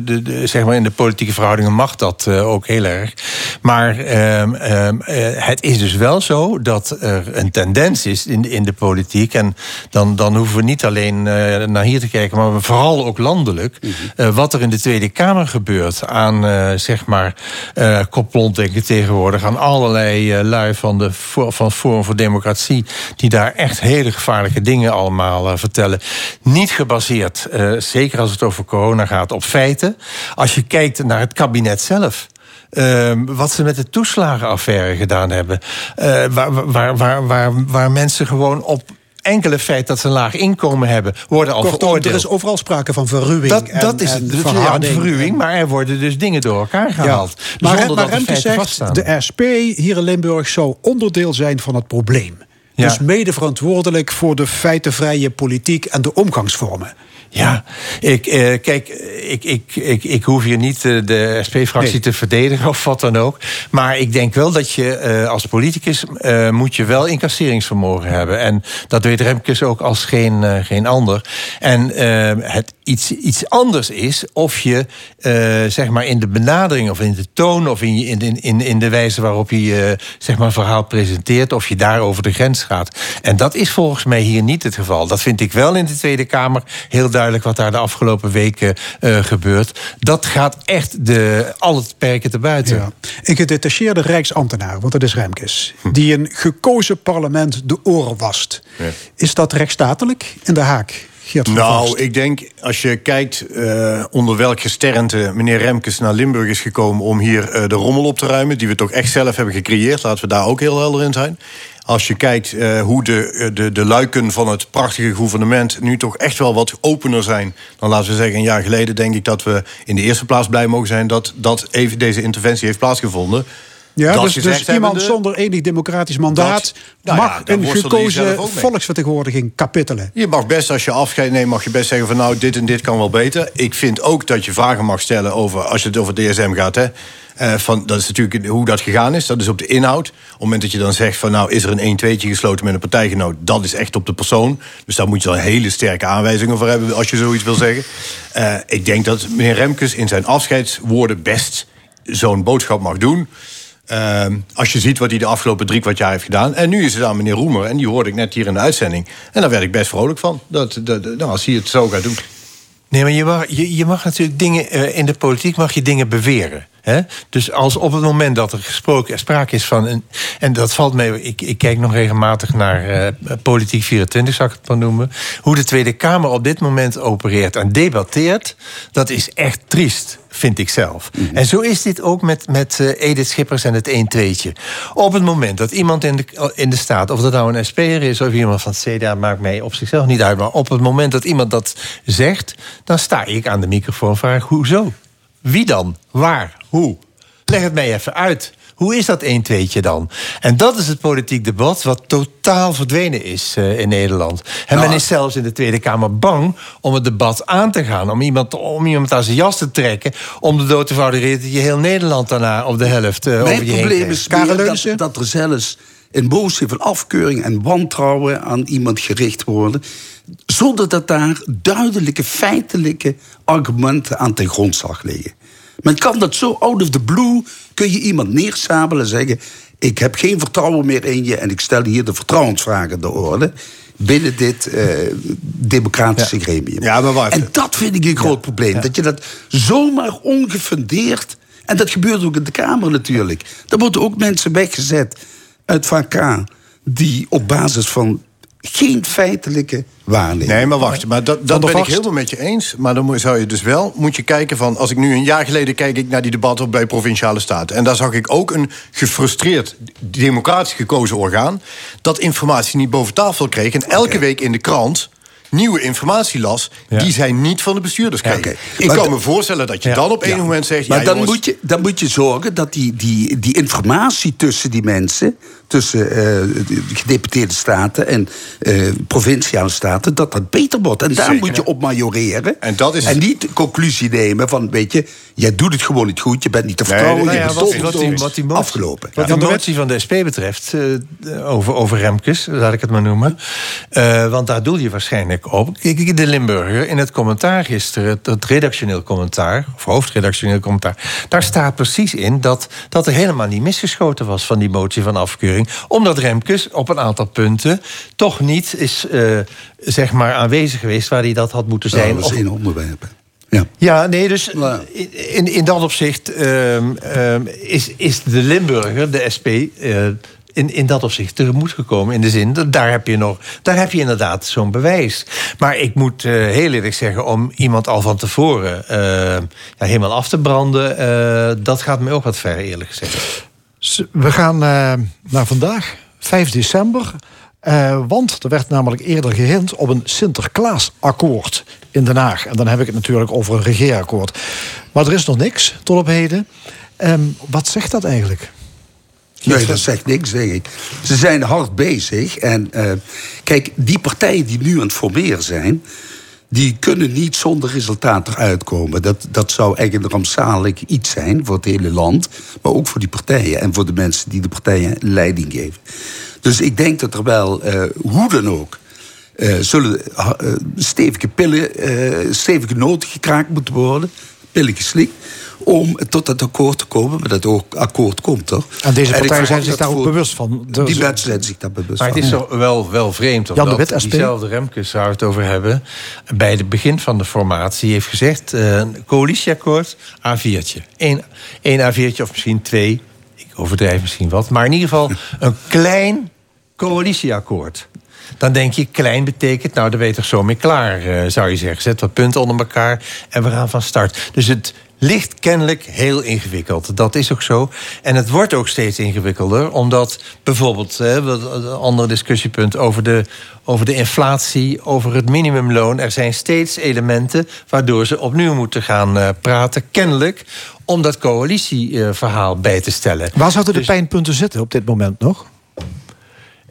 de, de- zeg maar in de politieke verhoudingen mag dat eh, ook heel erg. Maar ehm, ehm, eh, het is dus wel zo dat er een tendens is in, in de politiek. En dan, dan hoeven we niet alleen eh, naar hier te kijken, maar vooral ook landelijk. Eh, wat er in de Tweede Kamer gebeurt aan, eh, zeg maar, koplontdenken tegenwoordig. Aan allerlei lui van, de, van Forum voor Democratie. die daar echt hele gevaarlijke dingen allemaal vertellen. Niet gebaseerd, zeker als het over corona gaat, op feiten. Als je kijkt naar het kabinet zelf. Ehm, wat ze met de toeslagenaffaire gedaan hebben. waar, waar, waar, waar mensen gewoon op enkele feit dat ze een laag inkomen hebben, worden al Kortom, veroordeeld. er is overal sprake van verruwing. Dat, en- dat is en het. Ja, verharding. verruwing, maar er worden dus dingen door elkaar gehaald. Maar, zonder maar feiten zegt, vaststaan. de SP hier in Limburg zou onderdeel zijn van het probleem. Ja. Dus mede verantwoordelijk voor de feitenvrije politiek en de omgangsvormen. Ja, ik, eh, kijk, ik, ik, ik, ik hoef hier niet eh, de SP-fractie Nee. te verdedigen of wat dan ook. Maar ik denk wel dat je eh, als politicus eh, moet je wel incasseringsvermogen hebben. En dat weet Remkes ook als geen, eh, geen ander. En eh, het iets, iets anders is of je eh, zeg maar in de benadering of in de toon of in, je- in, in, in, de wijze waarop je eh, zeg maar een verhaal presenteert, of je daar over de grens gaat. En dat is volgens mij hier niet het geval. Dat vind ik wel in de Tweede Kamer heel duidelijk wat daar de afgelopen weken eh, gebeurt. Dat gaat echt de, al het perken te buiten. Ja. Een gedetacheerde rijksambtenaar, want dat is Remkes... die een gekozen parlement de oren wast. Is dat rechtsstatelijk in de Haak? Geert van Nou, Vorst? ik denk als je kijkt eh, onder welk gesternte meneer Remkes naar Limburg is gekomen om hier eh, de rommel op te ruimen, die we toch echt zelf hebben gecreëerd, laten we daar ook heel helder in zijn. Als je kijkt eh, hoe de, eh, de, de luiken van het prachtige gouvernement nu toch echt wel wat opener zijn. Dan laten we zeggen, een jaar geleden denk ik dat we in de eerste plaats blij mogen zijn dat, dat even deze interventie heeft plaatsgevonden. Ja, Dat dus, dus iemand zonder enig democratisch mandaat... Dat- nou mag een gekozen volksvertegenwoordiging kapittelen. Je mag best, als je afscheid neemt, mag je best zeggen van nou, dit en dit kan wel beter. Ik vind ook dat je vragen mag stellen over, als je het over DSM gaat, hè. eh, van, dat is natuurlijk hoe dat gegaan is. Dat is op de inhoud. Op het moment dat je dan zegt van nou, is er een 1-2'tje gesloten met een partijgenoot, dat is echt op de persoon. Dus daar moet je dan hele sterke aanwijzingen voor hebben als je zoiets wil zeggen. Eh, ik denk dat meneer Remkes in zijn afscheidswoorden best zo'n boodschap mag doen. Ehm, als je ziet wat hij de afgelopen drie kwart jaar heeft gedaan. En nu is het aan meneer Roemer. En die hoorde ik net hier in de uitzending. En daar werd ik best vrolijk van. Dat, nou, als hij het zo gaat doen. Nee, maar je mag, je, natuurlijk dingen. eh, in de politiek mag je dingen beweren. Dus als op het moment dat er gesproken, sprake is van. Een, en dat valt mee. Ik, ik kijk nog regelmatig naar eh, Politiek 24, zou ik het maar noemen. Hoe de Tweede Kamer op dit moment opereert en debatteert. Dat is echt triest, vind ik zelf. En zo is dit ook met, met eh, Edith Schippers en het 1-2'tje. Op het moment dat iemand in de, in de staat, of dat nou een SP'er is of iemand van het CDA, maakt mij op zichzelf niet uit. Maar op het moment dat iemand dat zegt, dan sta ik aan de microfoon en vraag: hoezo? Wie dan? Waar? Hoe? Leg het mij even uit. Hoe is dat 1 tweetje dan? En dat is het politiek debat wat totaal verdwenen is eh, in Nederland. En men is zelfs in de Tweede Kamer bang om het debat aan te gaan. Om iemand, om iemand aan zijn jas te trekken. Om de dood te vouwen dat je heel Nederland daarna op de helft uh, over je Mijn heen probleem is dat, dat er zelfs een boosheid van afkeuring en wantrouwen aan iemand gericht worden. Zonder dat daar duidelijke feitelijke argumenten aan ten grondslag liggen. Men kan dat zo out of the blue, kun je iemand neersabelen en zeggen... ik heb geen vertrouwen meer in je en ik stel hier de vertrouwensvragen de orde... binnen dit eh, democratische gremium. Ja, maar wacht. En dat vind ik een groot probleem. Dat je dat zomaar ongefundeerd... en dat gebeurt ook in de Kamer natuurlijk. Er worden ook mensen weggezet uit VK... die op basis van geen feitelijke waarneming. Nee, maar wacht. Maar dat, dat ben ik helemaal met je eens. Maar dan zou je dus wel moet je kijken van... als ik nu een jaar geleden kijk ik naar die debatten bij Provinciale Staten... en daar zag ik ook een gefrustreerd, democratisch gekozen orgaan... dat informatie niet boven tafel kreeg. En elke week in de krant nieuwe informatie las... die zij niet van de bestuurders kregen. Ik Maar kan me voorstellen dat je Ja. dan op Ja. moment zegt... Maar ja, dan, jongens, moet je, dan moet je zorgen dat die, die, die informatie tussen die mensen, tussen eh, de gedeputeerde staten en eh, provinciale staten, dat dat beter wordt. En daar Zeker. moet je op majoreren. En dat is- en niet de conclusie nemen van, weet je, jij doet het gewoon niet goed, je bent niet te vertrouwen, Nou je bent wat, wat, die, wat die motie, afgelopen. Wat die motie van de SP betreft, eh, over, over Remkes, laat ik het maar noemen. Eh, want daar doel je waarschijnlijk op. De Limburger in het commentaar gisteren, het, het redactioneel commentaar, of hoofdredactioneel commentaar, daar staat precies in dat, dat er helemaal niet misgeschoten was van die motie van afkeuring. Omdat Remkes op een aantal punten toch niet is eh, zeg maar aanwezig geweest waar hij dat had moeten Ja, zijn. dat is Of- één onderwerp. ja, nee, dus in, in dat opzicht ehm, ehm, is, is de Limburger, de SP, eh, in, in dat opzicht tegemoet gekomen. In de zin, dat daar heb je, nog, daar heb je inderdaad zo'n bewijs. Maar ik moet eh, heel eerlijk zeggen, om iemand al van tevoren ja, helemaal af te branden, dat gaat me ook wat ver, eerlijk gezegd. We gaan eh, naar vandaag, 5 december. Eh, want er werd namelijk eerder gehint op een Sinterklaasakkoord in Den Haag. En dan heb ik het natuurlijk over een regeerakkoord. Maar er is nog niks tot op heden. Ehm, wat zegt dat eigenlijk? Nee, dat zegt niks, denk ik. Ze zijn hard bezig. En eh, kijk, die partijen die nu aan het formeren zijn... die kunnen niet zonder resultaat eruit komen. Dat, dat zou eigenlijk een rampzalig iets zijn voor het hele land... maar ook voor die partijen en voor de mensen die de partijen leiding geven. Dus ik denk dat er wel, eh, hoe dan ook... eh, zullen eh, stevige pillen, stevige noten gekraakt moeten worden... pillen geslikt om tot dat akkoord te komen. Maar dat ook akkoord komt, toch? En deze partijen zijn zich dat daar ook bewust van. Er Die is- mensen zijn zich daar bewust Maar het van. is toch wel, wel vreemd Jan de omdat Wit, diezelfde Remkes, waar we het over hebben... bij het begin van de formatie heeft gezegd... eh, een coalitieakkoord, A4'tje. Eén, één A4'tje of misschien twee. Ik overdrijf misschien wat. Maar in ieder geval een klein coalitieakkoord. Dan denk je, klein betekent, nou, daar ben je toch zo mee klaar, eh, zou je zeggen. Zet wat punten onder elkaar en we gaan van start. Dus het ligt kennelijk heel ingewikkeld. Dat is ook zo. En het wordt ook steeds ingewikkelder, omdat bijvoorbeeld, hè, een ander discussiepunt over de, over de inflatie, over het minimumloon. Er zijn steeds elementen waardoor ze opnieuw moeten gaan eh, praten, kennelijk, om dat coalitieverhaal bij te stellen. Waar zouden de Dus- pijnpunten zitten op dit moment nog?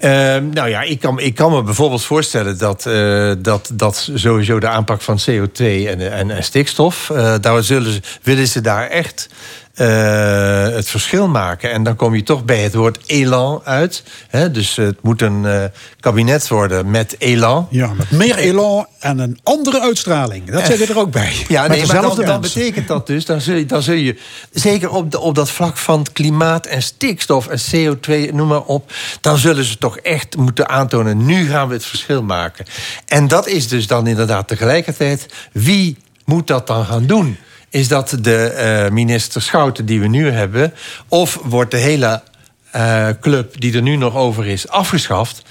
Ehm, nou ja, ik kan, ik kan me bijvoorbeeld voorstellen dat, eh, dat, dat sowieso de aanpak van CO2 en, en, stikstof, eh, daar zullen willen ze daar echt het verschil maken. En dan kom je toch bij het woord elan uit. Hè? Dus het moet een eh, kabinet worden met elan. Ja, met meer elan en een andere uitstraling. Dat je er ook bij. Ja, nee, maar dan, betekent dat dus, dan zul je, dan zul je zeker op, de, op dat vlak van klimaat en stikstof en CO2, noem maar op, dan zullen ze toch echt moeten aantonen, nu gaan we het verschil maken. En dat is dus dan inderdaad tegelijkertijd, wie moet dat dan gaan doen? Is dat de eh, minister Schouten die we nu hebben, of wordt de hele eh, club die er nu nog over is afgeschaft?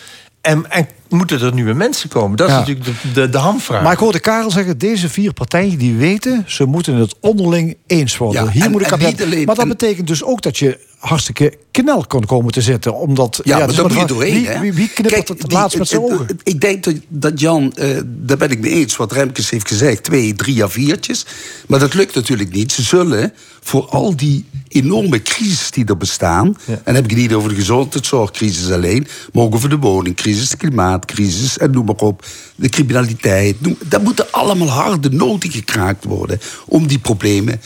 En, en moeten er nieuwe mensen komen? Dat is Ja. natuurlijk de, de, de hamvraag. Maar ik hoorde Karel zeggen, deze vier partijen die weten... ze moeten het onderling eens worden. Ja, Hier en- moet ik alleen- maar dat en- betekent dus ook dat je hartstikke knel kon komen te zitten. Omdat, Ja, maar dus wat- moet je doorheen, Wie, hè? wie, wie knippert Kijk, het laatst met zijn ogen? Ik denk dat, dat Jan, eh, daar ben ik mee eens wat Remkes heeft gezegd, twee, drie A4'tjes. Maar dat lukt natuurlijk niet. Ze zullen voor al die enorme crisis die er bestaan, en dan heb ik het niet over de gezondheidszorgcrisis alleen, maar ook over de woningcrisis, de klimaatcrisis en noem maar op, de criminaliteit. Noem, daar moeten allemaal harde noten gekraakt worden om die problemen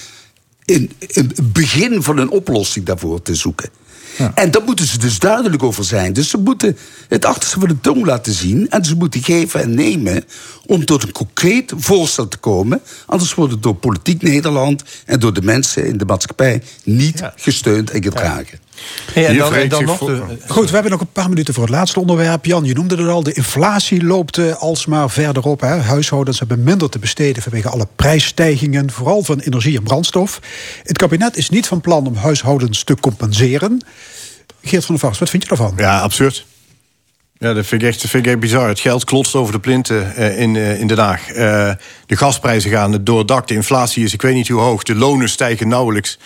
in een begin van een oplossing daarvoor te zoeken. En daar moeten ze dus duidelijk over zijn. Dus ze moeten het achterste van de tong laten zien. En ze moeten geven en nemen om tot een concreet voorstel te komen. Anders wordt het door politiek Nederland en door de mensen in de maatschappij niet gesteund en gedragen. Hey, en Hier dan, en dan nog de, Goed, we hebben nog een paar minuten voor het laatste onderwerp. Jan, je noemde het al. De inflatie loopt eh, alsmaar verder op. Hè. Huishoudens hebben minder te besteden vanwege alle prijsstijgingen, vooral van energie en brandstof. Het kabinet is niet van plan om huishoudens te compenseren. Geert van der Vast, wat vind je daarvan? Ja, absurd. Ja, dat vind ik echt, vind ik echt bizar. Het geld klotst over de plinten eh, in, eh, in Den Haag. Eh, de gasprijzen gaan door het dak. De inflatie is ik weet niet hoe hoog. De lonen stijgen nauwelijks.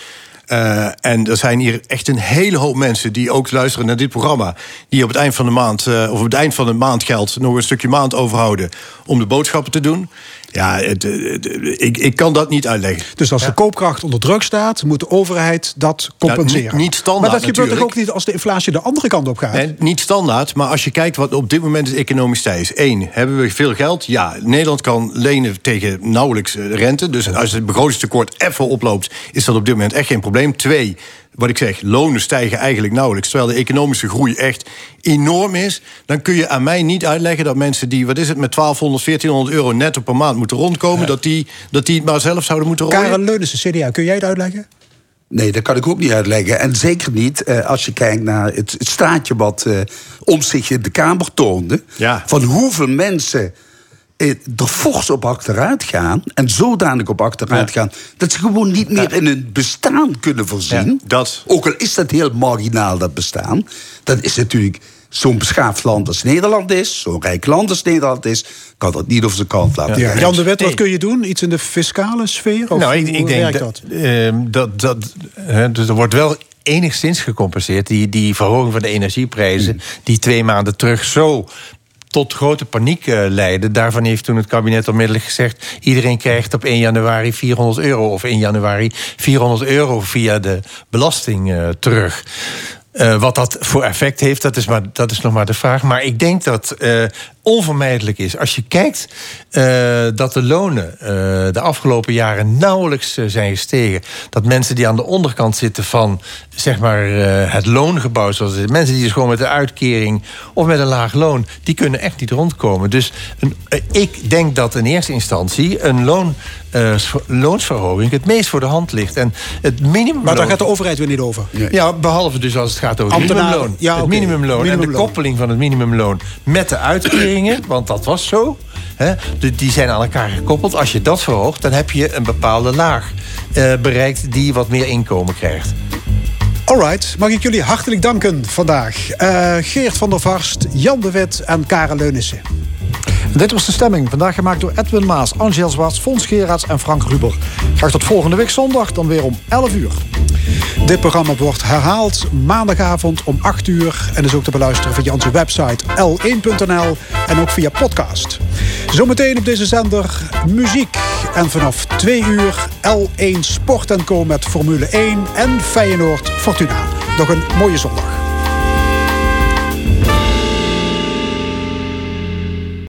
Eh, en er zijn hier echt een hele hoop mensen die ook luisteren naar dit programma. Die op het eind van de maand, eh, of op het eind van het maandgeld, nog een stukje maand overhouden om de boodschappen te doen. Ja, het, eh, het, ik, ik kan dat niet uitleggen. Dus als de koopkracht onder druk staat, moet de overheid dat compenseren. niet- niet standaard Maar dat gebeurt toch natuurlijk. ook niet als de inflatie de andere kant op gaat? Nee, niet standaard, maar als je kijkt wat op dit moment het economisch tijd is. Eén, hebben we veel geld? Ja, Nederland kan lenen tegen nauwelijks eh, rente. Dus als het begrotingstekort even oploopt, is dat op dit moment echt geen probleem. Twee, wat ik zeg, lonen stijgen eigenlijk nauwelijks. Terwijl de economische groei echt enorm is. Dan kun je aan mij niet uitleggen dat mensen die, wat is het, met 1200, 1400 euro netto per maand moeten rondkomen, dat, die, dat die het maar zelf zouden moeten rooien. Karel Leunissen, CDA, kun jij het uitleggen? Nee, dat kan ik ook niet uitleggen. En zeker niet eh, als je kijkt naar het, het staatje wat eh om zich in de Kamer toonde. Van hoeveel mensen er fors op achteruit gaan. En zodanig op achteruit gaan. Dat ze gewoon niet meer in hun bestaan kunnen voorzien. dat. Ook al is dat heel marginaal, dat bestaan. Dat is natuurlijk zo'n beschaafd land als Nederland is. Zo'n rijk land als Nederland is. Kan dat niet over zijn kant laten Ja. Jan de Wet, wat Nee. kun je doen? Iets in de fiscale sfeer? Of nou, ik, denk werkt dat, ehm, dat, dat hè, dus er wordt wel enigszins gecompenseerd. Die, die verhoging van de energieprijzen, die twee maanden terug zo tot grote paniek eh, leidde. Daarvan heeft toen het kabinet onmiddellijk gezegd... iedereen krijgt op 1 januari 400 euro... of 1 januari 400 euro via de belasting eh, terug. Eh, wat dat voor effect heeft, dat is, maar, dat is nog maar de vraag. Maar ik denk dat onvermijdelijk is. Als je kijkt eh, dat de lonen eh, de afgelopen jaren nauwelijks eh, zijn gestegen. Dat mensen die aan de onderkant zitten van zeg maar, eh, het loongebouw, zoals het is, mensen die dus gewoon met een uitkering of met een laag loon, die kunnen echt niet rondkomen. Dus een, ik denk dat in eerste instantie een loon, eh, loonsverhoging het meest voor de hand ligt. En het minimum. Maar daar gaat de overheid weer niet over. Ja, behalve dus als het gaat over het minimumloon. ja, het minimumloon en de Minimumloon. koppeling van het minimumloon met de want dat was zo. Hè, die zijn aan elkaar gekoppeld. Als je dat verhoogt, dan heb je een bepaalde laag eh, bereikt die wat meer inkomen krijgt. Alright, mag ik jullie hartelijk danken vandaag. Eh, Geert van der Varst, Jan de Wet en Karel Leunissen. Dit was de stemming. Vandaag gemaakt door Edwin Maas, Angel Zwarts, Fons Geraerts en Frank Ruber. Graag tot volgende week zondag, dan weer om 11 uur. Dit programma wordt herhaald maandagavond om 8 uur. En is ook te beluisteren via onze website l1.nl en ook via podcast. Zometeen op deze zender muziek. En vanaf 2 uur L1 Sport Co met Formule 1 en Feyenoord Fortuna. Nog een mooie zondag.